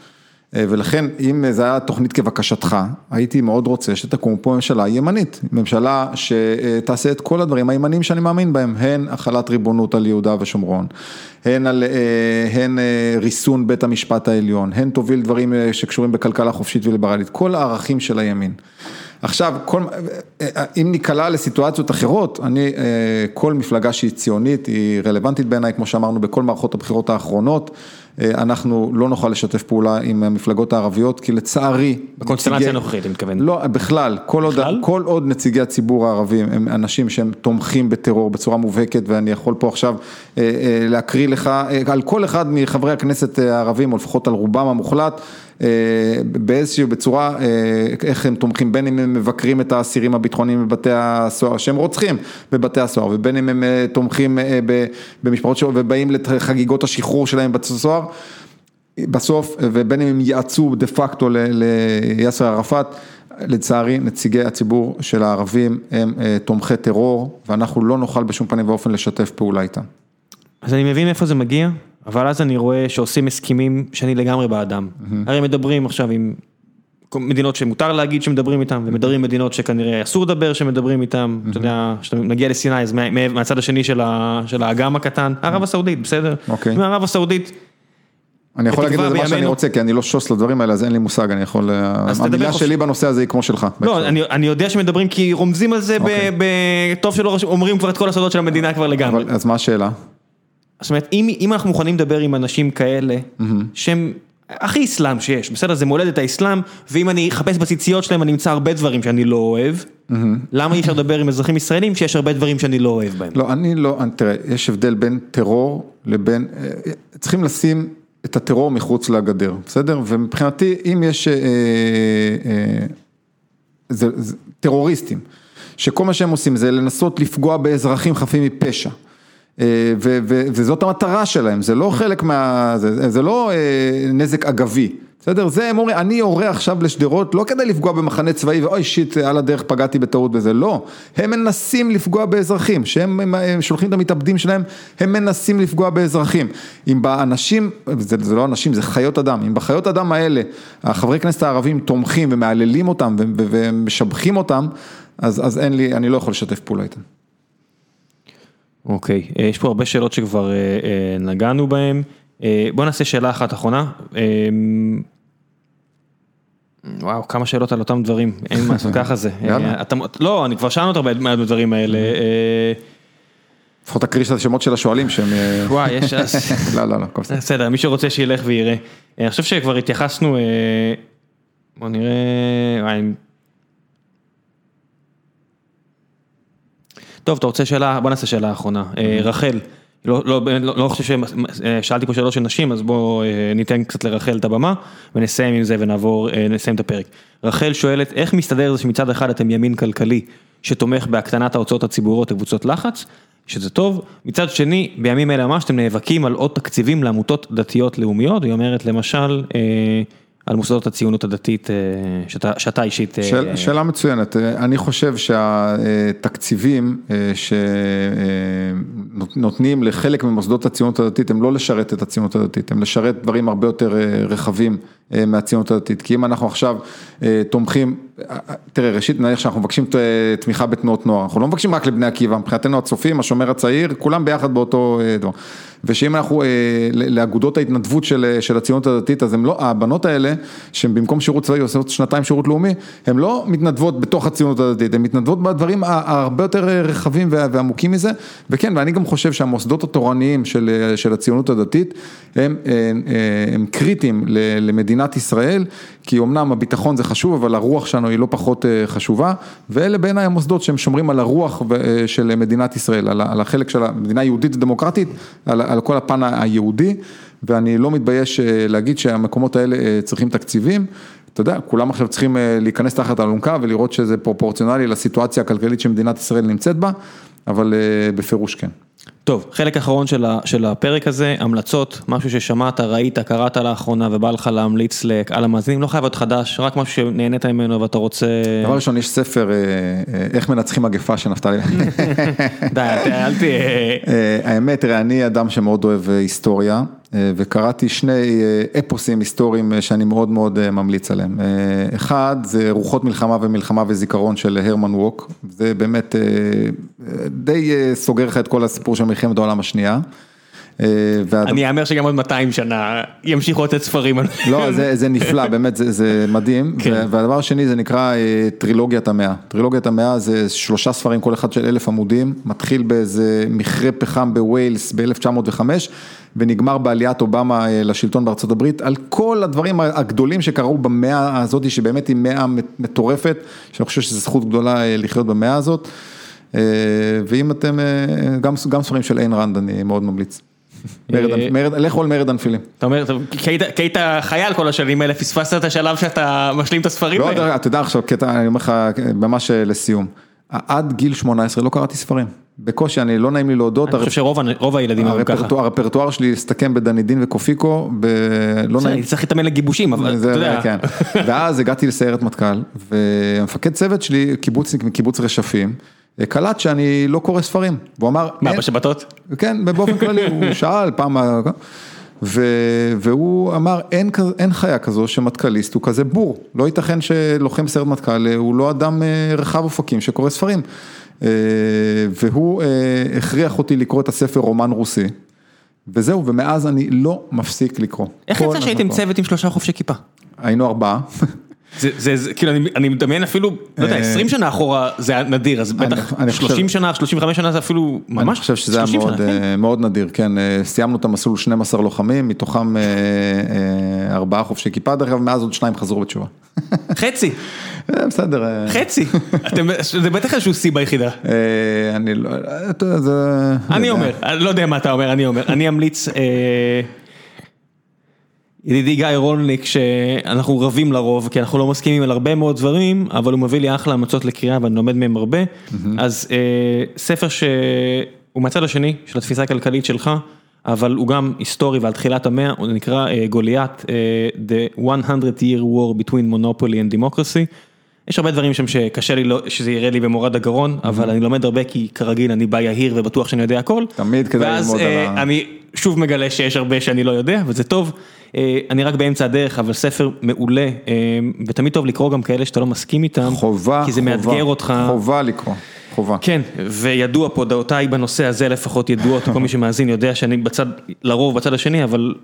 ולכן אם זה היה תוכנית כבקשתך, הייתי מאוד רוצה שתקום פה ממשלה ימנית, ממשלה שתעשה את כל הדברים הימניים שאני מאמין בהם, הן החלת ריבונות על יהודה ושומרון, הן, על, הן ריסון בית המשפט העליון, הן תוביל דברים שקשורים בכלכלה חופשית וליברלית, כל הערכים של הימין. עכשיו, כל, אם ניקלע לסיטואציות אחרות, אני, כל מפלגה שהיא ציונית היא רלוונטית בעיניי, כמו שאמרנו בכל מערכות הבחירות האחרונות, אנחנו לא נוכל לשתף פעולה עם המפלגות הערביות, כי לצערי... בקונסטלציה הנוכחית, אני מתכוון. לא, בכלל, כל עוד, כל עוד נציגי הציבור הערבים הם אנשים שהם תומכים בטרור בצורה מובהקת, ואני יכול פה עכשיו להקריא לך על כל אחד מחברי הכנסת הערבים, או לפחות על רובם המוחלט, באיזושהי, בצורה, איך הם תומכים, בין אם הם מבקרים את האסירים הביטחוניים בבתי הסוהר, שהם רוצחים בבתי הסוהר, ובין אם הם תומכים במשפחות שלו, ובאים לחגיגות השחרור שלהם בבתי הסוהר, בסוף, ובין אם הם יעצו דה פקטו ליאסר ערפאת, לצערי, נציגי הציבור של הערבים הם אה, תומכי טרור, ואנחנו לא נוכל בשום פנים ואופן לשתף פעולה איתם. אז אני מבין איפה זה מגיע, אבל אז אני רואה שעושים הסכמים שאני לגמרי בעדם. הרי מדברים עכשיו עם מדינות שמותר להגיד שמדברים איתם, ומדברים עם מדינות שכנראה אסור לדבר שמדברים איתם, אתה יודע, כשאתה מגיע לסיני, אז מה- מה- מהצד השני של ה- של האגם הקטן, ערב הסעודית, בסדר? אוקיי. מערב הסעודית, אני יכול להגיד בתקווה לזה מה שאני רוצה, כי אני לא שוס לדברים האלה, אז אין לי מושג, אני יכול... תדבר המילה. שלי בנושא הזה היא כמו שלך. לא. אני, יודע שמדברים כי רומזים על זה, אוקיי. ב, ב, טוב שלא רשום- אומרים כבר את כל הסודות של המדינה כבר לגמרי. אז מה השאלה? זאת אומרת, אם, אם אנחנו מוכנים לדבר עם אנשים כאלה, שהם הכי אסלאם שיש, בסדר? זה מולדת האסלאם, ואם אני אחפש בציציות שלהם אני אמצא הרבה דברים שאני לא אוהב, למה אי אפשר לדבר עם אזרחים ישראלים שיש הרבה דברים שאני לא אוהב בהם? לא, אני לא, תראה, יש הבדל בין טרור לבין, אה, צריכים לשים את הטרור מחוץ לגדר, בסדר? ומבחינתי, אם יש אה, אה, זה, זה, טרוריסטים, שכל מה שהם עושים זה לנסות לפגוע באזרחים חפים מפשע. אה, וזאת המטרה שלהם, זה לא חלק מה... זה, זה לא אה, נזק אגבי, בסדר? זה הם אומרים, אני יורה עכשיו לשדרות לא כדי לפגוע במחנה צבאי ואוי שיט, על הדרך פגעתי בטעות בזה, לא. הם מנסים לפגוע באזרחים, שהם הם, הם שולחים את המתאבדים שלהם, הם מנסים לפגוע באזרחים. אם באנשים, זה, זה לא אנשים, זה חיות אדם, אם בחיות אדם האלה, החברי כנסת הערבים תומכים ומהללים אותם ומשבחים אותם, אז, אז אין לי, אני לא יכול לשתף פעולה איתם. אוקיי, אה, יש פה הרבה שאלות שכבר אה, אה, נגענו בהן. בוא נעשה שאלה אחת אחרונה. אה, וואו, כמה שאלות על אותם דברים, אין מה לעשות, (laughs) ככה זה. אתה, לא, אני כבר שאלנו אותה הרבה מהדברים האלה. אה, לפחות תקריא את השמות של השואלים שהם... וואי, יש... (laughs) לא, לא, לא, הכל בסדר. בסדר, מי שרוצה שילך ויראה. אה, אני חושב שכבר התייחסנו, בוא נראה, וואי, אני- טוב, אתה רוצה שאלה, בוא נעשה שאלה אחרונה. אה, רחל, לא, לא, לא, לא חושב ששאלתי פה שאלות של נשים, אז בואו אה, ניתן קצת לרחל את הבמה, ונסיים עם זה ונעבור, אה, נסיים את הפרק. רחל שואלת, איך מסתדר זה שמצד אחד אתם ימין כלכלי, שתומך בהקטנת ההוצאות הציבוריות לקבוצות לחץ, שזה טוב, מצד שני, בימים אלה ממש אתם נאבקים על עוד תקציבים לעמותות דתיות לאומיות, היא אומרת למשל, אה, על מוסדות הציונות הדתית, אה, שאתה, שאתה אישית... אה, שאל, שאלה מצוינת, אני חושב שהתקציבים אה, שנותנים לחלק ממוסדות הציונות הדתית הם לא לשרת את הציונות הדתית, הם לשרת דברים הרבה יותר אה, רחבים אה, מהציונות הדתית, כי אם אנחנו עכשיו אה, תומכים, אה, תראה ראשית נניח שאנחנו מבקשים אה, תמיכה בתנועות נוער, אנחנו לא מבקשים רק לבני עקיבא, מבחינתנו הצופים, השומר הצעיר, כולם ביחד באותו אה, דבר, ושאם אנחנו אה, לאגודות ההתנדבות של, של הציונות הדתית, אז הם לא, הבנות האלה, שהן במקום שירות צבאי עושות שנתיים שירות לאומי, הן לא מתנדבות בתוך הציונות הדתית, הן מתנדבות בדברים הרבה יותר רחבים ועמוקים מזה, וכן, ואני גם חושב שהמוסדות התורניים של, של הציונות הדתית, הם, הם, הם קריטיים למדינת ישראל, כי אמנם הביטחון זה חשוב, אבל הרוח שלנו היא לא פחות חשובה, ואלה בעיניי המוסדות שהם שומרים על הרוח של מדינת ישראל, על החלק של המדינה יהודית ודמוקרטית, על, על כל הפן היהודי, ואני לא מתבייש להגיד שהמקומות האלה צריכים תקציבים. אתה יודע, כולם עכשיו צריכים להיכנס תחת האלונקה ולראות שזה פרופורציונלי לסיטואציה הכלכלית שמדינת ישראל נמצאת בה, אבל בפירוש כן. טוב, חלק אחרון של, של הפרק הזה, המלצות, משהו ששמעת, ראית, קראת לאחרונה ובא לך להמליץ לקהל המאזינים, לא חייב להיות חדש, רק משהו שנהנית ממנו ואתה רוצה... דבר ראשון, יש ספר, איך מנצחים מגפה של נפתלי. (laughs) די, אל תהיה... האמת, תראה, אני אדם שמאוד אוהב היסטוריה, וקראתי שני אפוסים היסטוריים שאני מאוד מאוד ממליץ עליהם. אחד, זה רוחות מלחמה ומלחמה וזיכרון של הרמן ווק, זה באמת די סוגר לך את כל הסיפור של מלחמת העולם השנייה. אני אאמר שגם עוד 200 שנה ימשיכו לתת ספרים. לא, זה נפלא, (laughs) באמת זה מדהים, והדבר השני זה נקרא טרילוגיית המאה. טרילוגיית המאה זה שלושה ספרים, כל אחד של אלף עמודים, מתחיל באיזה מכרה פחם בוויילס ב-1905, ונגמר בעליית אובמה לשלטון בארצות הברית, על כל הדברים הגדולים שקרו במאה הזאת, שבאמת היא מאה מטורפת, שאני חושב שזו זכות גדולה לחיות במאה הזאת, ואם אתם, גם ספרים של איין רנד אני מאוד ממליץ. לכו על מרד הנפילים. אתה אומר, כי היית חייל כל השנים האלה, פספסת את השלב שאתה משלים את הספרים האלה. לא, אתה יודע עכשיו, קטע, אני אומר לך ממש לסיום, עד גיל 18 לא קראתי ספרים. בקושי, אני לא נעים לי להודות. אני חושב שרוב הילדים היו ככה. הרפרטואר שלי הסתכם בדנידין וקופיקו, לא נעים. אני צריך להתאמן לגיבושים, אבל אתה יודע. כן. ואז הגעתי לסיירת מטכ"ל, והמפקד צוות שלי, קיבוצניק מקיבוץ רשפים, קלט שאני לא קורא ספרים, והוא אמר... מה, בשבתות? כן, באופן כללי, (laughs) הוא שאל פעם... והוא אמר, אין, אין חיה כזו שמטכ"ליסט הוא כזה בור, לא ייתכן שלוחם סיירת מטכ"ל הוא לא אדם רחב אופקים שקורא ספרים. והוא הכריח אותי לקרוא את הספר רומן רוסי, וזהו, ומאז אני לא מפסיק לקרוא. איך יצא שהייתם צוות עם שלושה חובשי כיפה? היינו ארבעה. זה כאילו אני מדמיין אפילו, לא יודע, 20 שנה אחורה זה היה נדיר, אז בטח 30 שנה, 35 שנה זה אפילו ממש, אני חושב שזה היה מאוד נדיר, כן, סיימנו את המסלול 12 לוחמים, מתוכם ארבעה חובשי כיפה, דרך אגב, מאז עוד שניים חזרו בתשובה. חצי. בסדר. חצי, זה בטח איזשהו שיא ביחידה. אני לא, אני אומר, אני לא יודע מה אתה אומר, אני אומר, אני אמליץ. ידידי גיא רולניק שאנחנו רבים לרוב כי אנחנו לא מסכימים על הרבה מאוד דברים אבל הוא מביא לי אחלה המצות לקריאה ואני לומד מהם הרבה אז ספר שהוא מהצד השני של התפיסה הכלכלית שלך אבל הוא גם היסטורי ועל תחילת המאה הוא נקרא גוליית The 100 year war between monopoly and democracy. יש הרבה דברים שם שקשה לי שזה יראה לי במורד הגרון אבל אני לומד הרבה כי כרגיל אני בא יהיר ובטוח שאני יודע הכל. תמיד כדאי ללמוד על ה... ואז אני שוב מגלה שיש הרבה שאני לא יודע וזה טוב. אני רק באמצע הדרך אבל ספר מעולה ותמיד טוב לקרוא גם כאלה שאתה לא מסכים איתם. חובה, כי זה מאתגר אותך. חובה לקרוא. חובה. כן, וידוע פה דעותיי בנושא הזה לפחות ידועות, (laughs) כל מי שמאזין יודע שאני בצד, לרוב בצד השני, אבל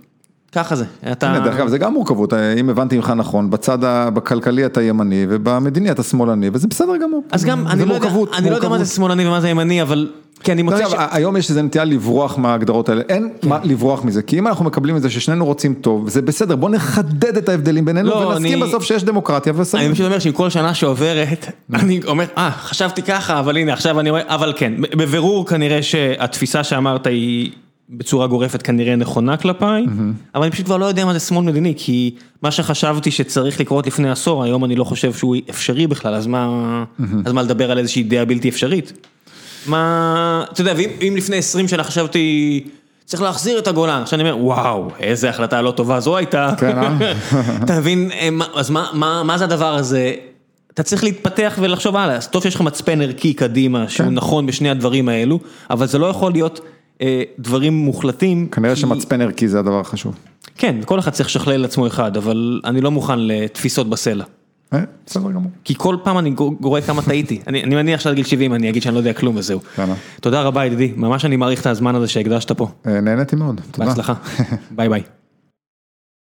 ככה זה. אתה... דרך אגב, זה גם מורכבות, אם הבנתי ממך נכון, בצד הכלכלי אתה ימני ובמדיני אתה שמאלני, וזה בסדר גמור. אז גם, אני לא יודע, אני לא יודע מה זה שמאלני ומה זה ימני, אבל... כי אני מוצא ש... היום יש איזה נטייה לברוח מההגדרות האלה, אין מה לברוח מזה, כי אם אנחנו מקבלים את זה ששנינו רוצים טוב, זה בסדר, בוא נחדד את ההבדלים בינינו ונסכים בסוף שיש דמוקרטיה וסדר. אני פשוט אומר שעם כל שנה שעוברת, (laughs) אני אומר, אה, חשבתי ככה, אבל הנה, עכשיו אני רואה, אבל כן, בבירור כנראה שהתפיסה שאמרת היא בצורה גורפת כנראה נכונה כלפיי, אבל אני פשוט כבר לא יודע מה זה שמאל מדיני, כי מה שחשבתי שצריך לקרות לפני עשור, היום אני לא חושב שהוא אפשרי בכלל, אז מה לדבר על איזושהי דעה בלתי אפשרית? מה, אתה יודע, ואם לפני 20 שנה חשבתי, צריך להחזיר את הגולן, עכשיו אני אומר, וואו, איזה החלטה לא טובה זו הייתה. כן, אה? (laughs) אתה מבין, אז מה זה הדבר הזה? אתה צריך להתפתח ולחשוב הלאה, אז טוב שיש לך מצפן ערכי קדימה, שהוא נכון בשני הדברים האלו, אבל זה לא יכול להיות דברים מוחלטים. כנראה שמצפן ערכי זה הדבר החשוב. כן, כל אחד צריך לשכלל לעצמו אחד, אבל אני לא מוכן לתפיסות בסלע. בסדר גמור. כי כל פעם אני רואה כמה טעיתי, (laughs) אני מניח שעד גיל 70 אני אגיד שאני לא יודע כלום וזהו. תודה רבה ידידי, ממש אני מעריך את הזמן הזה שהקדשת פה. נהניתי מאוד, תודה. בהצלחה, (laughs) ביי ביי.